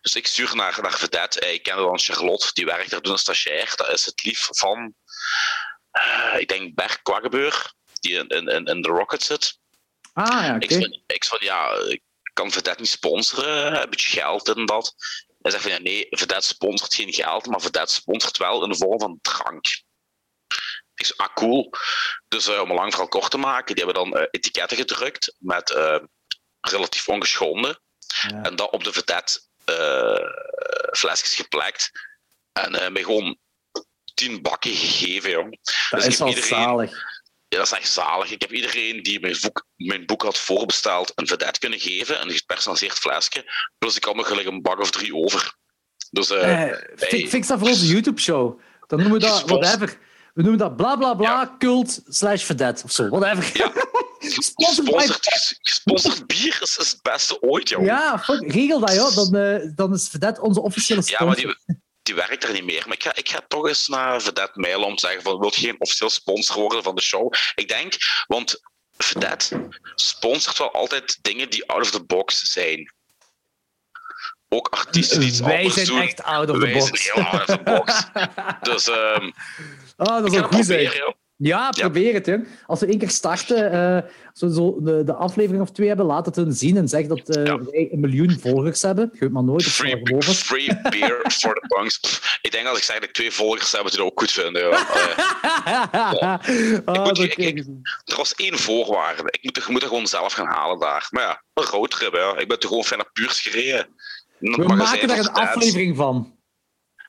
Dus ik stuur naar, naar Vedette. Eh, ik kende dan Charlotte, die werkt daar doen als stagiair. Dat is het lief van, uh, ik denk, Bert Kwaggebeur, die in, in, in The Rocket zit. Ah ja, okay. ik, ik van, ja, ik kan Vedette niet sponsoren, een beetje geld en dat. Hij zegt van ja, nee, Vedette sponsort geen geld, maar Vedette sponsort wel in de vorm van drank. Ik zeg, ah cool. Dus uh, om een lang verhaal kort te maken, die hebben dan uh, etiketten gedrukt met uh, relatief ongeschonden. Ja. En dat op de Vedette flesjes geplakt. En mij gewoon tien bakken gegeven. Dat dus is wel zalig ja, dat is echt zalig. Ik heb iedereen die mijn boek, mijn boek had voorbesteld een vedette kunnen geven, een gepersonaliseerd flesje. Plus ik had nog gelijk een bak of drie over. Dus, uh, eh, fix dat voor onze YouTube-show. Dan noemen we dat whatever. We noemen dat bla bla bla cult slash vedette of zo. Whatever. Ja. Gesponsord, bier is, het beste ooit, joh. Ja, fuck, regel dat, joh. Dan, uh, dan is vedette onze officiële sponsor. Ja, maar die, die werkt er niet meer. Maar ik ga, ik ga toch eens naar Vedette mailen om te zeggen van, wil je geen officieel sponsor worden van de show? Ik denk, want Vedette sponsort wel altijd dingen die out of the box zijn. Ook artiesten die iets Wij zijn doen. echt out of the box. Wij zijn heel out of the box. dus um, oh, dat is ook goed zijn. Ja, probeer het. Hè. Als we één keer starten, uh, zo, zo de, de, aflevering of twee hebben, laat het hun zien en zeg dat uh, wij een miljoen volgers hebben. Je maar nooit. Free, free beer for the punks. ik denk als ik zeg dat ik twee volgers heb, dat je dat ook goed vinden. Ja. Uh, oh, ik ik, er was één voorwaarde. Ik moet, je moet er gewoon zelf gaan halen daar. Maar ja, een roadtrip. Ja. Ik ben toch gewoon naar puurs gereden. We maken daar een aflevering van.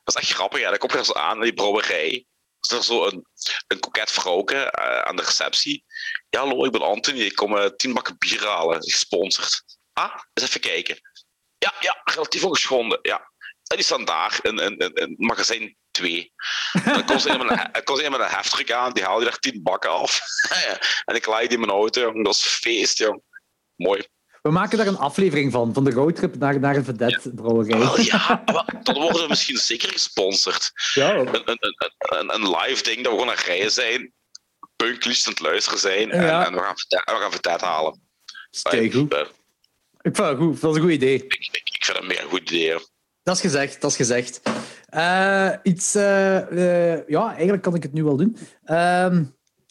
Dat is echt grappig. Ja. Dan kom je eens aan, die brouwerij is er zo een, een koket vrouwke uh, aan de receptie. Ja, hallo, ik ben Anthony, ik kom uh, tien bakken bier halen, gesponsord. Ah, eens even kijken. Ja, ja, relatief ongeschonden, ja. En die staan daar in, in, in, in magazijn 2. dan komt ze een heftruck aan, die haal je daar tien bakken af. en ik laai die in mijn auto, dat is feest, joh. Mooi. We maken daar een aflevering van, van de roadtrip naar, naar een vedette brouwerij. Wel, ja, dan worden we misschien zeker gesponsord. Ja, Een, een, een, een, een live ding dat we gewoon aan rijden zijn, punkliefst aan het luisteren zijn en, Ja. en we gaan vedette- en we gaan vedette halen. Kijk, goed. Ik vind het goed. Dat is een goed idee. Ik, ik, ik vind dat een mega goed idee. Dat is gezegd, dat is gezegd. Eh, iets, eh, eh, ja, eigenlijk kan ik het nu wel doen. Ehm,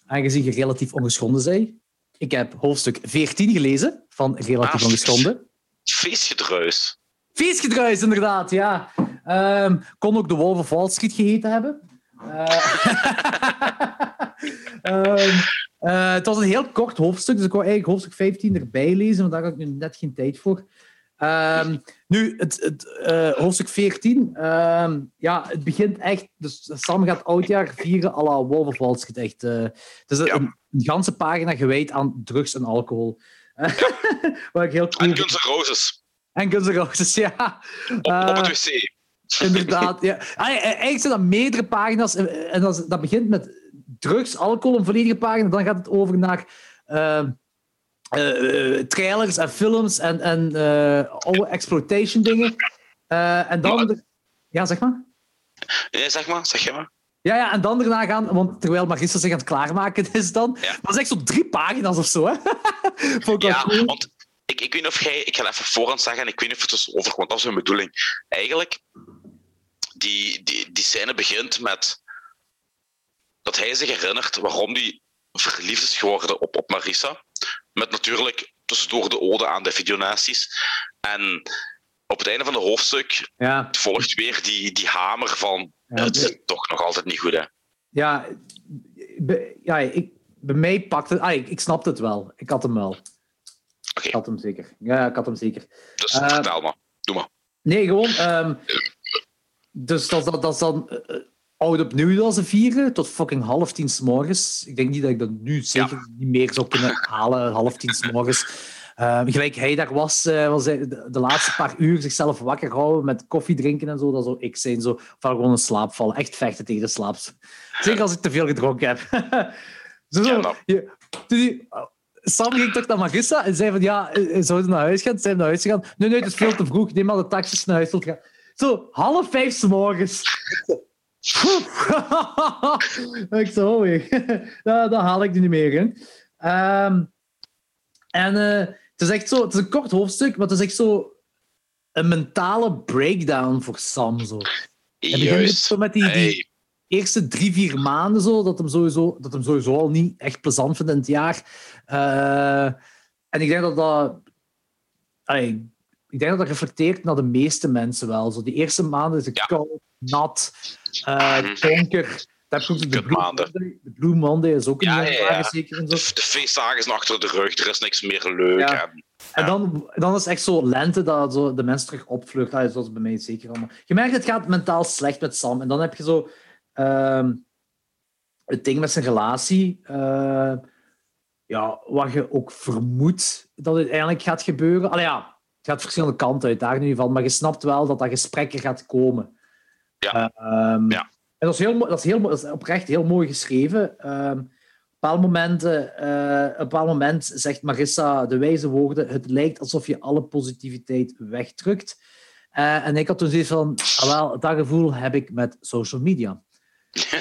aangezien je relatief ongeschonden zei. Ik heb hoofdstuk 14 gelezen van Relatief Ah, Ongeschonden. Feestgedruis. Feestgedruis, inderdaad, ja. Ehm, kon ook de Wolf of Wall Street geheten hebben. Eh, ehm, eh, het was een heel kort hoofdstuk, dus ik wou eigenlijk hoofdstuk 15 erbij lezen, maar daar had ik nu net geen tijd voor. Ehm, nu, het, het, eh, hoofdstuk 14, ehm, ja, het begint echt... Dus Sam gaat oudjaar vieren à la Wolf of Wall Street. Echt, eh, het is een, Ja. een, een ganse pagina gewijd aan drugs en alcohol. Wat ik heel cool En. Guns N' Roses. En Guns N' Roses, ja. Op, op Eh, het wc. Inderdaad, ja. Ja, Eigenlijk zijn dat meerdere pagina's. En dat, dat begint met drugs, alcohol, een volledige pagina. Dan gaat het over naar eh, eh, eh, trailers en films en, en alle exploitation dingen. En dan... Maar- de- ja, zeg maar. Nee, zeg maar, zeg je maar. Ja, ja, en dan daarna gaan, want terwijl Marissa zich aan het klaarmaken is dan, Ja. dat is echt zo drie pagina's of zo, hè? Ja, cool. want ik, ik weet niet of jij... Ik ga even voorhand zeggen, ik weet niet of het is over, want dat is mijn bedoeling. Eigenlijk, die, die, die scène begint met dat hij zich herinnert waarom hij verliefd is geworden op, op Marissa. Met natuurlijk tussendoor de ode aan de videonaties. En op het einde van het hoofdstuk Ja, volgt weer die, die hamer van... Ja, het zit toch nog altijd niet goed, hè. ja, be- ja ik, bij mij pakte... Ah, ik, ik snapte het wel. Ik had hem wel. Ik had hem zeker. Ja, ik had hem zeker. dus Eh, vertel maar. Doe maar. Nee, gewoon. ehm, dus dat, dat, dat is dan eh, eh, oud opnieuw dat ze vieren, tot fucking half tien s morgens. Ik denk niet dat ik dat nu zeker niet meer zou kunnen halen, half tien s morgens. Ehm, gelijk hij daar was, eh, was hij de, de laatste paar uur zichzelf wakker houden met koffie drinken en zo. Dat zou ik zijn, zo. Of gewoon in slaap vallen. Echt vechten tegen de slaap. Zeker als ik te veel gedronken heb. zo, Ja, je- toen die- Sam ging toch naar Marissa en zei van ja, eh, zouden we naar huis gaan? Zijn we naar huis gegaan? Nee, nee, het is veel te vroeg. Neem maar de taxis naar huis gaan. Zo, half vijf 's morgens. Ik zo, weer. dat, dat haal ik niet meer. Hè. Ehm, en eh, het is echt zo, het is een kort hoofdstuk, maar het is echt zo een mentale breakdown voor Sam. Zo. Hij begint zo met die, die eerste drie, vier maanden zo, dat hem sowieso, dat hem sowieso al niet echt plezant vindt in het jaar. Eh, en ik denk dat dat... allee, ik denk dat dat reflecteert naar de meeste mensen wel. Zo, die eerste maanden is het Ja. koud, nat, ook de Blue. Monday. de Blue Monday is ook een Ja, ja, zeker. En, zo. de, feestdagen is achter de rug, er is niks meer leuk. En, en dan, dan is het echt zo lente dat zo de mensen terug opvlucht. Allee, zoals bij mij zeker allemaal. Je merkt, het gaat mentaal slecht met Sam. En dan heb je zo ehm, het ding met zijn relatie. eh, ja, wat je ook vermoedt dat het uiteindelijk gaat gebeuren. Allee, ja, het gaat verschillende kanten uit, daar in ieder geval. Maar je snapt wel dat dat gesprek er gaat komen. Ja. Ehm, Ja. En dat is, heel, dat, is heel, dat is oprecht heel mooi geschreven. Ehm, op een moment, op een bepaald moment zegt Marissa de wijze woorden: Het lijkt alsof je alle positiviteit wegdrukt. Eh, en ik had toen zoiets van: ah, wel, dat gevoel heb ik met social media.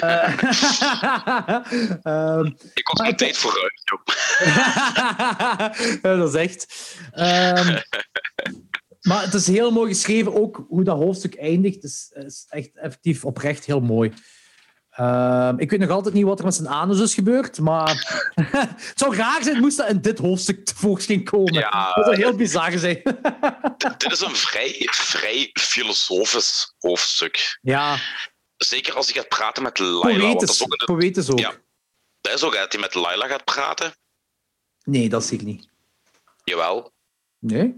Ehm, ik was mijn ik- tijd vooruit. joh. Dat is echt. Maar het is heel mooi geschreven, ook hoe dat hoofdstuk eindigt. Het is, is echt effectief oprecht heel mooi. Ehm, ik weet nog altijd niet wat er met zijn anus is gebeurd, maar het zou raar zijn moest dat in dit hoofdstuk tevoorschijn komen. Ja, dat zou heel bizar zijn. Dit is een vrij, vrij filosofisch hoofdstuk. ja, Zeker als hij gaat praten met Laila. Dat poëtisch, is ook, een, poëtisch ook. Ja. dat is ook dat hij met Laila gaat praten. Nee, dat zie ik niet. Jawel. Nee?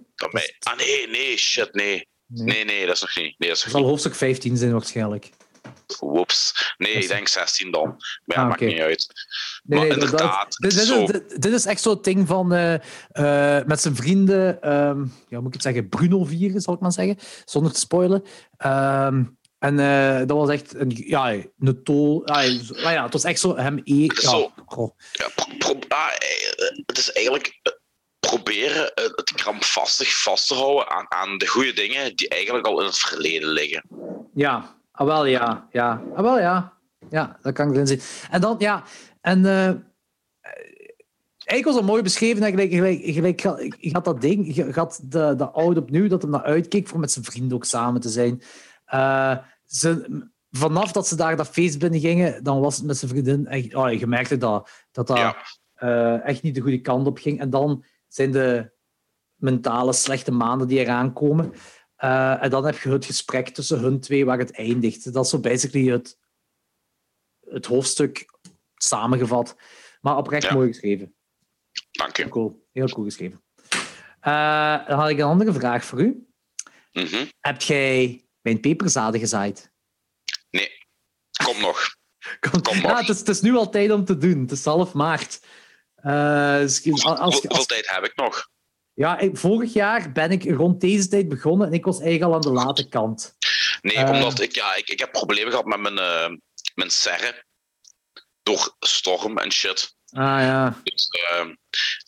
Ah nee, nee, shit, nee. Nee. Nee, nee, dat is nog niet. Nee, dat is Het nog zal hoofdstuk 15 zijn waarschijnlijk. Whoops. Nee, ik denk 16 dan. Maar ja, Ah, maakt niet uit. Nee, Maar nee, dat- inderdaad, dit, dit, zo- is, dit, dit is echt zo'n ding van eh, eh, met zijn vrienden, ehm, ja, moet ik het zeggen, Bruno vieren, zal ik maar zeggen, zonder te spoilen. Ehm, en eh, dat was echt een, ja, een tol. Nou ja, het was echt zo hem e. Ja, zo-. Ja, pro- pro- ah, het is eigenlijk... eh, pro- proberen het krampvastig vast te houden aan, aan de goede dingen die eigenlijk al in het verleden liggen. Ja, ah, wel ja. Ja, ah, wel ja. Ja, dat kan ik erin zien. En dan, ja, en uh, eigenlijk was het mooi beschreven. Gelijk, gelijk, gelijk, je had dat ding, je had de, de oude opnieuw dat hem naar uitkeek voor met zijn vrienden ook samen te zijn. Uh, ze, vanaf dat ze daar dat feest binnen gingen, dan was het met zijn vriendin echt... Oh, je merkte dat dat, dat uh, echt niet de goede kant op ging. En dan zijn de mentale slechte maanden die eraan komen. Uh, en dan heb je het gesprek tussen hun twee waar het eindigt. Dat is zo basically het, het hoofdstuk samengevat. Maar oprecht mooi geschreven. Dank je. Heel cool, heel cool geschreven. Uh, dan had ik een andere vraag voor u. Mm -hmm. Heb jij mijn peperzaden gezaaid? Nee, kom nog. Kom, kom nog. Ja, het, is, het, is, nu al tijd om te doen. Het is half maart. Uh, dus als, als, Hoeveel tijd heb ik nog? Ja, ik, vorig jaar ben ik rond deze tijd begonnen en ik was eigenlijk al aan de late kant. Nee, uh, omdat ik, ja, ik, ik heb problemen gehad met mijn, uh, mijn serre. Door storm en shit. Ah ja. Dus,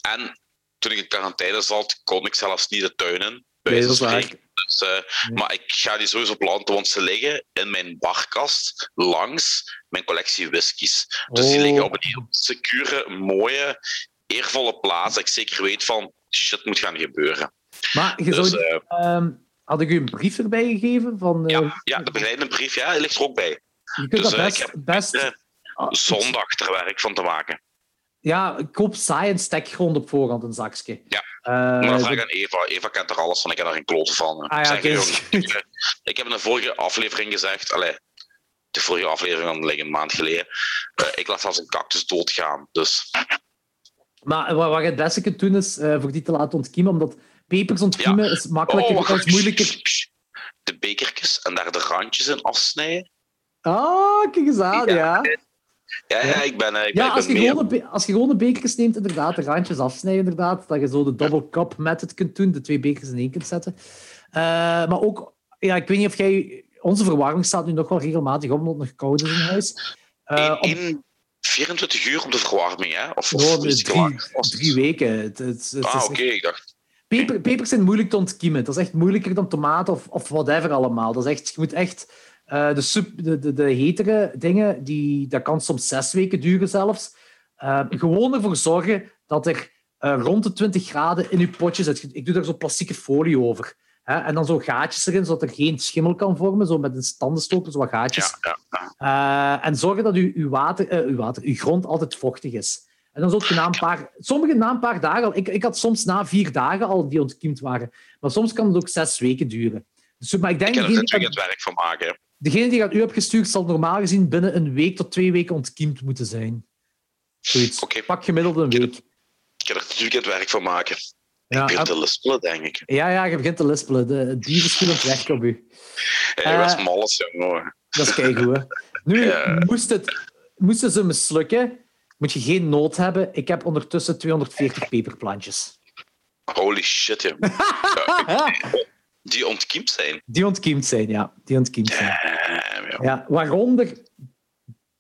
en toen ik in quarantaine zat, kon ik zelfs niet de. Nee, dat is waar. Dus, uh, maar ik ga die sowieso planten, want ze liggen in mijn barkast langs mijn collectie whiskies. Dus oh. die liggen op een heel secure, mooie, eervolle plaats. Dat ik zeker weet van, shit moet gaan gebeuren. Maar je dus, zou, uh, um, had ik u een brief erbij gegeven? Van, uh, ja, ja, de begeleidende brief, ja, die ligt er ook bij. Je kunt dus, dat best... ik heb best zondag er werk van te maken. Ja, ik koop saai en stekgrond op voorhand een zakje. Ja, uh, maar dan vraag ik aan Eva. Eva kent er alles van, ik heb daar geen kloten van. Ah, ja, zeg, okay. ik, heb in de vorige aflevering gezegd, allez, de vorige aflevering dan een maand geleden, uh, ik laat als een cactus doodgaan. Dus. Maar wat je het beste kunt doen is uh, voor die te laten ontkiemen, omdat pepers ontkiemen ja. is makkelijker, oh, is moeilijker. De bekertjes en daar de randjes in afsnijden. Ah, kijk eens aan, ja. ja. Ja, ja, ik ben, ik ja, ben, als, ben je gewoon de, als je gewoon de bekertjes neemt, inderdaad, de randjes afsnijden, inderdaad, dat je zo de double cup method kunt doen, de twee bekers in één kunt zetten. Uh, maar ook, ja, ik weet niet of jij... Onze verwarming staat nu nog wel regelmatig op, omdat het nog koud is in huis. Uh, in 24 uur op de verwarming, hè? Of, of gewoon drie, drie weken. Het, het, het ah, oké, okay, ik dacht... Peper, pepers zijn moeilijk te ontkiemen. Dat is echt moeilijker dan tomaten of, of whatever allemaal. Dat is echt, je moet echt uh, de, sub, de, de, de, hetere dingen, die, dat kan soms zes weken duren zelfs. Uh, gewoon ervoor zorgen dat er uh, rond de 20 graden in je potje zit. Ik doe daar zo plastieke folie over. Hè? En dan zo gaatjes erin, zodat er geen schimmel kan vormen. Zo met een standenstoker, zo wat gaatjes. Ja, ja, en zorgen dat uw, uw, water, uw, water, uw grond altijd vochtig is. En dan zult je na een paar... Sommige na een paar dagen al... Ik, ik had soms na vier dagen al die ontkiemd waren. Maar soms kan het ook zes weken duren. Dus, maar ik denk... Ik kan er natuurlijk het werk van maken. Degene die aan u heb gestuurd, zal normaal gezien binnen een week tot twee weken ontkiemd moeten zijn. Zoiets. Okay. Pak gemiddeld een week. Ik kan er natuurlijk het werk van maken. Ja, ik begin te lispelen, denk ik. Ja, ja, je begint te lispelen. De dieren spelen werk op u. Hij uh, was malles, jongen. Dat is keigoed. Nu, ja. moest het, moesten ze mislukken, moet je geen nood hebben. Ik heb ondertussen 240 peperplantjes. Holy shit, joh. Die ontkiemd zijn? Die ontkiemd zijn, ja. Die ontkiemd zijn. Ja, ja. waaronder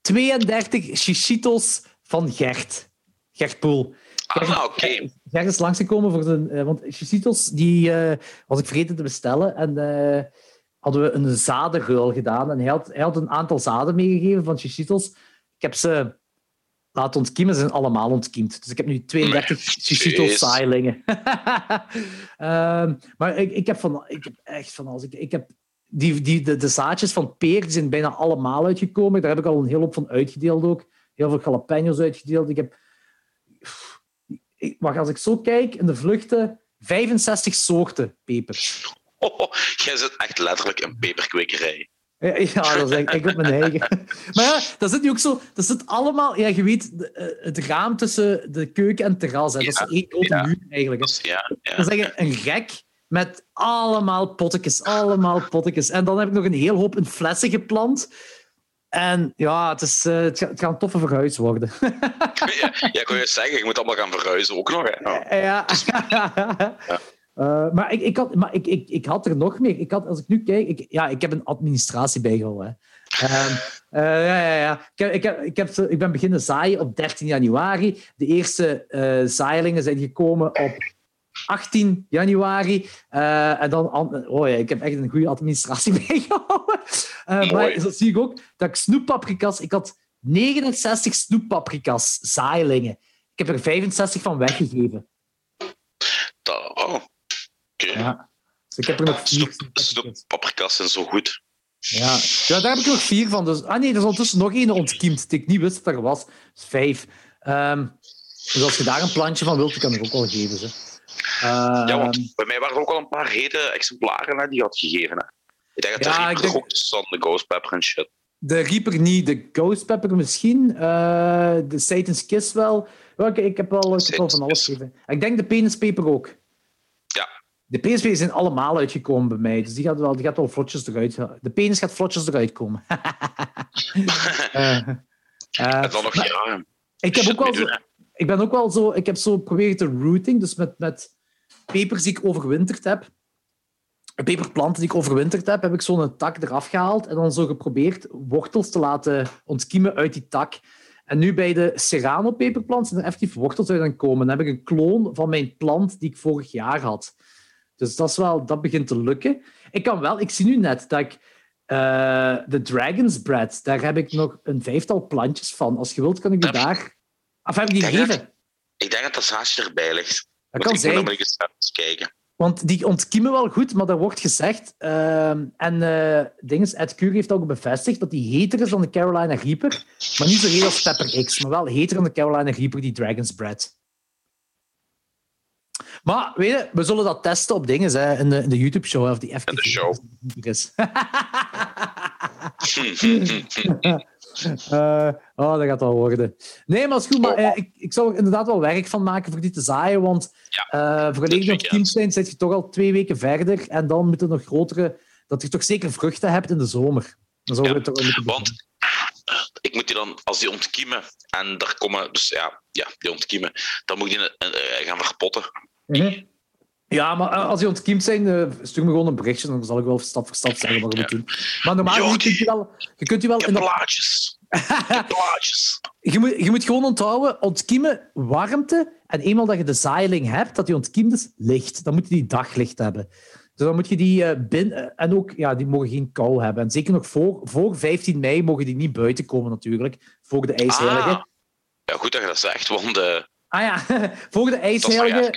32 chichitos van Gert. Gert Poel. Gert, ah, oké. Okay. Gert is langsgekomen voor de... Uh, want chichitos, die uh, was ik vergeten te bestellen. En uh, hadden we een zadenruil gedaan. En hij had, hij had een aantal zaden meegegeven van chichitos. Ik heb ze laten ontkiemen. Ze zijn allemaal ontkiemd. Dus ik heb nu 32 chichitos-saailingen. um, maar ik, ik, heb van, ik heb echt van alles. Ik, ik heb die, die, de, de zaadjes van peer die zijn bijna allemaal uitgekomen. Daar heb ik al een heel hoop van uitgedeeld ook. Heel veel jalapenos uitgedeeld. Ik heb... Ik, maar als ik zo kijk, in de vluchten, 65 soorten peper. Oh, jij zit echt letterlijk een peperkwekerij. Ja, dat is ik, ik op mijn eigen. Maar ja, dat zit nu ook zo. Dat zit allemaal. Ja, je weet, eh, het raam tussen de keuken en het terras. Hè, dat is één grote muur eigenlijk. Ja, ja, dat is eigenlijk een gek met allemaal pottekes. Allemaal pottekes. En dan heb ik nog een heel hoop in flessen geplant. En ja, het, is, uh, het, gaat, een toffe verhuis worden. ja, ja, kon je zeggen, je moet allemaal gaan verhuizen ook nog. Hè? Ja. ja. Uh, maar ik, ik, had, maar ik, ik, ik had er nog meer. Ik had, als ik nu kijk, ik, ja, ik heb een administratie bijgehouden. Um, uh, ja, ja, ja. Ik, heb, ik, heb, ik, heb, ik ben beginnen zaaien op 13 januari. De eerste uh, zaailingen zijn gekomen op 18 januari. Uh, en dan, oh ja, ik heb echt een goede administratie bijgehouden. Maar zo zie ik ook dat ik snoeppaprika's... Ik had 69 snoeppaprika's, zaailingen. Ik heb er 65 van weggegeven. Oh, Ja. Dus ik heb er nog vier. Snoeppaprika's zijn zo goed. Ja. ja, daar heb ik nog vier van. Dus, ah nee, er is ondertussen nog één ontkiemd die ik niet wist dat er was. Dus vijf. Um, dus als je daar een plantje van wilt, kan ik ook wel geven. Ze. Uh, ja, want bij mij waren er ook al een paar hete exemplaren hè, die had gegeven. Hè. Ik denk dat ja, de Reaper ook de Ghost Pepper en shit. De Reaper niet, de Ghost Pepper misschien. Uh, de Satan's Kiss wel. Ik heb wel, ik heb wel van alles gegeven. Ik denk de Penis Paper ook. De PSV zijn allemaal uitgekomen bij mij, dus die gaat wel, die gaat wel vlotjes eruit. De penis gaat vlotjes eruit komen. uh, en dan nog, ja. Ik heb ook wel zo, ik ben ook wel zo, ik heb zo proberen te routing, dus met, met pepers die ik overwinterd heb, peperplanten die ik overwinterd heb, heb ik zo'n tak eraf gehaald en dan zo geprobeerd wortels te laten ontkiemen uit die tak. En nu bij de Serrano-peperplant zijn er effectief wortels uit aan komen. Dan heb ik een kloon van mijn plant die ik vorig jaar had. Dus dat, is wel, dat begint te lukken. Ik kan wel, ik zie nu net dat ik uh, de Dragon's Bread, daar heb ik nog een vijftal plantjes van. Als je wilt, kan ik die daar of heb ik die gegeven? ik denk dat dat zaadje erbij ligt. Dat kan zijn. moet eens kijken. Want die ontkiemen wel goed, maar er wordt gezegd... Uh, en uh, dinges, Ed Curie heeft ook bevestigd dat die heter is dan de Carolina Reaper. Maar niet zo heet als Pepper X, maar wel heter dan de Carolina Reaper, die Dragon's Bread. Maar weet je, we zullen dat testen op dingen hè, in de, in de YouTube-show. Of die in de show. is. Uh, oh, dat gaat wel worden. Nee, maar is goed. Maar, uh, ik, ik zou er inderdaad wel werk van maken voor die te zaaien. Want ja, uh, volledig op team zijn, zit je toch al twee weken verder. En dan moet er nog grotere... Dat je toch zeker vruchten hebt in de zomer. Dan zou ja, het toch moeten want ik moet die dan, als die ontkiemen, en daar komen... Dus ja, ja die ontkiemen. Dan moet je die gaan verpotten. Ja, maar als die ontkiemt zijn, uh, stuur me gewoon een berichtje. Dan zal ik wel stap voor stap zeggen wat we moeten doen. Maar normaal je kunt je wel... Je kunt je wel in de... plaatjes. plaatjes. je, moet, je moet gewoon onthouden, ontkiemen, warmte. En eenmaal dat je de zaailing hebt, dat die ontkiemd is, licht. Dan moet je die daglicht hebben. Dus dan moet je die uh, binnen... En ook, ja, die mogen geen kou hebben. En zeker nog voor, voor 15 mei mogen die niet buiten komen, natuurlijk. Voor de ijsheilige. Ah. Ja, goed dat je dat zegt, want... Uh... Ah ja, voor de ijsheilige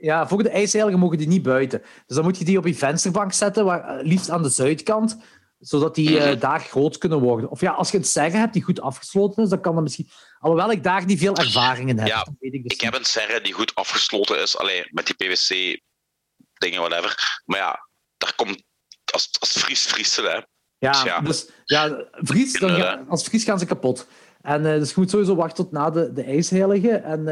ja, voor de ijsheiligen mogen die niet buiten. Dus dan moet je die op je vensterbank zetten, waar, eh, liefst aan de zuidkant, zodat die uh, daar groot kunnen worden. Of ja, als je een serre hebt die goed afgesloten is, dan kan dat misschien... Alhoewel ik daar niet veel ervaring in heb. Ja, weet ik, dus ik heb een serre die goed afgesloten is, alleen met die PVC-dingen, whatever. Maar ja, daar komt... Als, als vriest, vriest hè. Ja, dus ja, dus, ja vries, dan als vries gaan ze kapot. En uh, dus je moet sowieso wachten tot na de, de ijsheilige. En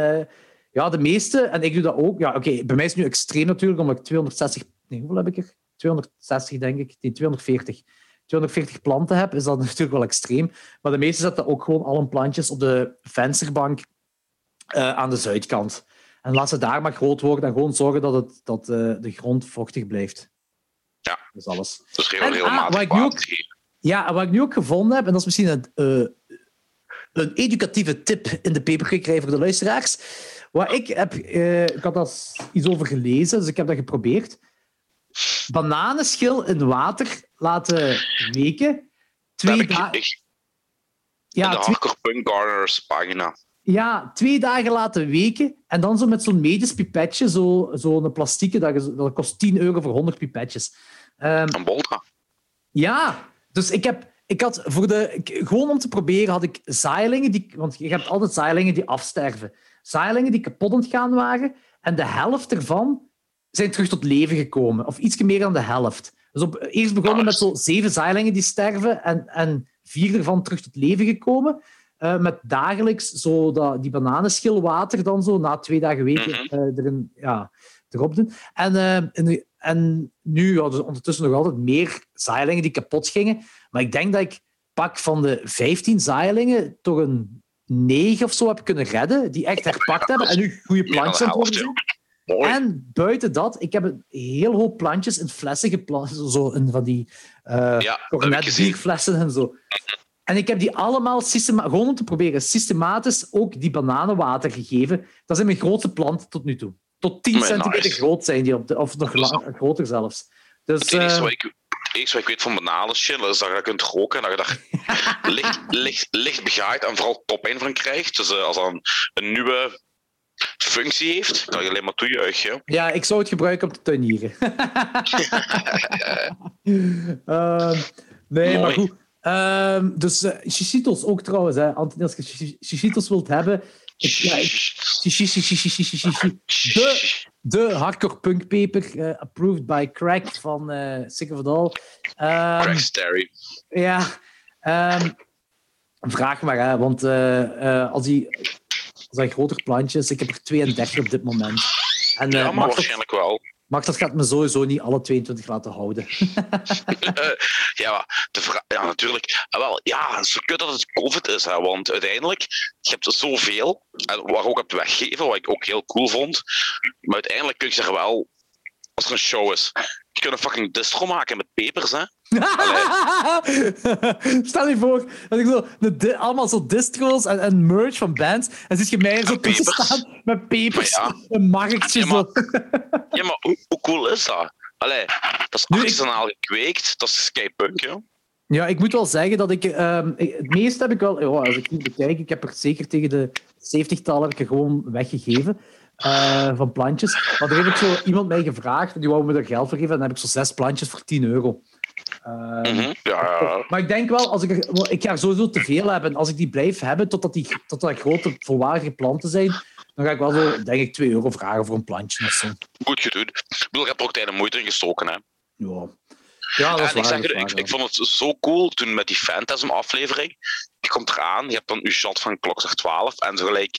ja, de meeste, en ik doe dat ook. Ja, oké, bij mij is het nu extreem natuurlijk, omdat ik 260... Nee, hoeveel heb ik er? 260, denk ik. Nee, 240. 240 planten heb, is dat natuurlijk wel extreem. Maar de meeste zetten ook gewoon al hun plantjes op de vensterbank uh, aan de zuidkant. En laat ze daar maar groot worden en gewoon zorgen dat, het, dat uh, de grond vochtig blijft. Ja. Dat is alles. Dat is heel, heel ah, wat ik nu ook, Ja, wat ik nu ook gevonden heb, en dat is misschien een, uh, een educatieve tip in de paper gekregen voor de luisteraars. Wat ik heb, uh, ik had daar iets over gelezen, dus ik heb dat geprobeerd. Bananenschil in water laten weken. Twee dagen. Ja, de Hardcore Punk Gardeners pagina. Ja, twee dagen laten weken en dan zo met zo'n medisch pipetje, zo'n zo een plastieke, dat, dat kost 10 euro voor 100 pipetjes. Um, een bolta. Ja, dus ik heb ik had voor de, gewoon om te proberen had ik zaailingen, die, want je hebt altijd zaailingen die afsterven zaailingen die kapot gaan waren. En de helft ervan zijn terug tot leven gekomen. Of iets meer dan de helft. Dus op, eerst begonnen met zo zeven zaailingen die sterven en, en vier ervan terug tot leven gekomen. Uh, met dagelijks zo dat, die bananenschilwater dan zo na twee dagen weken uh, erin, ja, erop doen. En, uh, en, en, nu hadden ze ondertussen nog altijd meer zaailingen die kapot gingen. Maar ik denk dat ik pak van de 15 zaailingen toch een negen of zo heb kunnen redden, die echt herpakt hebben en nu goede plantjes aan worden En buiten dat, ik heb een heel hoop plantjes in flessen geplaatst, zo in van die uh, ja, en zo. En ik heb die allemaal gewoon om te proberen systematisch ook die bananenwater gegeven. Dat is mijn grootste plant tot nu toe. tot 10 centimeter groot zijn die, op de, of nog groter zelfs. Dus, uh, ik, wat ik weet van banale shit is dat je kunt roken en dat je daar licht, licht, licht begaaid en vooral top van krijgt. Dus uh, als dan een nieuwe functie heeft, kan je alleen maar toejuichen. Ja, ik zou het gebruiken om te tuinieren. uh, nee, Mooi. maar goed. Uh, dus uh, Shishitos ook trouwens, hè. Anthony, als je Shishitos wilt hebben... Ik, ja, ik, de, de hardcore punkpaper, uh, approved by Crack van uh, Sick of It All. Um, Crack Sterry. Ja, um, vraag maar, hè, want uh, als die zijn grotere plantjes. Ik heb er 32 op dit moment. En, ja, maar waarschijnlijk wel. Max, dat gaat me sowieso niet alle 22 laten houden. ja, de ja, natuurlijk. Wel, ja, zo kut dat het COVID is, hè, want uiteindelijk, je hebt zoveel, en waar ook hebt weggeven, wat ik ook heel cool vond. Maar uiteindelijk kun je zeggen wel, als er een show is, je kunt een fucking distro maken met pepers, hè. Stel je voor dat ik zo de, allemaal zo distro's en, en, merch van bands en zit je mij zo tussen staan met pepers ja. een marktje ja, maar, ja, maar hoe, hoe, cool is dat? Allee, dat is artisanaal gekweekt, dat is skypunk, ja. Ja, ik moet wel zeggen dat ik... Um, het meeste heb ik wel... Oh, als ik niet bekijk, ik heb er zeker tegen de 70-taler gewoon weggegeven. Uh, van plantjes. Maar er heeft zo iemand mij gevraagd en die wou me er geld voor geven. En dan heb ik zo zes plantjes voor 10 euro. Mm -hmm, ja. Maar ik denk wel, als ik, er, ik ga sowieso te veel hebben. Als ik die blijf hebben totdat die totdat grote, volwaardige planten zijn, dan ga ik wel zo, denk ik, 2 euro vragen voor een plantje of zo. Goed gedaan. Ik bedoel, je hebt ook tijd en moeite in gestoken, hè? Ja. Ja, dat is waar, ik, zeg, ik, ik, vond het zo cool toen met die Phantasm-aflevering. Je komt eraan, je hebt dan je shot van klokslag 12 en zo gelijk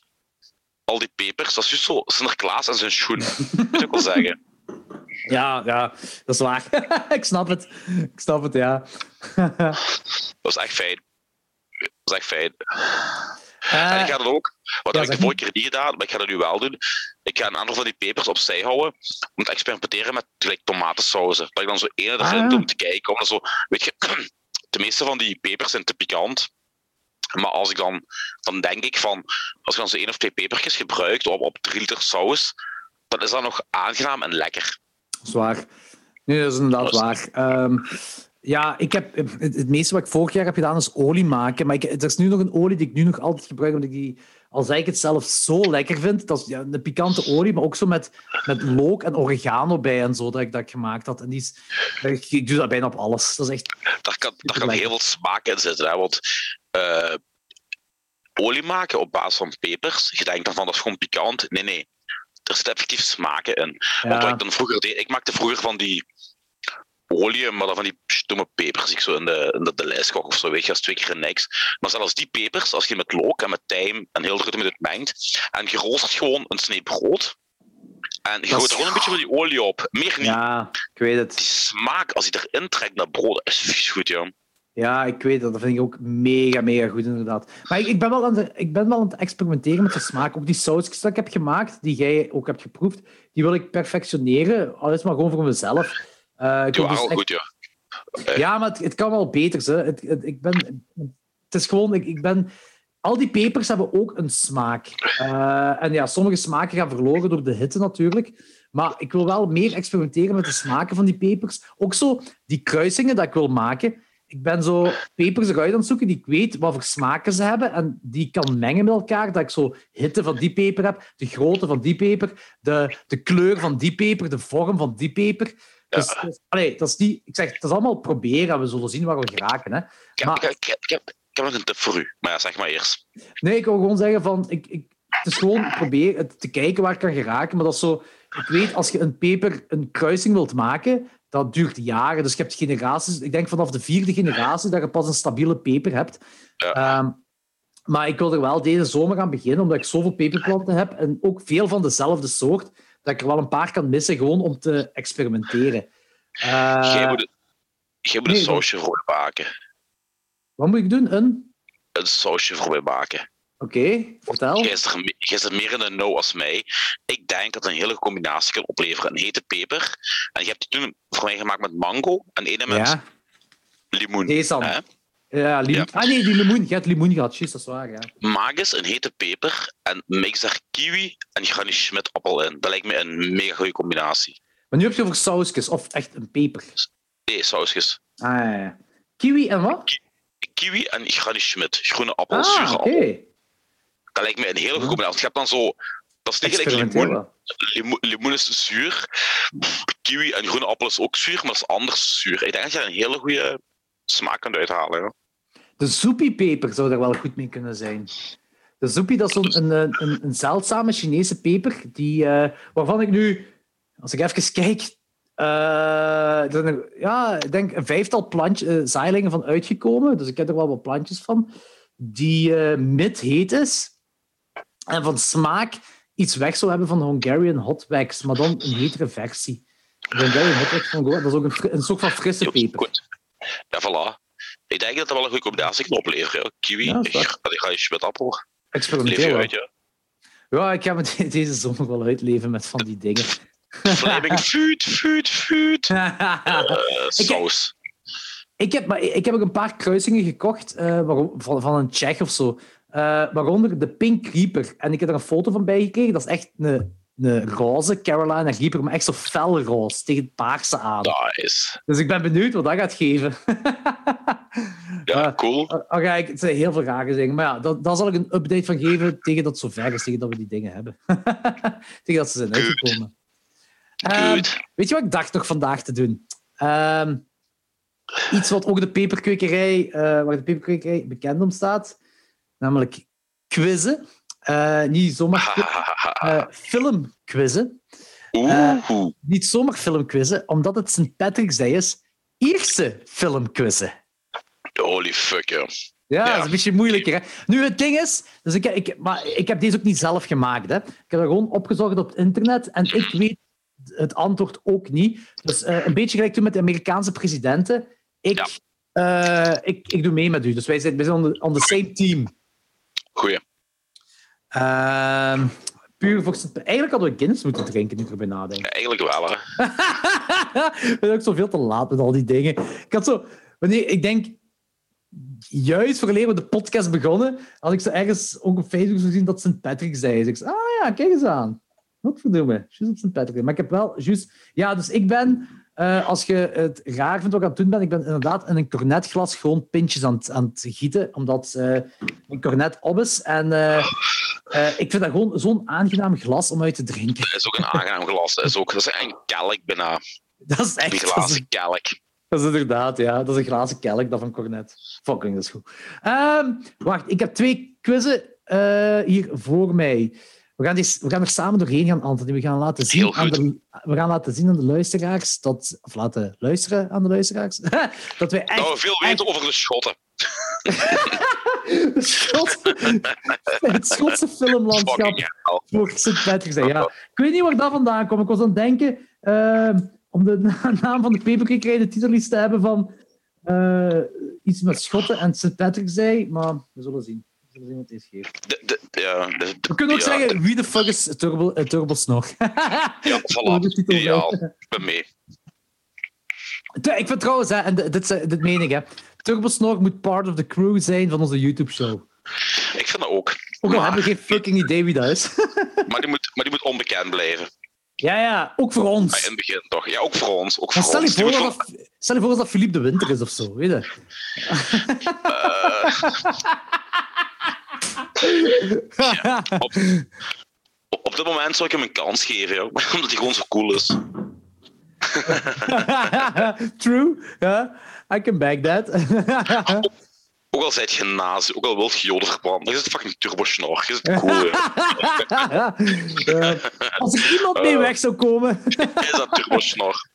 al die pepers. Dat is juist zo Sinterklaas en zijn schoen. Moet ik wel zeggen. Ja, ja, dat is waar. ik snap het. Ik snap het, ja. dat is echt fijn. Dat is echt fijn. Uh, en ik ga dat ook, wat ja, heb ik de vorige keer niet gedaan, maar ik ga dat nu wel doen. Ik ga een aantal van die pepers opzij houden om te experimenteren met gelijk tomatensauzen. Dat ik dan zo één erin ah. doe om te kijken. Om zo, weet je, de meeste van die pepers zijn te pikant. Maar als ik dan, dan denk ik van, als ik dan zo één of twee pepertjes gebruikt op, op drie liter saus, dan is dat nog aangenaam en lekker. Zwaar. Nee, dat is inderdaad waar. Um, ja, ik heb, het, meeste wat ik vorig jaar heb gedaan is olie maken. Maar ik, er is nu nog een olie die ik nu nog altijd gebruik, omdat ik die, al zeg ik het zelf, zo lekker vind. Dat is ja, een pikante olie, maar ook zo met, met look en oregano bij en zo, dat ik dat gemaakt had. En die is, ik doe dat bijna op alles. Dat is echt... Daar kan, daar kan heel veel smaak in zitten, hè, want... Uh, olie maken op basis van pepers, je denkt dan van dat is gewoon pikant. Nee, nee er zit effectief smaken in. Ja. Want wat ik dan vroeger deed, ik maakte vroeger van die olie, maar dan van die stomme pepers. Ik zo in de, in de, de lijstkok of zo, weet je, als twee keer niks. Maar zelfs die pepers, als je met look en met tijm en heel druk met het mengt, en je roostert gewoon een snee brood, en je gooit er gewoon een beetje van die olie op. Meer niet. Ja, ik weet het. Die smaak, als hij erin trekt naar brood, is vies goed, joh. Ja, ik weet dat. Dat vind ik ook mega, mega goed, inderdaad. Maar ik, ik, ben, wel aan de, ik ben wel aan het experimenteren met de smaak. Ook die sausjes die ik heb gemaakt, die jij ook hebt geproefd, die wil ik perfectioneren. Al is maar gewoon voor mezelf. Uh, ik ja, dus echt... goed, ja. Ja, maar het, het, kan wel beter. Hè. Het, het, ik ben, het is gewoon... Ik, ik ben... Al die pepers hebben ook een smaak. Uh, en ja, sommige smaken gaan verloren door de hitte natuurlijk. Maar ik wil wel meer experimenteren met de smaken van die pepers. Ook zo die kruisingen dat ik wil maken ik ben zo pepers eruit aan het zoeken die ik weet wat voor smaken ze hebben en die kan mengen met elkaar. Dat ik zo hitte van die peper heb, de grootte van die peper, de, de kleur van die peper, de vorm van die peper. Ja. Dus, dus dat is die, ik zeg, het is allemaal proberen en we zullen zien waar we geraken. Hè. Maar, ik, ik, ik, heb, ik heb nog een tip voor u, maar ja, zeg maar eerst. Nee, ik wil gewoon zeggen van, ik, ik, het is gewoon proberen te kijken waar ik kan geraken, maar dat is zo... Ik weet, als je een peper, een kruising wilt maken, dat duurt jaren. Dus je hebt generaties. Ik denk vanaf de vierde generatie dat je pas een stabiele peper hebt. Ehm, maar ik wil er wel deze zomer aan beginnen, omdat ik zoveel peperplanten heb en ook veel van dezelfde soort, dat ik er wel een paar kan missen, gewoon om te experimenteren. Uh, jij moet, moet een sausje voor maken. Wat moet ik doen? Een? Een sausje voor mij maken. Oké, vertel. Jij zit meer in de no als mij. Ik denk dat het een hele combinatie kan opleveren. Een hete peper. En je hebt die toen voor mij gemaakt met mango en ene met limoen. Sesam. Is Ja, limoen. Ja. Ah nee, die limoen. Je hebt limoen gehad, juist, dat is waar, ja. Maak eens een hete peper en mix daar kiwi en Granny Schmidt appel in. Dat lijkt me een mega goede combinatie. Maar nu heb je over sausjes, of echt een peper. Nee, sausjes. Ah, ja, ja. Kiwi en wat? Kiwi en Granny Schmidt. Groene appel, Ah, zure appel. Dat lijkt me een hele goede combinatie. Je hebt dan zo... Dat is niet gelijk limoen. Limo- Limoen is zuur. Kiwi en groene appel is ook zuur, maar dat is anders zuur. Ik denk dat je er een hele goede smaak kunt uithalen. Ja. De soepiepeper zou daar wel goed mee kunnen zijn. De soepie, dat is zo'n een, een, zeldzame Chinese peper, die, eh, waarvan ik nu, als ik even kijk, eh, er zijn ja, ik denk een vijftal plantje, eh, zaailingen van uitgekomen. Dus ik heb er wel wat plantjes van. Die mid heet is. En van smaak iets weg zou hebben van de Hungarian Hot Wax, maar dan een hetere versie. De Hungarian Hot Wax van Goa, dat is ook een, een soort van frisse peper. Goed. Ja, voilà. Ik denk dat dat wel een goede combinatie kan opleveren. Kiwi Ja. Granny Schmidt appel. Experimenteel. je uit, ja. Ja, ik ga me de- deze zomer wel uitleven met van die dingen. Flaming food, food, food. Saus. ik, heb, maar ik heb ook een paar kruisingen gekocht eh, waarom- van, van een Tsjech of zo. Eh, waaronder de Pink Reaper. En ik heb er een foto van bijgekregen. Dat is echt een, een roze Carolina Reaper, maar echt zo fel roze, tegen het paarse aan. Nice. Dus ik ben benieuwd wat dat gaat geven. Ja, Ah. cool. Oh, ga ik, het zijn heel veel rare dingen. Maar ja, dat, daar zal ik een update van geven tegen dat het zover is, tegen dat we die dingen hebben. tegen dat ze zijn uitgekomen. Good. weet je wat ik dacht nog vandaag te doen? Ehm, iets wat ook de peperkwekerij, eh, waar de peperkwekerij bekend om staat. Namelijk quizzen. Eh, niet zomaar eh, filmquizzen. Oeh. Niet zomaar filmquizzen, omdat het St. Patrick's Day is. Ierse filmquizzen. Holy fuck, ja. Ja, Ja. dat is een beetje moeilijker. Hè? Nu, het ding is... Dus ik, ik, maar ik heb deze ook niet zelf gemaakt. Hè? Ik heb dat gewoon opgezocht op het internet en ik weet het antwoord ook niet. Dus een beetje gelijk toen met de Amerikaanse presidenten. Ik, ik, ik doe mee met u. Dus wij zijn, wij zijn on, the, on the same team. Goeie. Ehm, puur voor... Eigenlijk hadden we Guinness moeten drinken, nu ik erbij nadenk. Ja, eigenlijk wel, hè. ik ben ook zoveel te laat met al die dingen. Ik had zo... Wanneer, ik denk... Juist vooraleer we de podcast begonnen, had ik zo ergens ook op Facebook gezien dat St. Patrick's Day is. Ik zei, ah ja, kijk eens aan. Wat verdomme. Juist op St. Patrick's Day. Maar ik heb wel juist... Ja, dus ik ben... eh, als je het raar vindt wat ik aan het doen ben, ik ben inderdaad in een cornetglas gewoon pintjes aan het, aan het gieten, omdat eh mijn cornet op is. En eh, ik vind dat gewoon zo'n aangenaam glas om uit te drinken. Dat is ook een aangenaam glas. Dat is, ook, dat is een kelk bijna. Dat is echt... Is, glazen kelk. Dat is inderdaad, ja. Dat is een glazen kelk, dat van Cornet. Fucking, dat is goed. Ehm, wacht, ik heb twee quizzen hier voor mij. We gaan, die, we gaan er samen doorheen gaan, Anthony. We gaan laten zien, aan de, we gaan laten zien aan de luisteraars, dat, of laten luisteren aan de luisteraars, dat wij echt... We veel weten over de Schotten. Schot, het Schotse filmlandschap voor St. Patrick's Day. Ja. Ik weet niet waar dat vandaan komt. Ik was aan het denken ehm, om de na- naam van de peperkwekerij de titel iets te hebben van eh, iets met Schotten en St. Patrick's Day, maar we zullen zien. Geeft. De, de, ja, de, de- We kunnen ook ja, zeggen, wie de fuck is Turbo, uh, Turbo Snor? Ja, voilà. Ideaal. Ik ben mee. Ik vind trouwens, hè, en dit, dit, dit meen ik, hè, Turbo Snor moet part of the crew zijn van onze YouTube-show. Ik vind dat ook. Ook al Maar, hebben we geen fucking idee wie dat is. maar, die moet, maar die moet onbekend blijven. ja, ja, ook voor Maar ons. in het begin toch? Ja, ook voor ons. Ook voor stel je, ons. Voor dat, stel je voor dat Philippe de Winter is of zo, weet je? op, op dit moment zou ik hem een kans geven, joh. omdat hij gewoon zo cool is. True, ja. I can back that. Ook al zijt je nazi, ook al wilt je joden verbranden, dan is het fucking turbosnor. Je zit cool. Ja. als er iemand mee weg zou komen. Is dat turbosnor?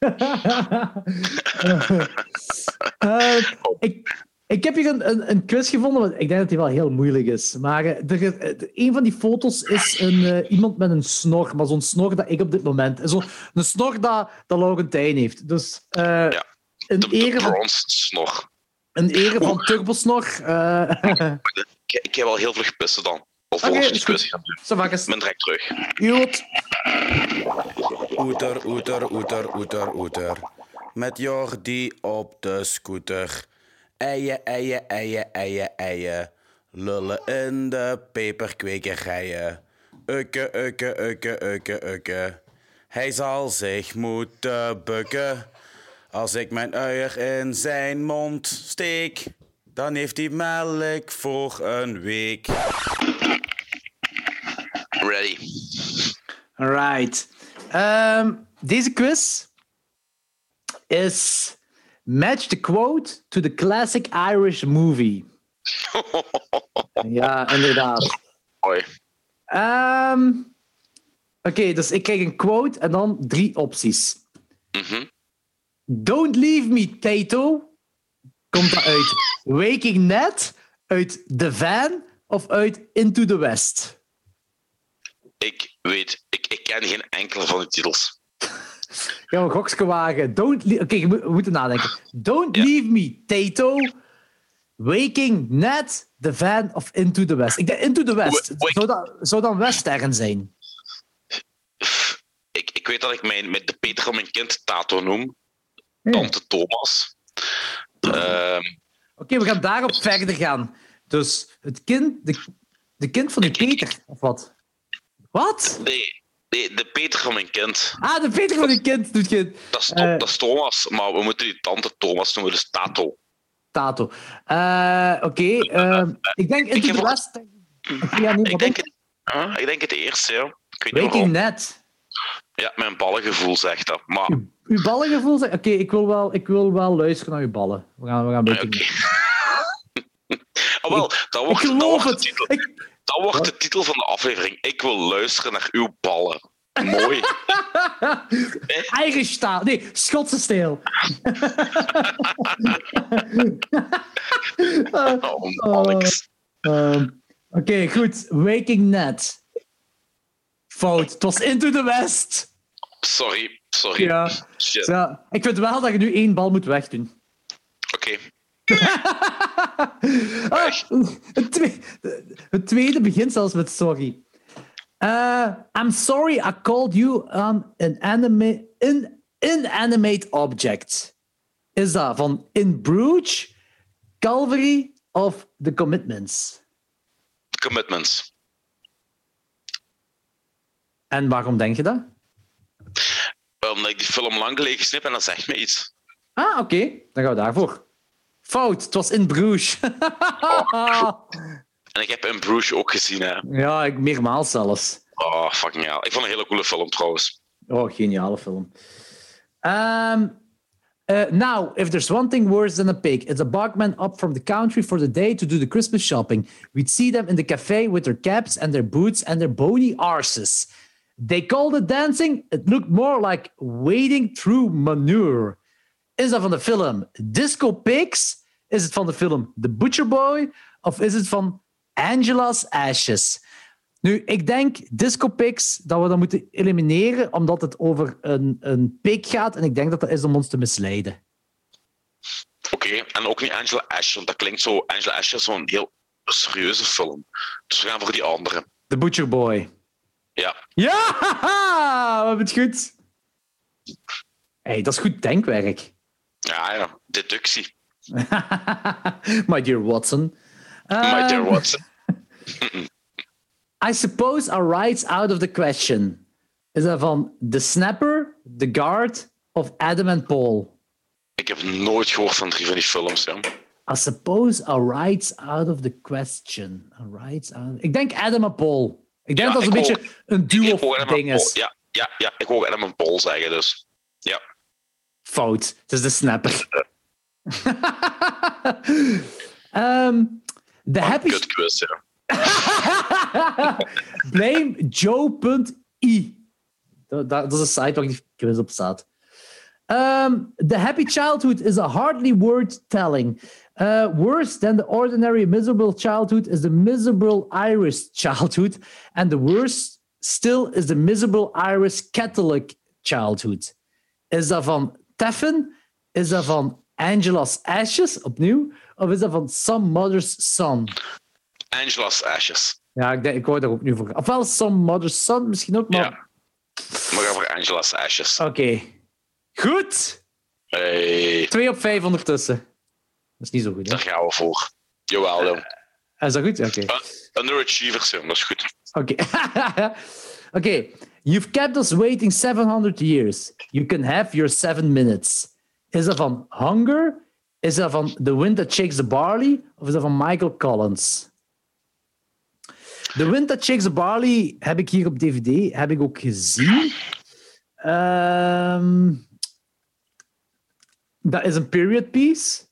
Eh, ik, ik heb hier een, een, een quiz gevonden, want ik denk dat die wel heel moeilijk is. Maar eh, er, eh, een van die foto's is een, eh, iemand met een snor, maar zo'n snor dat ik op dit moment... Zo, een snor dat, dat Laurentijn heeft. Dus eh De, de ere van, snor. in ere van Turbosnor... eh Ik, ik heb al heel vlug pissen dan. Die goed. quiz gaan doen. Ben direct terug. Goed. Oeter, oeter, oeter, oeter, oeter. Met Jordi op de scooter. Eien, eien, eien, eien, eien. Lullen in de peperkwekerijen. Ukke, ukke, ukke, ukke, ukke. Hij zal zich moeten bukken. Als ik mijn uier in zijn mond steek, dan heeft hij melk voor een week. Ready. Alright. Ehm, deze quiz is match the quote to the classic Irish movie. ja, inderdaad. Hoi. Ehm, Oké, dus ik krijg een quote en dan drie opties. Mhm. Don't leave me, Tato. Komt dat uit Waking Net, uit The Van of uit Into the West? Ik weet, ik, ik ken geen enkele van die titels. Gokske wagen. Don't Oké, moet- we moeten nadenken. Don't Ja. leave me, Tato. Waking Net, The Van of Into the West? Ik denk Into the West. Zou dat, zou dan Western zijn? Ik, ik weet dat ik mijn, met de Peter van mijn kind Tato noem. Ja. Tante Thomas. Ehm, Oké, we gaan daarop verder gaan. Dus het kind, de, de kind van die Peter, of wat? Wat? nee, nee, de Peter van mijn kind. Ah, de Peter van die kind doet je Dat is, Eh. dat is Thomas, maar we moeten die tante Thomas noemen, dus Tato. Tato. Eh, Oké, ehm, ik denk West. Oké, ja, nee, Ik denk, het, Huh? ik denk het eerste, ja. Ik weet niet waarom. Net. Ja, mijn ballengevoel zegt dat. Maar Uw, uw ballengevoel zegt... Oké, ik, wil wel, ik wil wel luisteren naar uw ballen. We gaan, we gaan oké. Ah, wel, dat Ik wordt, dat geloof de titel, Ik, dat wordt de titel van de aflevering. Ik wil luisteren naar uw ballen. Mooi. Taal. Nee, Schotse stijl. Oh, mannix. Ehm, Oké, goed. Waking Net. Fout. Het was Into the West. Sorry, sorry. Ja. Shit. ja. Ik vind wel dat je nu één bal moet wegdoen. Oké. Ah, het, tweede, het tweede begint zelfs met sorry. Uh, I'm sorry I called you an anime, in, inanimate object. Is dat van In Bruges, Calvary of The Commitments? Commitments. En waarom denk je dat? Omdat ik die film lang geleden gesnipt en dat zegt me iets. Ah, oké. Dan gaan we daarvoor. Fout. Het was In Bruges. En ik heb in Bruges ook gezien, hè. ja, ik, meermaals zelfs. Oh, fucking hell. Ik vond een hele coole film, trouwens. Oh, geniale film. Um, uh, now, if there's one thing worse than a pig, it's a barkman up from the country for the day to do the Christmas shopping. We'd see them in the cafe with their caps and their boots and their bony arses. They called it dancing. It looked more like wading through manure. Is dat van de film Disco Pigs? Is het van de film The Butcher Boy? Of is het van Angela's Ashes? Nu, ik denk Disco Pigs dat we dat moeten elimineren, omdat het over een, een pig gaat. En ik denk dat dat is om ons te misleiden. Oké, en ook niet Angela Ash, want dat klinkt zo... Angela Ash is zo'n heel serieuze film. Dus we gaan voor die andere. The Butcher Boy. Ja. Ja, we hebben het goed. hey, dat is goed denkwerk. Ja, ja. Deductie. My dear Watson. My dear Um, Watson. I suppose are rights out of the question. Is dat van The Snapper, The Guard of Adam and Paul? Ik heb nooit gehoord van drie van die films, ja. I suppose are rights out of the question. Are rights out... Ik denk Adam en Paul. Ik denk Ja, dat het een beetje een Ik hoor duo Adam ding en Paul. is. Ja, ja, ja, ik hoor Adam en Paul zeggen, dus... Ja. Fout. Het is de snapper. Ehm de happy... Kut quiz, ja. Blame Joe.i. Dat, dat, is een site waar die quiz op staat. Um, the happy childhood is a hardly word telling. Uh, worse than the ordinary miserable childhood is the miserable Irish childhood. And the worst still is the miserable Irish Catholic childhood. Is dat van Teffen? Is dat van Angela's Ashes, opnieuw? Of is dat van Some Mother's Son? Angela's Ashes. Ja, ik, denk, ik wou daar nu voor. Ofwel Some Mother's Son, misschien ook, maar... Ja. We gaan voor Angela's Ashes. Oké. Goed. Hey. 2 op 5 ondertussen. is niet zo goed. Daar gaan we voor. Jawel, jong. Is dat goed? Oké. Uh, underachievers, jong. Dat is goed. Oké. Oké. You've kept us waiting 700 years. You can have your seven minutes. Is dat van Hunger? Is dat van The Wind That Shakes the Barley? Of is dat van Michael Collins? The Wind That Shakes the Barley heb ik hier op DVD. Heb ik ook gezien. Um, dat is een period piece.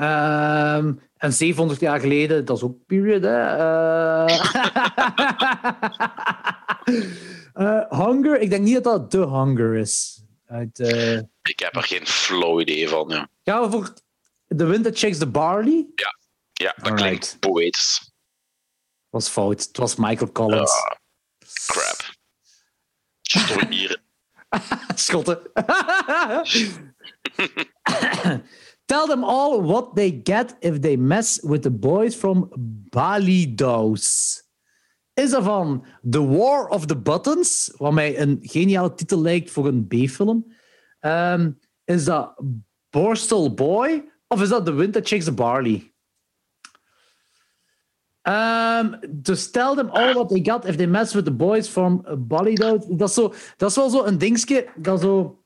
Um, en 700 jaar geleden, dat is ook period, hè? Uh... uh, hunger, ik denk niet dat dat The Hunger is. Uit, uh... Ik heb er geen flow idee van. Ja. Gaan we voor The Wind That Shakes the Barley? Ja, ja dat Alright. klinkt poëtisch. was fout. Het was Michael Collins. Uh, crap. Schotten. Tell them all what they get if they mess with the boys from Ballydoos. Is er van The War of the Buttons, wat mij een geniale titel lijkt voor een B-film. Um, is dat Borstal Boy of is dat The Winter Chicks the Barley? Um, dus tell them all what they got if they mess with the boys from Ballydoos. Dat is, zo, dat is wel zo een dingetje dat zo...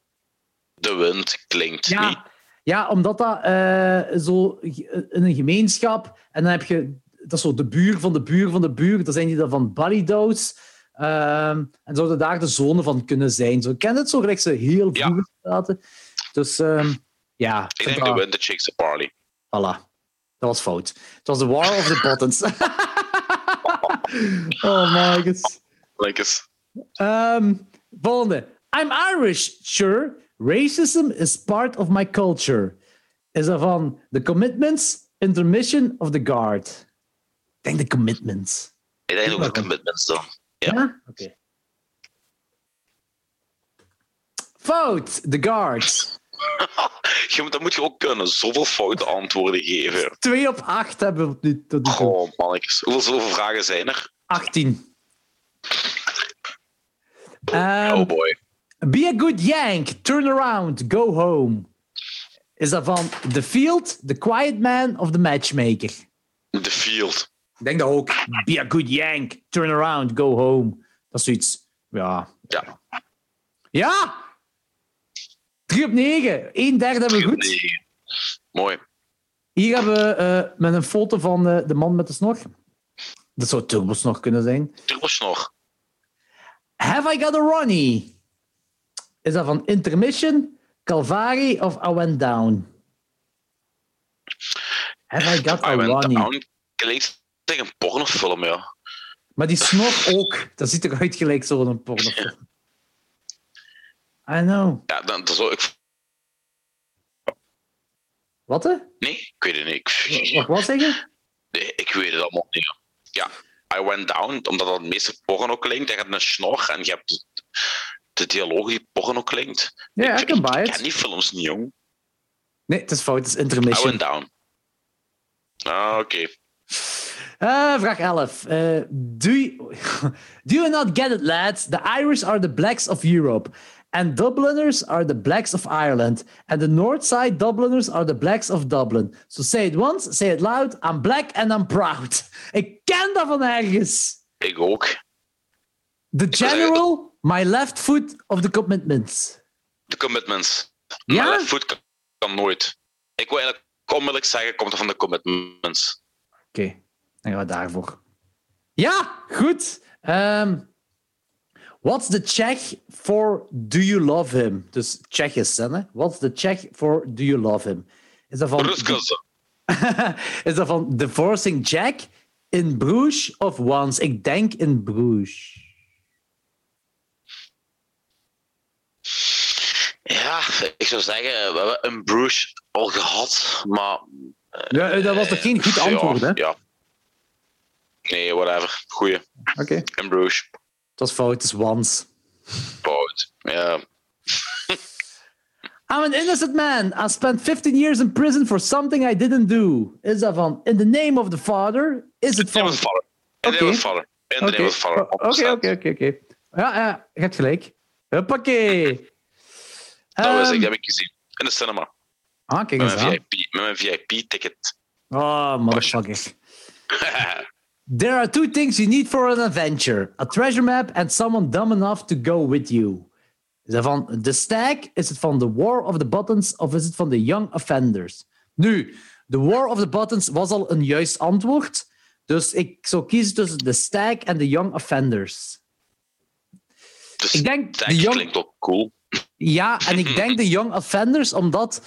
De wind klinkt ja, niet. Ja, omdat dat uh, zo in een gemeenschap... En dan heb je... Dat is zo de buur van de buur van de buur. Dan zijn die dan van Ballydoos. Um, en zouden daar de zonen van kunnen zijn. Zo, ken het zo gelijk ze heel vroeger praten. Dus um, ja. Ik denk de Chicks the Barley. Voilà. Dat was fout. Het was The War of the Buttons. oh my god. Um, volgende. I'm Irish, sure. Racism is part of my culture. Is dat van The Commitments, Intermission of The Guard? Ik denk The Commitments. Ik denk ook The Commitments dan. Ja? ja? Oké. Okay. Fout, The Guards. ja, dat moet je ook kunnen. Zoveel foute antwoorden geven. Twee op acht hebben we nu tot nu toe. Oh, mannetjes. Hoeveel vragen zijn er? 18. Um, oh boy. Be a good yank. Turn around. Go home. Is dat van The Field, The Quiet Man of The Matchmaker? The Field. Ik denk dat ook. Be a good yank. Turn around. Go home. Dat is zoiets. Ja. Ja. Ja! 3 op 9. 1 derde hebben we goed. Mooi. Hier hebben we uh, met een foto van uh, de man met de snor. Dat zou Turbosnor kunnen zijn. Turbosnor. Have I got a Ronnie? Is dat van Intermission, Calvary of I Went Down? Have I got I a Ronnie? Down klinkt tegen een pornofilm, ja. Maar die snor ook. Dat ziet eruit gelijk zo'n pornofilm. I know. Ja, dan, dan zou ik... Wat? Hè? Nee, ik weet het niet. Wat, wat zeggen? Nee, ik weet het allemaal niet. Ja, I Went Down, omdat dat het meeste porno klinkt. Je hebt een snor en je hebt de, de dialoog die porno klinkt. Ja, ik, kan Ik ken die films niet, jong. Nee, het is fout. Het is intermission. I Went Down. Ah, oké. Okay. Uh, vraag 11. Uh, do, you, do you not get it, lads? The Irish are the blacks of Europe. And Dubliners are the blacks of Ireland. And the North Side Dubliners are the blacks of Dublin. So say it once, say it loud. I'm black and I'm proud. Ik ken dat van ergens. Ik ook. The General, my left foot of the commitments. The commitments. Ja? My left foot kan, nooit. Ik wil eigenlijk onmiddellijk zeggen, komt er van de commitments. Oké, okay. Dan gaan we daarvoor. Ja, goed. Um, What's the Czech for do you love him? Dus Tsjechisch, hè? What's the Czech for do you love him? Is dat van... is dat van Divorcing Jack, in Bruges of Once? Ik denk in Bruges. Ja, ik zou zeggen, we hebben een Bruges al gehad, maar... Ja, dat was toch geen goed antwoord, ja, hè? Ja. Nee, whatever. Goeie. Oké. Okay. In Bruges. Het was fout, het is once. Fout, ja. I'm an innocent man. I spent 15 years in prison for something I didn't do. Is dat van In the name of the father? Is het van... In the name of the father. In the name of the father. Oké, oké, oké, oké. Ja, ja, je hebt gelijk. Huppakee. Dat was ik, ehm, heb ik gezien. In de cinema. Ah, kijk Met eens mijn. VIP, met mijn VIP-ticket. Oh, motherfucker. There are two things you need for an adventure: a treasure map and someone dumb enough to go with you. Is dat van The Stag? Is het van The War of the Buttons? Of is het van The Young Offenders? Nu, The War of the Buttons was al een juist antwoord. Dus ik zou kiezen tussen The Stag en The Young Offenders. Ik denk de jong- klinkt ook cool. Ja, en ik denk The Young Offenders, omdat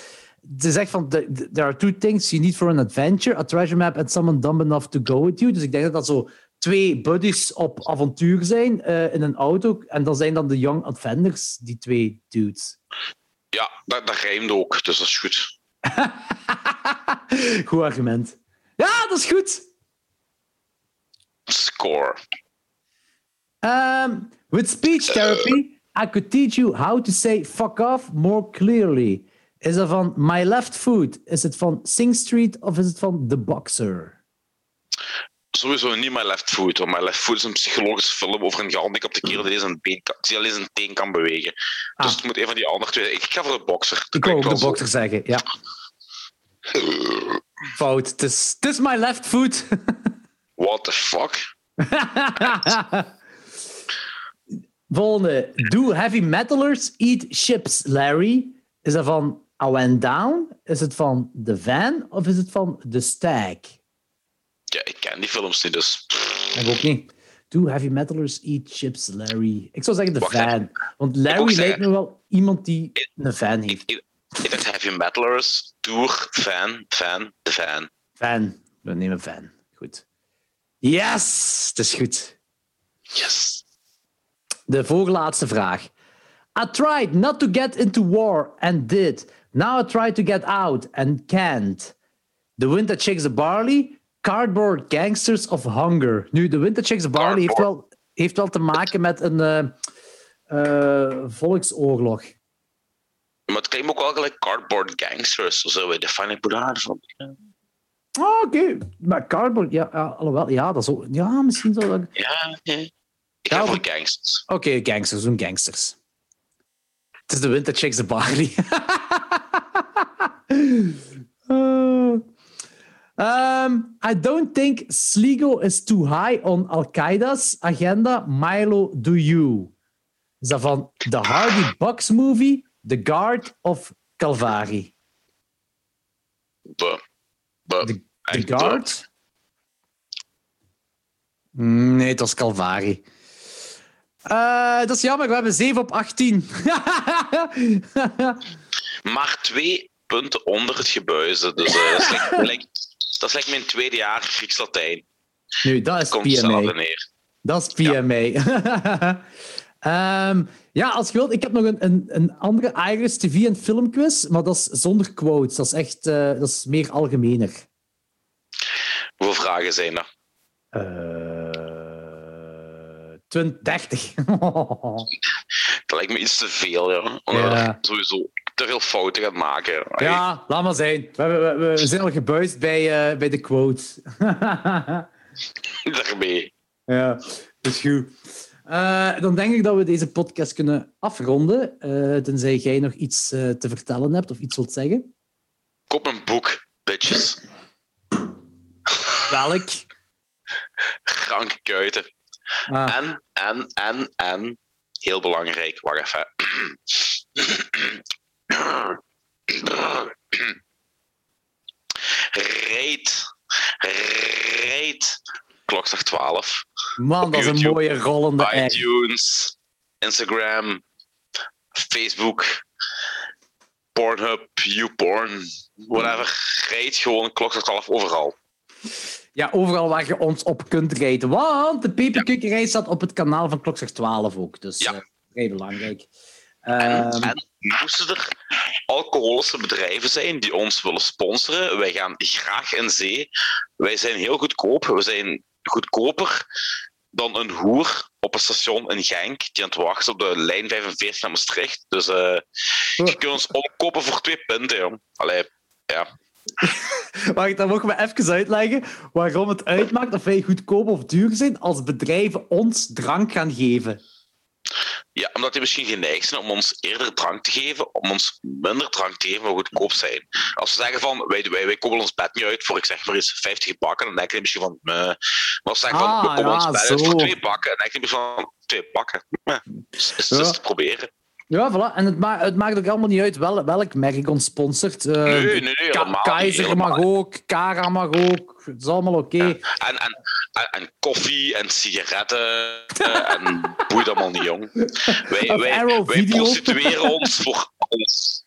ze zegt van the- the- there are two things you need for an adventure: a treasure map and someone dumb enough to go with you. Dus ik denk dat dat zo twee buddies op avontuur zijn eh, in een auto. En dan zijn dan de Young Offenders, die twee dudes. Ja, dat, dat rijmt ook, dus dat is goed. goed argument. Ja, dat is goed. Score. Um, with speech therapy, I could teach you how to say fuck off more clearly. Is dat van My Left Foot? Is het van Sing Street of is het van The Boxer? Sowieso niet My Left Foot. Want My Left Foot is een psychologische film over een gehandicapte kerel die zijn, been kan, die alleen zijn teen kan bewegen. Dus Ah. het moet een van die andere twee. Ik ga voor de boxer. Dat Ik wou ook de boxer zeggen, ja. Fout. Het is, het is my left foot. What the fuck? Volgende. Do heavy metalers eat chips, Larry? Is dat van I Went Down? Is het van The Van? Of is het van The Stag? Ja, ik ken die films niet, dus... Ik ook niet. Do heavy metalers eat chips, Larry? Ik zou zeggen The Wacht, Van. Want Larry lijkt me wel iemand die een fan heeft. Ik, dacht Heavy Metalers, Tour, Fan, Fan, de Fan. Fan. We nemen fan. Goed. Yes! Het is goed. Yes. De voorlaatste vraag. I tried not to get into war and did. Now I try to get out and can't. The wind that shakes the barley, cardboard gangsters of hunger. Nu, de wind that shakes the barley heeft wel, heeft wel te maken met een eh, eh, volksoorlog. Maar het klinkt ook wel gelijk Cardboard Gangsters. Zo zullen we de Funny Boulard van. Oh, Oké, maar cardboard, ja, ja, alhoewel, ja, dat is ook, ja, misschien zo. Oké, Ja, ja. Ik Ja, of- voor Gangsters. gangsters, doen gangsters. Het is de wind that shakes the barley. Uh, um, I don't think Sligo is too high on Al Qaeda's agenda. Milo, do you? Is dat van The Hardy Bucks movie, The Guard of Calvary? Buh. Buh. The. Guard? Nee, het was Calvary. Eh, dat is jammer, we hebben 7 op 18. Maar twee punten onder het gebuizen. Dus eh, dat, is like, like- dat is like mijn tweede jaar Grieks-Latijn. nu, dat is Komt PMA. neer. Dat is PMA. Ehm, ja, als je wilt, ik heb nog een, een, een andere Irish TV- en filmquiz, maar dat is zonder quotes. Dat is echt eh, dat is meer algemener. Hoeveel vragen zijn er? Eh 20, 30. Dat lijkt me iets te veel, ja. Omdat Ja. sowieso te veel fouten gaat maken. ja, laat maar zijn. We, we, zijn al gebuist bij, eh, bij de quotes. Daarmee. Ja, dat is goed. Eh, dan denk ik dat we deze podcast kunnen afronden. eh, tenzij jij nog iets eh, te vertellen hebt of iets wilt zeggen. Koop een boek, bitches. Welk? Ranke kuiten. Ah, En, en, en, en, heel belangrijk, wacht even. Reed. Reed. Klokslag 12. man, dat is een mooie rollende iTunes, Instagram, Facebook, Pornhub, YouPorn, whatever. Rijd gewoon klokslag 12 overal. Ja, overal waar je ons op kunt rijden. Want de peperkukkerij staat op het kanaal van Klokslag 12 ook. Dus Ja. eh, vrij belangrijk. En, Ehm, en moesten er alcoholische bedrijven zijn die ons willen sponsoren, wij gaan graag in zee. Wij zijn heel goedkoop. We zijn goedkoper dan een hoer op een station in Genk die aan het wachten op de lijn 45 naar Maastricht. Dus eh, je kunt ons opkopen voor twee punten. Joh. Allee, ja. Wacht, dan mogen we even uitleggen waarom het uitmaakt of wij goedkoop of duur zijn als bedrijven ons drank gaan geven. Ja, omdat die misschien geneigd zijn om ons eerder drank te geven, om ons minder drank te geven, maar goedkoop zijn. Als ze zeggen van, wij, wij, wij komen ons bed niet uit voor, ik zeg maar eens, 50 bakken, dan denk je misschien van, meh. Maar als ze zeggen van, we Ah, komen ja, ons bed uit voor twee bakken, dan denk je misschien van, twee bakken. Meh. Ja. te proberen. Ja, voilà. En het, ma het maakt ook allemaal niet uit wel, welk merk ons sponsort. Eh, Nee, nee, nee, Ka- Keizer mag ook, Cara mag ook. Het is allemaal oké. En, en, en, en koffie en sigaretten eh, en boeit allemaal niet, jong. Wij, wij, wij prostitueren ons voor ons.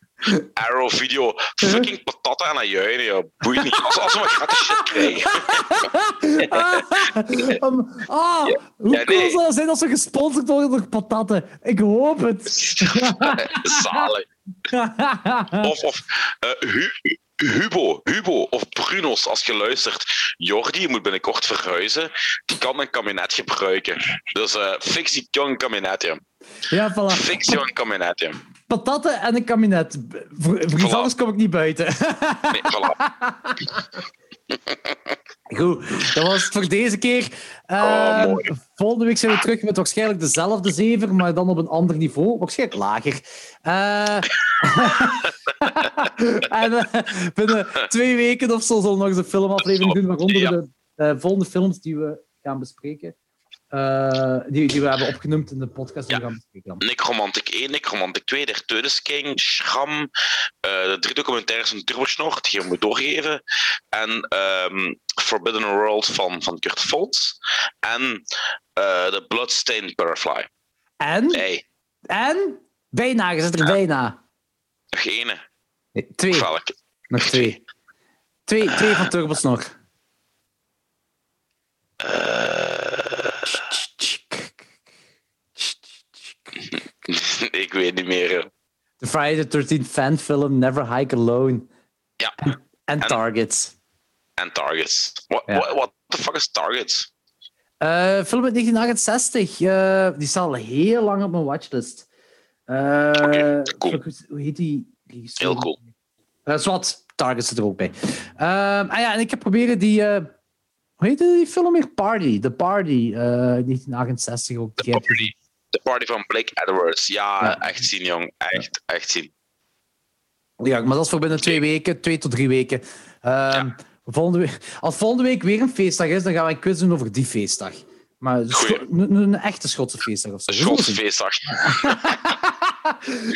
Arrow video. Fucking patat aan juinen, ja. Boeit niet. Als, als we maar gratis shit krijgen. Um, ah, hoe ja, cool nee. zou het zijn als we gesponsord worden door patatten? Ik hoop het. Zalig. Of, of eh, Hu- Hubo, Hubo of Brunos, als je luistert. Jordi moet binnenkort verhuizen. Die kan een kabinet gebruiken. Dus eh fix die jong kabinet, ja. ja, voilà. Fix jong kabinet, ja. Patatten en een kabinet. Voor, voor Voilà. anders kom ik niet buiten. Nee, voilà. Goed, dat was het voor deze keer. Eh, Oh, mooi. volgende week zijn we terug met waarschijnlijk dezelfde zever, maar dan op een ander niveau. Waarschijnlijk lager. Eh, en eh, binnen twee weken of zo zullen we nog eens een filmaflevering doen, waaronder de eh, volgende films die we gaan bespreken. Eh, die, die we hebben opgenoemd in de podcast die we Ja. gaan bespreken. Necromantic 1, Necromantic 2, Der Todesking, Schram, eh, de drie documentaires van Turbosnor, die je moet doorgeven, en ehm, Forbidden World van, van Kurt Volts, en eh The Bloodstained Butterfly. En, Hey, en, bijna, je zit er bijna. nog ene. Nee, twee, nog twee. Twee, twee van Turbos nog. Ik weet niet meer. eh. De Friday the 13th fanfilm Never Hike Alone. Ja, En En- Targets. en Targets. What, Ja. what, what the fuck is Targets? Eh, film uit 1968. eh, die staat al heel lang op mijn watchlist. Eh, cool. fuck, Hoe heet die? regisseur? Heel cool. Eh, Zwat, Targets zit er ook bij. Ah ja, en ik heb proberen die... eh, hoe heette die film weer? Party. The Party. eh 1968 ook. The Party. De party van Blake Edwards. Ja, Ja. echt zien, jong. Echt, echt zien. Ja, maar dat is voor binnen twee weken, twee tot drie weken. Ehm, volgende week, als volgende week weer een feestdag is, dan gaan we een quiz doen over die feestdag. Maar een, een echte Schotse feestdag of zo. Schotse feestdag.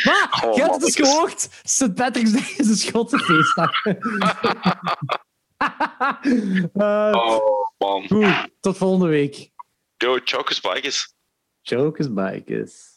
Maar, Oh, je hebt het eens mannetjes. gehoord. St. Patrick's Day is een Schotse feestdag. Eh, Oh, man. goed, tot volgende week. Yo, Chocus Bikes. Jokers bikers.